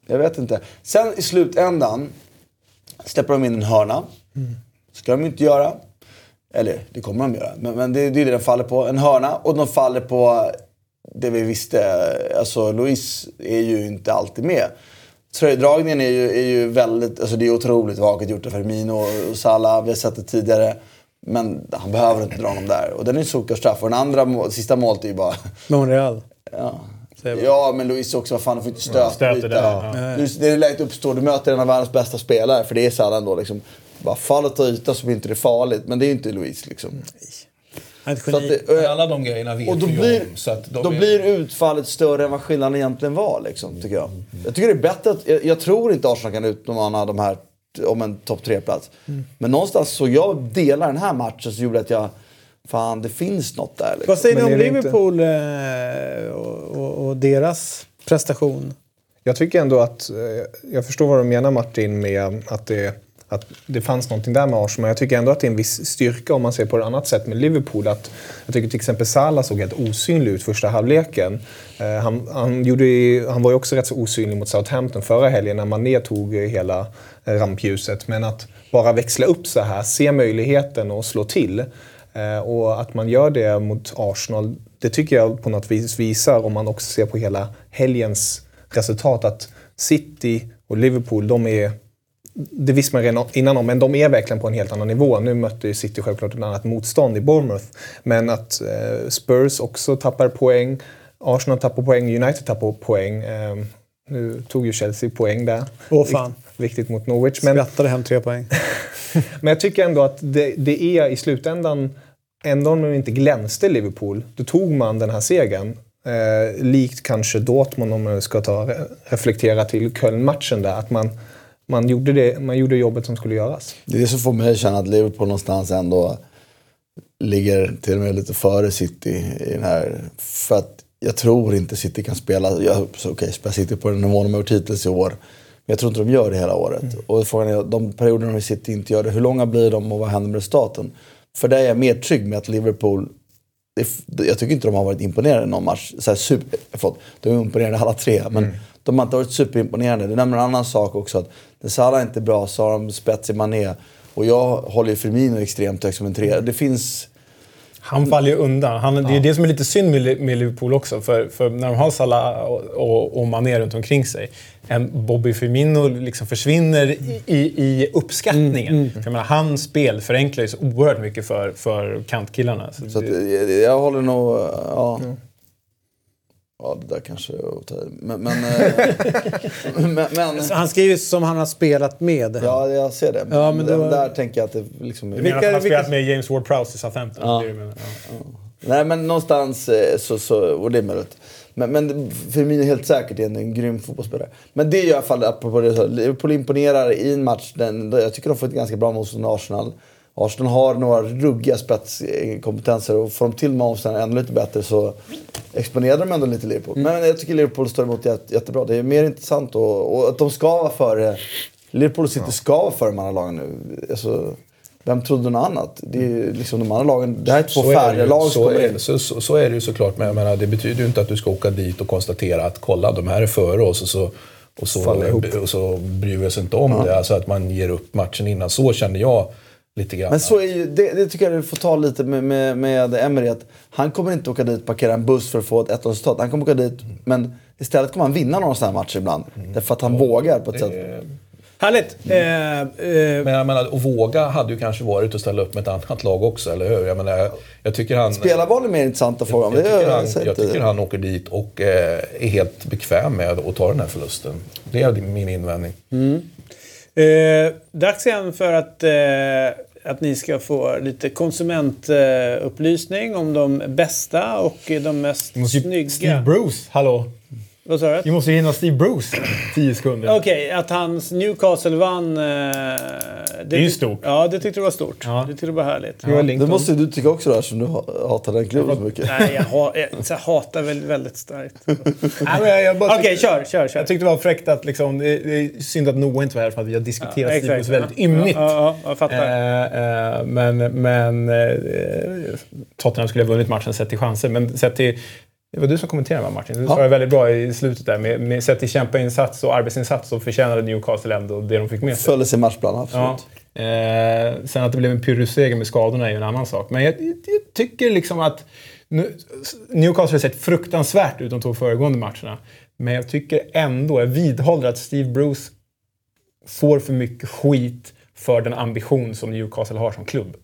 Jag vet inte. Sen i slutändan släpper de in en hörna. ska de inte göra. Eller det kommer de göra. Men, men det, det är det de faller på. En hörna. Och de faller på det vi visste. Alltså Luis är ju inte alltid med. Tröjdragningen är ju, är ju väldigt, alltså det är otroligt vaket gjort av Firmino och Salah. Vi har sett det tidigare. Men han behöver inte dra dem där. Och den är solklar Och den andra, må- sista målet är ju bara... Monreal. Ja. Ja, men Luis också, vad fan, du får inte stöta. stöter där, ja. Luis, det är läget uppstår, du möter en av världens bästa spelare, för det är Salah ändå. Liksom. Bara fallet och yta så blir inte det farligt, men det är ju inte Luis. Liksom. Är ett Så att det, alla de grejerna vet och då vi ju blir, om. Så att då är- blir utfallet större än vad skillnaden egentligen var, liksom, tycker jag. Jag tycker det är bättre att, jag, jag tror inte Arsenal kan utmana de här om en topp tre-plats. Men någonstans så jag delar den här matchen så gjorde att jag, fan det finns något där. Liksom. Vad säger ni om är det inte- Liverpool eh, och, och, och deras prestation? Jag tycker ändå att, eh, jag förstår vad du menar Martin med att det, att det fanns någonting där med Arsenal. Jag tycker ändå att det är en viss styrka om man ser på ett annat sätt med Liverpool. Att jag tycker till exempel Salah såg helt osynlig ut första halvleken. Eh, Han, han, gjorde, han var ju också rätt så osynlig mot Southampton förra helgen när Mané tog eh, hela eh, rampljuset. Men att bara växla upp så här, se möjligheten och slå till. Eh, Och att man gör det mot Arsenal, det tycker jag på något vis visar om man också ser på hela helgens resultat att City och Liverpool, de är det visste man redan innan om, men de är verkligen på en helt annan nivå. Nu mötte ju City självklart ett annat motstånd i Bournemouth. Men att eh, Spurs också tappar poäng, Arsenal tappar poäng, United tappar poäng. Eh, nu tog ju Chelsea poäng där. Åh fan. Viktigt mot Norwich. Men, Skrattade hem tre poäng. men jag tycker ändå att det, det är i slutändan, ändå om de inte glänste Liverpool, då tog man den här segern. Eh, likt kanske Dortmund om man ska ta, reflektera till Köln-matchen där. Att man, man, gjorde det, man gjorde jobbet som skulle göras. Det är det som får mig att känna att Liverpool någonstans ändå ligger till och med lite före City i den här. För att jag tror inte City kan spela, jag, okej, okay, spela City på den nivån de har gjort hittills i år. Men jag tror inte de gör det hela året. Mm. Och frågan är, de perioderna de i City inte gör det, hur långa blir de och vad händer med resultaten? För där är jag mer trygg med att Liverpool det, jag tycker inte de har varit imponerande i någon match. Så här, super, förlåt, de är imponerande alla tre, men Mm. de har inte varit superimponerande. Du nämner en annan sak också. att När Salah inte är bra så har de spets i Mané. Och jag håller ju Firmino extremt högt som en trea. Det finns... Han faller ju undan. Han, det är det som är lite synd med, med Liverpool också. För, för när de har Salah och, och, och Mané runt omkring sig. En Bobby Firmino liksom försvinner i, i, i uppskattningen. För jag menar, hans spel förenklar ju så oerhört mycket för, för kantkillarna. Så Så att, det, jag, jag håller nog... Ja. Ja, det där kanske är att ta i. Men... Men, eh, men, men Han skriver som han har spelat med. ja, jag ser det. Ja, men då- där tänker jag att det liksom... är- du menar att han har spelat vilka- med James Ward-Prowse i Southampton? Ja. Det är det ja. Nej, men någonstans eh, så, så och det är möjligt. Men, men Firmino är helt säkert en, en grym fotbollsspelare. Men det är i alla fall, apropå det, så, Liverpool imponerar i en match. Den, jag tycker de får ett ganska bra motstånd mot Arsenal. Arsenal har några ruggiga spetskompetenser och får de till Monstern ännu lite bättre så exponerar de ändå lite Liverpool. Men jag tycker Liverpool står emot jätte, jättebra. Det är mer intressant och, och att de ska vara före... Liverpool City ska vara före de andra lagen nu. Alltså, vem trodde något annat? Det är liksom de andra lagen. Det här är två det ju, lag så, är, in. så, så, så är det ju såklart. Men jag menar, det betyder ju inte att du ska åka dit och konstatera att kolla, de här är före oss och så, och så, och så bryr vi oss inte om det. Alltså att man ger upp matchen innan. Så känner jag lite grann. Men så är ju, det, det tycker jag du får ta lite med, med, med Emery. Att han kommer inte åka dit, parkera en buss för att få ett 1 resultat. Han kommer åka dit, men istället kommer han vinna några sådana här matcher ibland. Därför att han vågar på ett sätt. Härligt! Eh, eh, Men jag menar, att våga hade ju kanske varit att ställa upp med ett annat lag också, eller hur? Jag menar, jag, jag tycker han... Spelarval är mer intressant att fråga om. Jag Det tycker, han, jag inte tycker han åker dit och eh, är helt bekväm med att ta den här förlusten. Det är min invändning. Eh, dags igen för att, eh, att ni ska få lite konsumentupplysning om de bästa och de mest snygga. Steve Bruce, hallå! Vad sa du? Vi måste ju hinna Steve Bruce 10 sekunder. Okej, att hans Newcastle vann... Eh, det, är ju stort. Ja, det tyckte du var stort. Ja. Det tyckte du var härligt. Joel Det måste ju du tycka också då, som du ha- hatar den klubben så mycket. Nej, jag, ha, jag, hatar väl väldigt starkt. Nej, men jag, jag bara Okej, tyckte- kör, kör, kör. Jag tyckte det var fräckt att liksom, det det är synd att Noah inte var här för att vi har diskuterat Steve exakt. Bruce väldigt ymnigt. Ja, ja, jag fattar. Eh, eh, men men eh, Tottenham skulle ha vunnit matchen sett till chanser. Men sett till... Det var du som kommenterade Martin. Du Ja. sa det väldigt bra i slutet där. Med, med, sett till kämpainsats och arbetsinsats så förtjänade Newcastle ändå det de fick med sig. Följer sin matchplan, absolut. Ja. Eh, sen att det blev en pyrrusseger med skadorna är ju en annan sak. Men jag, jag tycker liksom att nu, Newcastle har sett fruktansvärt ut de två föregående matcherna. Men jag tycker ändå, jag vidhåller att Steve Bruce får för mycket skit för den ambition som Newcastle har som klubb.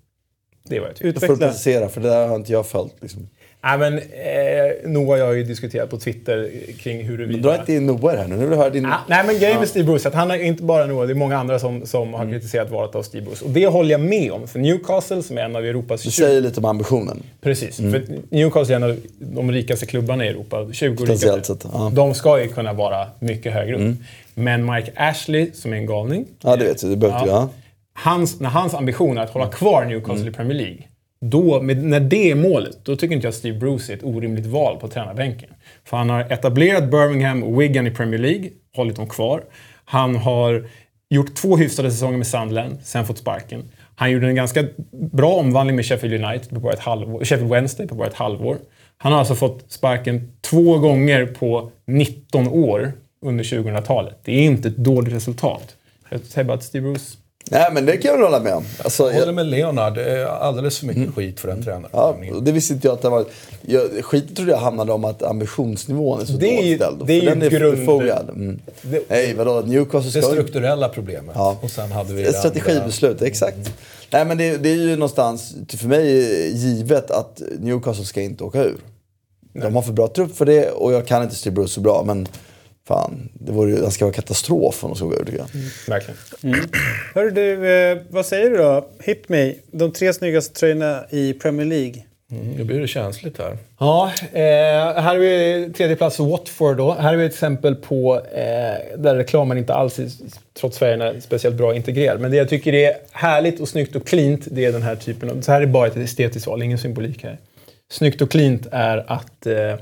Det är vad jag tycker. Jag får Utveckla. precisera, för det där har inte jag följt. Liksom. Nej, men, eh, Noah och jag har ju diskuterat på Twitter kring huruvida... Dra inte in Noah här nu. Nu vill jag höra din... Ah, nej, men grejen med Steve Bruce att han är inte bara Noah, det är många andra som, som har kritiserat valet av Steve Bruce. Och det håller jag med om, för Newcastle som är en av Europas... Du 20 säger lite om ambitionen. Precis, för Newcastle är en av de rikaste klubbarna i Europa. 20 Potentiellt rikaste. sett, ja. De ska ju kunna vara mycket högre upp. Men Mike Ashley, som är en galning. Ja, det vet jag. Det behöver inte jag. Hans, när hans ambition är att hålla kvar Newcastle i Premier League. Då, med, när det är målet, då tycker inte jag att Steve Bruce är ett orimligt val på tränarbänken. För han har etablerat Birmingham och Wigan i Premier League, hållit dem kvar. Han har gjort två hyfsade säsonger med Sunderland, sen fått sparken. Han gjorde en ganska bra omvandling med Sheffield United på bara ett halvår, Sheffield Wednesday på bara ett halvår. Han har alltså fått sparken två gånger på 19 år under 2000-talet. Det är inte ett dåligt resultat. Jag säger bara att Steve Bruce Nej, men det kan jag väl hålla med om. Alltså, Jag håller med Leonard. Det är alldeles för mycket skit för den tränaren. ja, det visste inte jag att det var. Jag, skiten trodde jag hamnade om att ambitionsnivån är så Det är ju- dåligt det är ju den är grund- befogad. Mm. Det- Nej, vadå? Newcastle Det ska ju... strukturella problemet. Ja. Och sen hade vi Ett det strategibeslut, exakt. Nej men det, det är ju någonstans, för mig, givet att Newcastle ska inte åka ur. De har för bra trupp för det och jag kan inte Steve Bruce så bra men fan, det vore ju det ska vara katastrof om de ska gå ur tycker jag. Verkligen. Hörru du, eh, vad säger du då? Hit me. De tre snyggaste tröjorna i Premier League. Mm, Nu blir det känsligt här. Ja, eh, här har vi tredje plats Watford då. Här har vi ett exempel på eh, där reklamen inte alls, är, trots färgerna, är speciellt bra integrerad. Men det jag tycker är härligt och snyggt och cleant, det är den här typen av... Så här är bara ett estetiskt val, ingen symbolik här. Snyggt och cleant är att eh,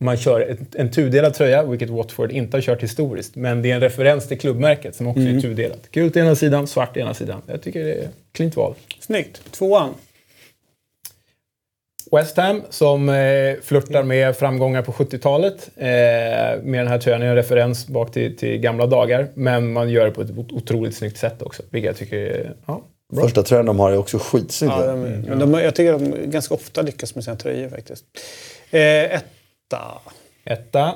man kör ett, en tudelad tröja, vilket Watford inte har kört historiskt. Men det är en referens till klubbmärket som också är tudelat. Gult ena sidan, svart ena sidan. Jag tycker det är ett cleant val. Snyggt. Tvåan. West Ham som eh, flörtar med framgångar på 70-talet. Eh, med den här tröjan är en referens bak till, till gamla dagar. Men man gör det på ett otroligt snyggt sätt också. Vilket jag tycker är ja, bra. Första tröjan de har är också skitsnygg. Ja, Ja, de, jag tycker de ganska ofta lyckas med sina tröjor faktiskt. Eh, etta. Etta.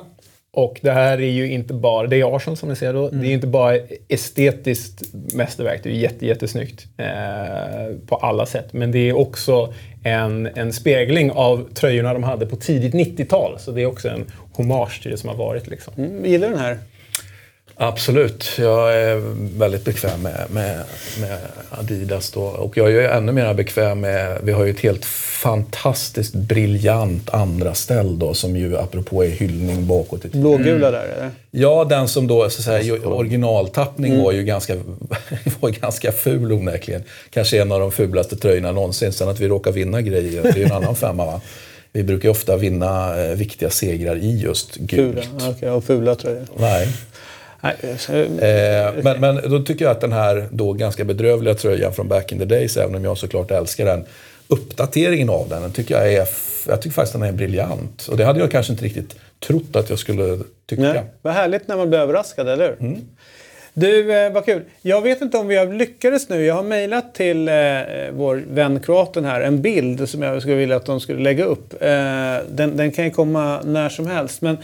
Och det här är ju inte bara, det är Arsenal som ni ser då, det är ju inte bara estetiskt mästerverk, det är jätte, jättesnyggt eh, på alla sätt. Men det är också en, en spegling av tröjorna de hade på tidigt 90-tal. Så det är också en hommage till det som har varit. Liksom. Mm, gillar den här? Absolut. Jag är väldigt bekväm med, med, med Adidas då. Och jag är ännu mer bekväm med, vi har ju ett helt fantastiskt briljant andra ställ då som ju apropå är hyllning bakåt i tiden. Blågula där eller? Ja, den som då så att säga, ju- originaltappning var ju ganska, var ganska ful onekligen. Kanske en av de fulaste tröjorna någonsin. Sen att vi råkar vinna grejer, det är ju en annan femma va. Vi brukar ju ofta vinna eh, viktiga segrar i just gult. Fula. Okej, och fula tröjor. Nej. Eh, men, men då tycker jag att den här då ganska bedrövliga tröjan från back in the days, även om jag såklart älskar den, uppdateringen av den, den tycker jag är, jag tycker faktiskt den är briljant. Och det hade jag kanske inte riktigt trott att jag skulle tycka. Nej, vad härligt när man blir överraskad, eller hur? Du, eh, vad kul. Jag vet inte om vi har lyckades nu. Jag har mejlat till eh, vår vän kroaten här en bild som jag skulle vilja att de skulle lägga upp. Eh, den, den kan ju komma när som helst. Men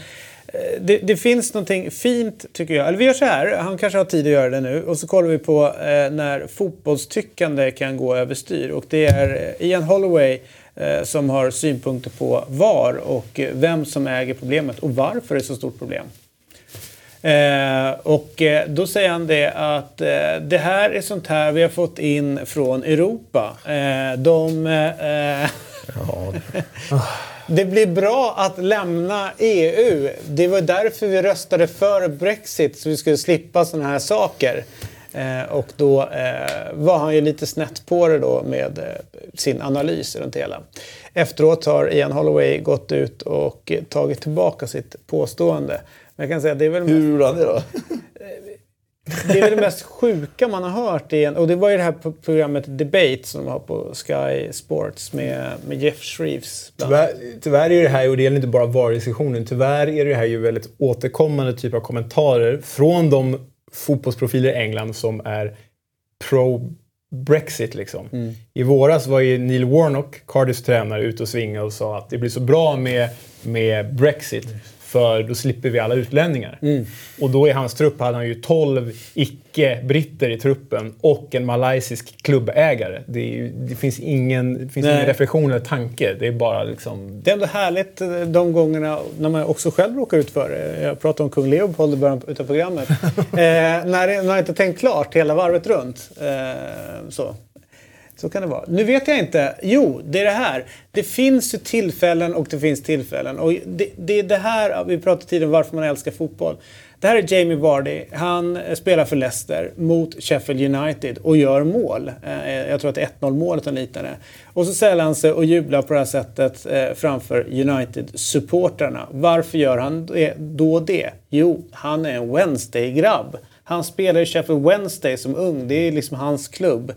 det, det finns någonting fint tycker jag. Eller vi gör så här, han kanske har tid att göra det nu. Och så kollar vi på eh, när fotbollstyckande kan gå överstyr. Och det är eh, Ian Holloway eh, som har synpunkter på VAR och eh, vem som äger problemet och varför det är så stort problem. Eh, och eh, då säger han det att eh, det här är sånt här vi har fått in från Europa. Eh, de... Eh, det blir bra att lämna EU. Det var därför vi röstade för Brexit, så vi skulle slippa såna här saker. Eh, och då eh, var han ju lite snett på det då med eh, sin analys runt det hela. Efteråt har Ian Holloway gått ut och tagit tillbaka sitt påstående. Men jag kan säga det är väl Hur gjorde han det då? det är väl det mest sjuka man har hört. I en, och det var ju det här pro- programmet Debate som de har på Sky Sports med, med Jeff Shreves. Tyvärr, tyvärr är det här, och det gäller inte bara VAR-diskussionen, tyvärr är det här ju väldigt återkommande typ av kommentarer från de fotbollsprofiler i England som är pro-Brexit. Liksom. I våras var ju Neil Warnock, Cardiffs tränare, ute och svingade och sa att det blir så bra med, med Brexit för då slipper vi alla utlänningar. Och då i hans trupp hade han ju 12 icke-britter i truppen och en malaysisk klubbägare. Det, ju, det finns, ingen, det finns Nej. ingen reflektion eller tanke. Det är bara liksom... Det är ändå härligt eh, de gångerna när man också själv råkar ut för det. Jag pratade om kung Leopold i början av programmet. eh, när man inte tänkt klart hela varvet runt. Eh, så. Så kan det vara. Nu vet jag inte. Jo, det är det här. Det finns ju tillfällen och det finns tillfällen. Och det, det är det här, vi pratade tidigare om varför man älskar fotboll. Det här är Jamie Vardy. Han eh, spelar för Leicester mot Sheffield United och gör mål. Eh, jag tror att det är 1-0 målet han liknade. Och så säljer han sig och jublar på det här sättet eh, framför United-supportrarna. Varför gör han då det? Jo, han är en Wednesday-grabb. Han spelar i Sheffield Wednesday som ung. Det är liksom hans klubb.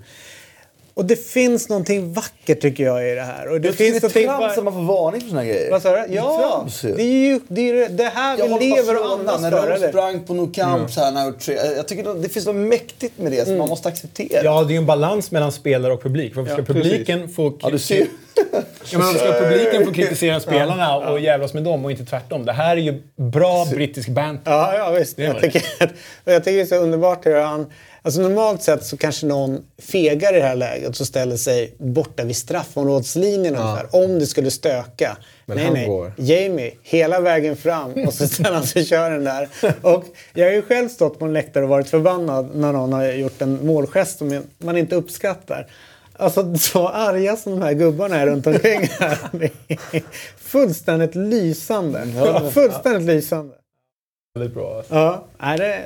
Och det finns någonting vackert tycker jag i det här. Och det Jag finns det är någonting trams att man får varning för såna här grejer. Vad sa du? Det är Ja, trams ju. det är ju det, är det här Jag vi lever och andas när för. de eller? sprang på Nou Camp så här när Jag tycker det, det finns något mäktigt med det som man måste acceptera. Ja, det är ju en balans mellan spelare och publik. Varför ska publiken få... Ja, du ser. Ja, men ska publiken få kritisera spelarna och jävlas med dem och inte tvärtom? Det här är ju bra brittisk banter. Ja, ja visst. Det Jag tycker, jag tycker det är så underbart hur han... Alltså normalt sett så kanske någon fegar i det här läget och ställer sig borta vid straffområdeslinjen ungefär. Om det skulle stöka. Men nej, nej. går. Jamie, hela vägen fram och så ställer han sig och kör den där. Och jag har ju själv stått på en läktare och varit förbannad när någon har gjort en målgest som man inte uppskattar. Alltså så arga som de här gubbarna är runt omkring här. Fullständigt lysande. Fullständigt lysande. Väldigt bra. Ja, är det,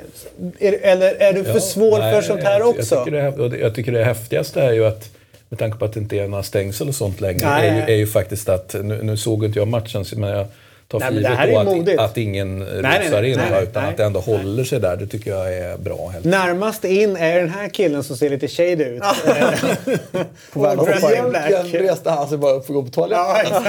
är, eller är du för Ja, svår nej, för sånt här jag, också? Jag tycker, det, är- och det- jag tycker det häftigaste är ju att med tanke på att det inte är några stängsel och sånt längre, är, ju, är ju faktiskt att, nu, nu såg inte jag matchen, men jag tar Nej, för det givet här är då att, modigt. att ingen nej, rusar nej, in, nej, nej, utan nej. att det ändå håller sig där. Det tycker jag är bra. Helt. Närmast in är den här killen som ser lite shady ut. På väg att reste han sig bara upp för att gå på toaletten.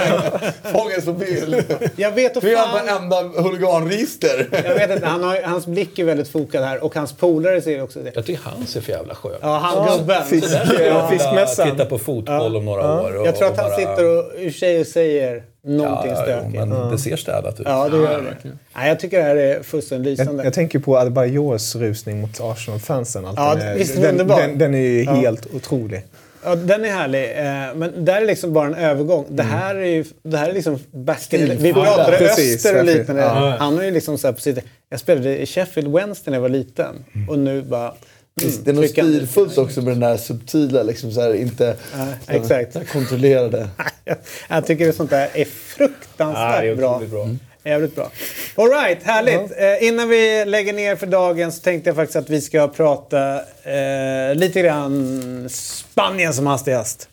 Fångades på bild. Jag vet och Nu är han fan. på enda huliganregister. Jag vet inte, han har, hans blick är väldigt fokad här och hans polare ser också det. Jag tycker han ser för jävla skön Ja, han gubben. Fisk, ja, fiskmässan. Titta på fotboll om några år. Och, Jag tror att han bara- sitter och ur sig och säger någonting ja, jo, stökigt. men det ser städat ut. Ja, det gör det. Nej, jag tycker det här är fullständigt Jag, lysande. jag tänker på Adebayors rusning mot Arsenal-fansen. Ja, visst är det den, underbar? den, den är ju helt otrolig. Ja, den är härlig. Eh, men där är liksom bara en övergång. Det här är ju det här är liksom backen. Vi pratade Precis, öster och liknande. Ja. Han har ju liksom så här på sitt... Jag spelade i Sheffield Wednesday när jag var liten. Och nu bara... Det är något stilfullt också med den där subtila, liksom så här, inte så här, exakt. kontrollerade. Jag tycker det sånt där är fruktansvärt Ja, är bra. bra. Jävligt bra. All right, härligt. Eh, innan vi lägger ner för dagen så tänkte jag faktiskt att vi ska prata eh, lite grann Spanien som hastigast.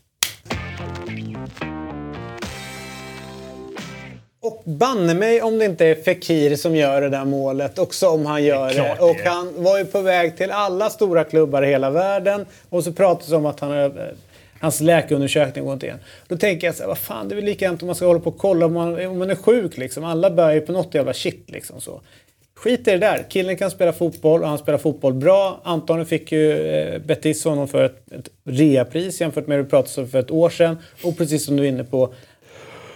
Och banne mig om det inte är Fekir som gör det där målet och som han gör det. Och det är. han var ju på väg till alla stora klubbar i hela världen. Och så pratas det om att han hans läkarundersökning går inte igen. Då tänker jag så här, vad fan det är väl lika om man ska hålla på och kolla om man, om man är sjuk liksom. Alla bär ju på något jävla shit liksom så. Skit i det där. Killen kan spela fotboll och han spelar fotboll bra. Anton fick ju eh, Betis honom för ett, ett reapris jämfört med det vi pratade om för ett år sedan. Och precis som du är inne på,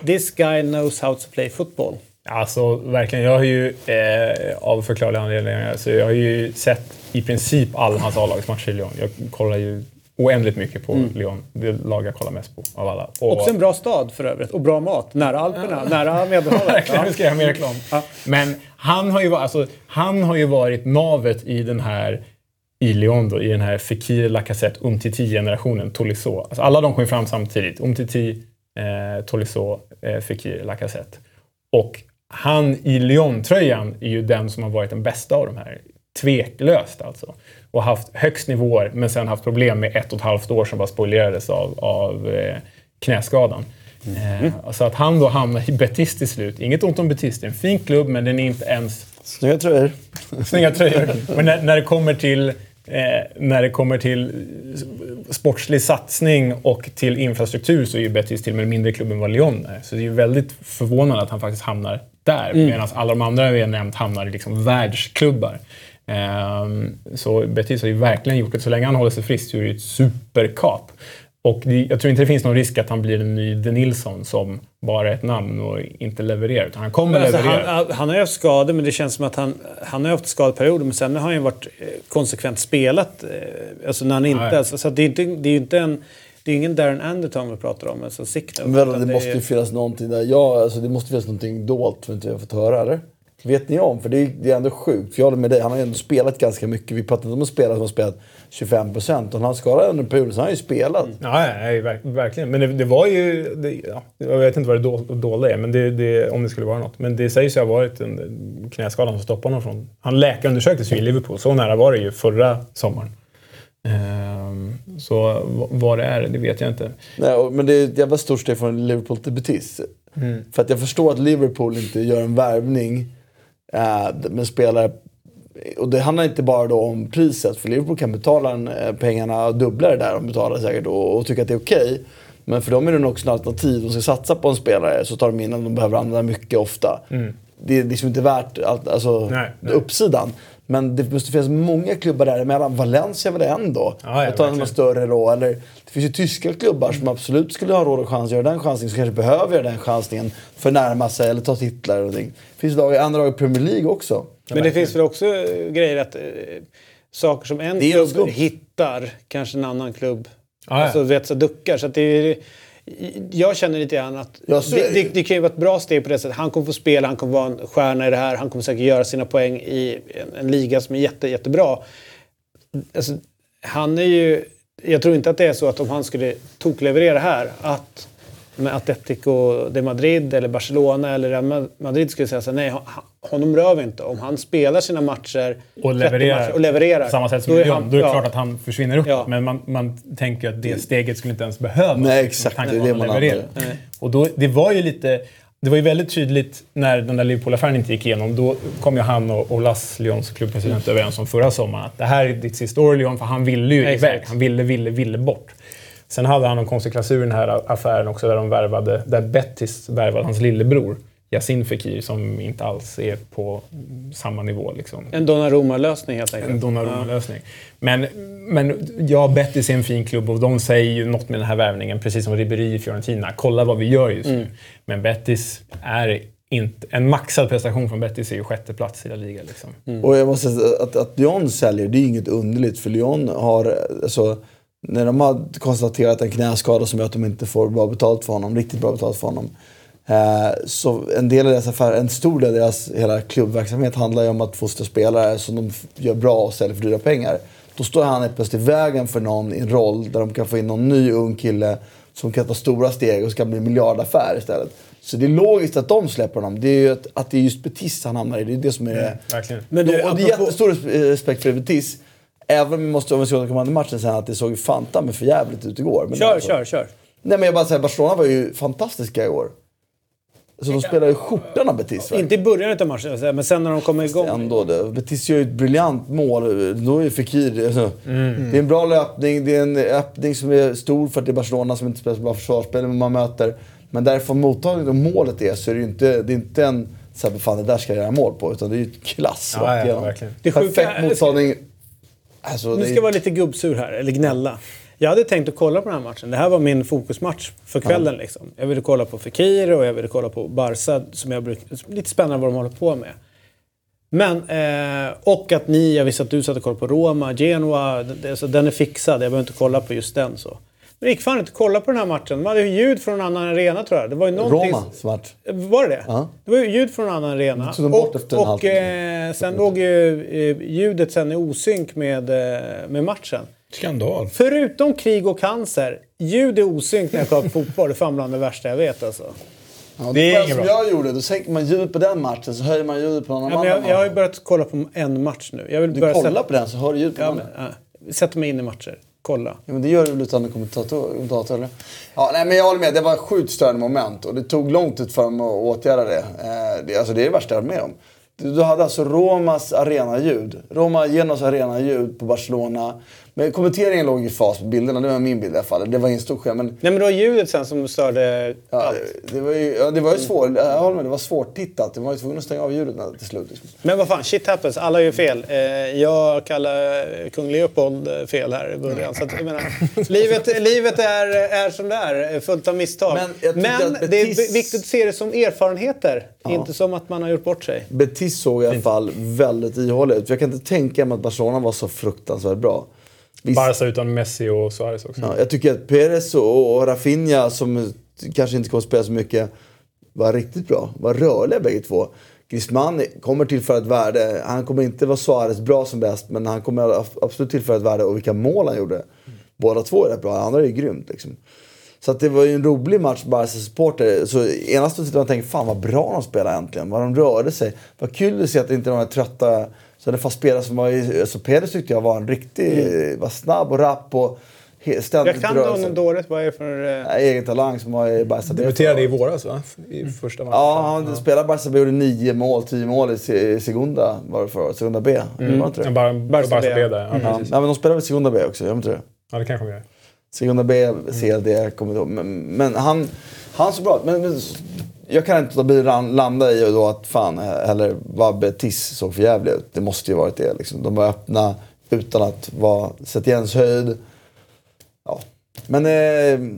this guy knows how to play football. Alltså verkligen, jag har ju eh, av förklarliga anledningar, så jag har ju sett i princip alla hans A-lagsmatcher i Lyon. Jag kollar ju oändligt mycket på Lyon. Det lag jag kollar mest på av alla. Och, Också en bra stad för övrigt. Och bra mat. Nära Alperna, nära Medelhavet. Verkligen, nu ska jag göra mer reklam. Men han har, ju, va- alltså, han har ju varit navet i den här i Lyon då, i den här Fekir, Lacazette, Umtiti-generationen, Tolisso. Alltså, alla de kom fram samtidigt. Umtiti, eh, Tolisso, eh, Fekir, Lacazette. Och han i Lyon-tröjan är ju den som har varit den bästa av de här. Tveklöst alltså. Och haft högst nivåer, men sen haft problem med ett och ett halvt år som bara spoilerades av, av eh, knäskadan. Eh, så att han då hamnar i Betis till slut. Inget ont om Betis, det är en fin klubb, men den är inte ens Snygga tröjor. Snygga tröjor. Men när, när det kommer till när det kommer till sportslig satsning och till infrastruktur så är ju Betis till och med mindre klubb än vad Lyon är. Så det är ju väldigt förvånande att han faktiskt hamnar där. Medan alla de andra vi har nämnt hamnar i liksom världsklubbar. Ehm, så Betis har ju verkligen gjort det. Så länge han håller sig frisk så är det ju ett superkap. Och det, jag tror inte det finns någon risk att han blir en ny De Nilsson som bara är ett namn och inte levererar. Utan han kommer Alltså, leverera. han, han har ju haft skador, men det känns som att han, han har haft skadeperioder. Men sen har han ju varit eh, konsekvent spelat. eh, Alltså när han inte... Nej. Alltså, så det är inte, det är inte en... Det är ingen Darren Anderton vi pratar om, alltså sikten. Men utan det måste ju finnas någonting där. Ja, alltså det måste finnas någonting dolt som inte jag har fått höra, eller? Vet ni om? För det är, det är ändå sjukt. För jag håller med dig, han har ju ändå spelat ganska mycket. Vi pratar inte om att spela som har spelat 25 procent. Och när han skadade under perioden så har han ju spelat. Ja, ja, ja, verk- verkligen. Men det, det var ju... Det, ja, jag vet inte vad det dol- dolda är, men det, om det skulle vara något. Men det sägs ju ha varit en en knäskada som stoppade honom från... Han läkarundersöktes ju i Liverpool. Så nära var det ju förra sommaren. Ehm, så vad det är, det vet jag inte. Nej, men det är ett jävla stort steg från Liverpool till Betis. För att jag förstår att Liverpool inte gör en värvning äh, med spelare och det handlar inte bara då om priset, för Liverpool kan betala en, eh, pengarna, dubbla det där de betalar säkert och, och tycka att det är okej. Men för dem är det nog också ett alternativ. De ska satsa på en spelare så tar de in att de behöver använda mycket ofta. Det är liksom inte värt allt, alltså, Mm. Nej, nej. uppsidan. Men det måste finnas många klubbar däremellan. Valencia var det en då. Ja, att ta verkligen. större då. Eller, det finns ju tyska klubbar som absolut skulle ha råd och chans att göra den chansningen. Som kanske behöver göra den chansningen för att närma sig eller ta titlar någonting. Det finns lag, andra lag i Premier League också. Men det finns väl också eh, grejer att eh, saker som en är klubb hittar kanske en annan klubb Ja, ja. alltså, vet, så duckar. Så att det är, jag känner lite grann att Ja, det, det det kan ju vara ett bra steg på det sättet. Han kommer få spela, han kommer vara en stjärna i det här. Han kommer säkert göra sina poäng i en, en liga som är jätte, jättebra. Alltså, han är ju... Jag tror inte att det är så att om han skulle tokleverera här att med Atletico de Madrid eller Barcelona eller Real Madrid skulle säga så nej, honom rör vi inte. Om han spelar sina matcher och 30 levererar, matcher och levererar på samma sätt som då är han- då är det ja. klart att han försvinner upp. Ja. Men man, man tänker att det steget skulle inte ens behövas. Nej, exakt. Det är det man levererar. Och då, det var ju lite... Det var ju väldigt tydligt när den där Liverpool-affären inte gick igenom. Då kom ju han och, och Las, Lyons klubbpresident, överens om förra sommaren att det här är ditt sista år i Lyon, för han ville ju iväg. Han ville, ville, ville bort. Sen hade han en konstig klausul i den här affären också där de värvade, där Bettis värvade hans lillebror Yasin Fekir som inte alls är på samma nivå. Liksom. En Donnarumma-lösning helt enkelt. En Donnarumma-lösning. Men, men ja, Betis är en fin klubb och de säger ju något med den här värvningen, precis som Ribéry i Fiorentina. Kolla vad vi gör just nu. Men Betis är inte... En maxad prestation från Betis är ju sjätte plats i La Liga. Liksom. Och jag måste säga att, att Lyon säljer, det är inget underligt. För Lyon har, alltså, när de har konstaterat en knäskada som gör att de inte får bra betalt för honom, riktigt bra betalt för honom. Eh, så en del av deras affär, en stor del av deras hela klubbverksamhet handlar ju om att fostra spelare som de gör bra och säljer för dyra pengar. Då står han helt plötsligt i vägen för någon i en roll där de kan få in någon ny ung kille som kan ta stora steg och ska bli en miljardaffär istället. Så det är logiskt att de släpper honom. Det är ju att, att det är just Betis han hamnar i. Det är det som är det. Verkligen. Men du, och det är apropå- jättestor res- respekt för Betis. Även om vi måste, om vi ska återkomma till matchen sen, att det såg fanta med för jävligt ut igår. Men Kör, alltså- kör, kör. Nej men jag bara säger, Barcelona var ju fantastiska i år. Så de spelar ju skjortan av Betis. va? Inte i början av matchen, men sen när de kommer igång. Ändå, det. Betis gör ju ett briljant mål. Då är Fekir... Alltså, Det är en bra löpning, det är en öppning som är stor för att det är Barcelona som inte spelar så bra försvarsspel men man möter. Men därifrån mottagningen och målet är så är det ju inte, det är inte en så här, fan det där ska jag göra mål på. Utan det är ju klass Ja, ja, verkligen. Det sjuka Perfekt är- mottagning. Alltså, Nu det ska jag vara lite gubbsur här, eller gnälla. Jag hade tänkt att kolla på den här matchen. Det här var min fokusmatch för kvällen. Liksom. Jag ville kolla på Fekir och jag ville kolla på Barca, som jag bruk, lite spännande vad de håller på med. Men, eh, och att ni, jag visste att du satt och kollade på Roma, Genoa, det, alltså, den är fixad. Jag behöver inte kolla på just den. så. Det gick fan inte att kolla på den här matchen. De hade ju ljud från en annan arena tror jag. Det var ju någonting... Roma, svart. Var det det? Ja. Det var ju ljud från en annan arena. tog de bort och efter en och eh, sen låg ju eh, ljudet sen i osynk med, eh, med matchen. Skandal. Förutom krig och cancer, ljud är osynk när jag kollar på fotboll. Det är fan bland det värsta jag vet alltså. Ja, Det det är inget som bra. jag gjorde. Då sänker man ljudet på den matchen så höjer man ljudet på någon Ja, annan jag, jag har ju börjat kolla på en match nu. Jag vill Du börja kollar sätta, på den så hör du ljud på ja, den ja, Sätter mig in i matcher. Kolla. Ja, men det gör du väl utan en kommentator? eller? Ja, nej, men jag håller med. Det var ett sjukt störande moment och det tog lång tid för dem att åtgärda det. Eh, det, alltså, det är det värsta jag varit med om. Du, du hade alltså Romas arenaljud. Roma Genos arenaljud på Barcelona. Men kommenteringen låg i fas på bilderna. Det var min bild i alla fall. Det var ingen stor skärm. Men Nej men det var ljudet sen som störde ja, allt. det var ju, ja, det var ju svårt. Jag håller med. Det var svårt tittat. De var ju tvungna att stänga av ljudet när- till slut. Liksom. Men vad fan, shit happens. Alla gör fel. Eh, jag kallar kung Leopold eh, fel här i början. Så att, jag menar, livet, livet är, är som det är, fullt av misstag. Men Men att det är Betis- viktigt att se det som erfarenheter. Inte som att man har gjort bort sig. Betis såg i alla fall väldigt ihåliga ut. Jag kan inte tänka mig att Barcelona var så fruktansvärt bra. Visst, Barca utan Messi och Suarez också. Ja, jag tycker att Perez och, och Rafinha, som kanske inte kommer att spela så mycket, var riktigt bra. Var rörliga bägge två. Griezmann kommer tillföra ett värde. Han kommer inte vara Suarez bra som bäst, men han kommer ab- absolut tillföra ett värde. Och vilka mål han gjorde. Båda två är rätt bra, andra är ju grymt. Liksom. Så det var ju en rolig match Barca supporter. Så ena stunden man tänker fan vad bra de spelade äntligen. Vad de rörde sig. Vad kul att se att inte de här trötta... Så det fast spelare som var i, alltså Pérez tyckte jag var en riktig... Var snabb och rapp och ständigt Jag kan honom dåligt. Vad är det för... eh, Egen talang som var i Barca B Debuterade i våras va? I första matchen. Ja, han spelade Barca B och gjorde nio mål, tio mål i Se- i Segunda var det förra året. Segunda B. Var det inte Ja, det? bara, Barca B. B där. Ja, Ja. precis. Nej, men de spelar väl Segunda B också, gör de inte det? Ja, det kanske de gör. Segunda B, CLD, jag kommer inte ihåg. Men, men han, han så bra. Men, men, jag kan inte låta bli ran- landa i då att fan, eller vad Betis såg för jävligt ut. Det måste ju varit det. Liksom. De var öppna utan att vara Setiens höjd. Ja. Men... Eh,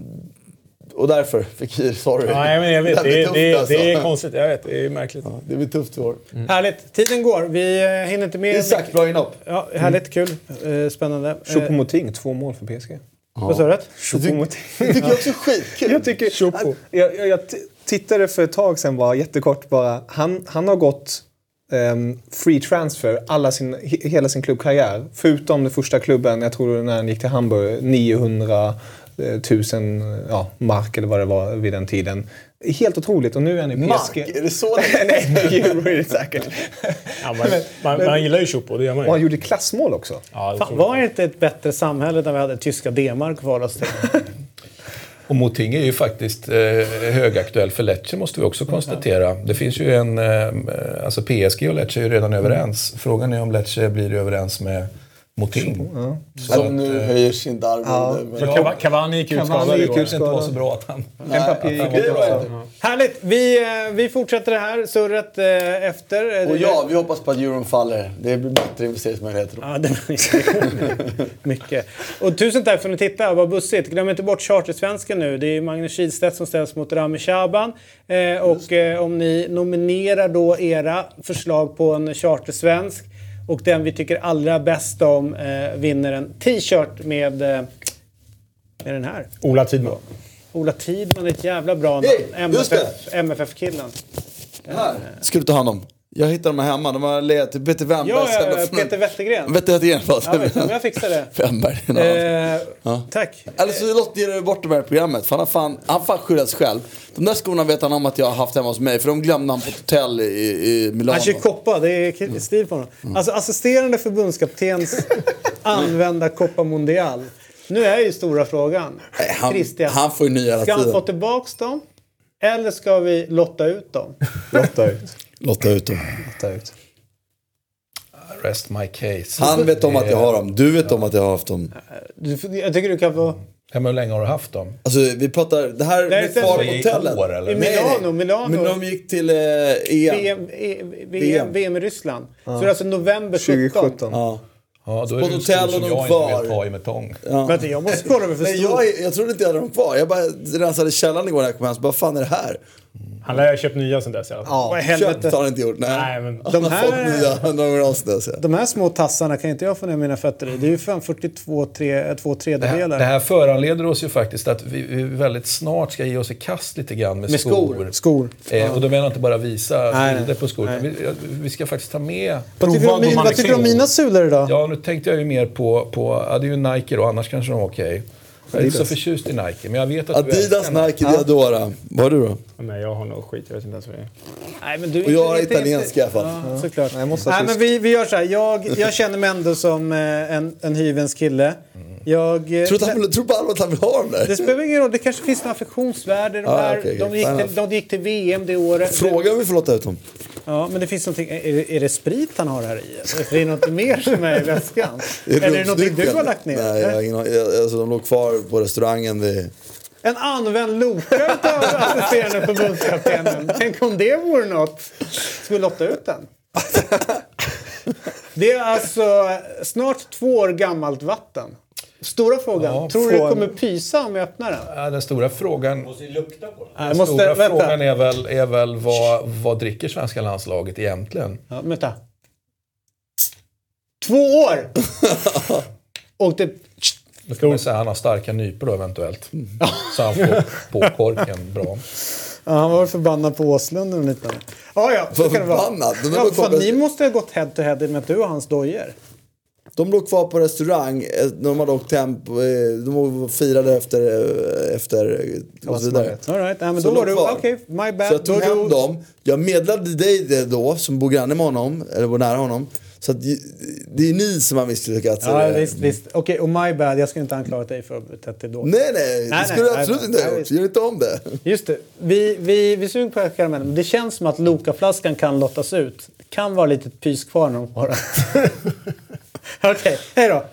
och därför, Fikir, sorry. Ja, men jag vet. Det Det, tufft, det, det är alltså. konstigt. Jag vet. Det är märkligt. Ja, det blir tufft i år. Härligt. Tiden går. Vi eh, hinner inte med. Isak, bra inhopp. Ja, härligt. Kul. Eh, Spännande. Eh, Choupo-Moting, två mål för PSG. vad sa du? Choupo-Moting. Det tycker jag också är skitkul. Jag tycker... Choupo. Jag, jag, jag t- tittade för ett tag sedan bara, jättekort bara. Han, han har gått ehm, free transfer alla sin, he, hela sin klubbkarriär. Förutom den första klubben, jag tror när han gick till Hamburg, 900 000 ja, mark eller vad det var vid den tiden. Helt otroligt och nu är han i PSG. Mark, är det så Nej, euro är det säkert. Ja, man, man, man gillar ju Choupo, det gör man Och han ju. gjorde klassmål också. Ja, det Fan, var det inte ett bättre samhälle när vi hade tyska D-mark förhålla oss till? Och Moting är ju faktiskt eh, högaktuell för Lecce måste vi också konstatera. Det finns ju en... Eh, alltså PSG och Lecce är ju redan överens. Frågan är om Lecce blir överens med Moting. Som nu höjer sin. För Cava- Cavani gick ut skadad igår. Det inte var så bra att han... Mbappé gick det ut. Härligt! Vi, eh, vi fortsätter det här surret eh, efter. Eh, Och ja, vi hoppas på att euron faller. Det blir bättre investeringsmöjligheter då. Ja, det mycket. Och tusen tack för att ni tittade. Vad bussigt. Glöm inte bort Chartersvenskan nu. Det är Magnus Kihlstedt som ställs mot Rami Shaban. Eh, och eh, om ni nominerar då era förslag på en chartersvensk och den vi tycker allra bäst om eh, vinner en t-shirt med, eh, med den här. Ola Tidman. Ola Tidman är ett jävla bra namn. Just MFF, MFF-killen. Här ska du ta hand om. Jag hittade dem här hemma. De har legat till Peter Wennbergs Ja, ja, Peter Wettergren. Det är? Förlåt. Ja, vet jag fixar det. Annat. Eh, Tack. Eller så lotterar du bort de här programmet. För han har fan, han fan skyddat sig själv. De där skorna vet han om att jag har haft hemma hos mig. För de glömde han på ett hotell i, i Milano. Han kör koppa, det är stil på honom. Alltså assisterande förbundskaptens använda Copa Mundial. Nu är ju stora frågan. Nej, han, Christian, han får ju nya hela ska han få tiden. tillbaks dem? Eller ska vi lotta ut dem? Lotta ut. Lotta ut dem. Lotta ut. Rest my case. Han vet om att jag har dem. Du vet om att jag har haft dem. Du, jag tycker du kan få... Ja, men hur länge har du haft dem? Alltså vi pratar, det här Nej, med hotellet. år, eller? I Milano, Milano. Men de gick till eh, EM. VM, e, VM, i Ryssland. Så det är alltså november 17. 2017. Ja. Ja, då är På det hotell och som de jag kvar. inte vill ta i med tång. Vänta, jag måste kolla vad för Nej, stor... jag, jag trodde inte jag hade dem kvar. Jag bara rensade källaren igår när jag kom hem. Så bara, fan är det här? Han lär ha köpt nya sen dess i alla fall. Vad i Köpt har han inte gjort. Nej. Nej, men- Han De har här- fått nya några sedan dess. ja. De här små tassarna kan inte jag få ner mina fötter i. Det är ju fan 42 tre, två Det här, tredjedelar. det här föranleder oss ju faktiskt att vi, vi väldigt snart ska ge oss i kast lite grann med, Med skor. Skor. Eh, och då menar jag inte bara visa Nej, bilder på skor. Nej. Vi, vi ska faktiskt ta med... Vad tycker, du vad tycker du om mina sulor idag? Ja, nu tänkte jag ju mer på... på ja, det är ju Nike då, annars kanske de är okej. Jag är inte så förtjust i Nike, men jag vet att du Adidas, älskar Nike, Diadora. Vad har du då? Nej, jag har nog skit. Jag vet inte ens vad det är. Nej, men du, Och jag har italienska i alla fall. Ja, såklart. Nej, jag måste Nej, men vi, vi gör så här. Jag, jag känner mig ändå som eh, en, en hyvens kille. Jag, eh, Tror du att han vill- tror på allvar att han vill ha dem där? det spelar ingen roll. Det kanske finns några affektionsvärde i de här. okej, okej. de, gick till, de gick till VM det året. Fråga om vi får låta ut dem. Ja, men det finns någonting. Är, är det sprit han har här i? För det är något mer som är i väskan. Eller är det någonting du har lagt ner? Nej, jag. Jag- alltså, de låg kvar på restaurangen. vid- En använd Loka utav assisterande förbundskaptenen. Tänk om det vore något. Ska vi lotta ut den? Det är alltså snart två år gammalt vatten. Stora frågan. Ja, Tror du det från- kommer pysa om jag öppnar den? Ja, den stora frågan, Måste ju lukta på den. Den måste, stora vänta. frågan är väl, är väl vad, vad dricker svenska landslaget egentligen? Ja, vänta. Två år! Och det... Då kan man säga att han har starka nypor då eventuellt. Så han får på korken bra. Ja, han var förbannad på Åslund och lite. Ja, ja, så kan det vara. förbannad? Ja, fan, ni måste ha gått head to head med du och hans dojor. De låg kvar på restaurang. eh, De hade åkt hem. eh, De firade efter... eh, efter och så vidare. All right. ja, men Så då var du... Okej, my bad. Så jag tog Då hem dem. Jag meddelade dig det då, som bor granne med honom, eller bor nära honom. Så att, det är ni som har misslyckats. Ja, visst, visst. Okej, och my bad. Jag skulle inte anklaga dig för att ha betett dig dåligt. Nej, nej, det Nej, skulle nej, du absolut nej, inte ha gjort. Gör inte om det. Just det. Vi, vi, vi suger på karamellen. men Det känns som att Loka-flaskan kan lottas ut. Det kan vara lite pys kvar när de har den. Okej, hej då.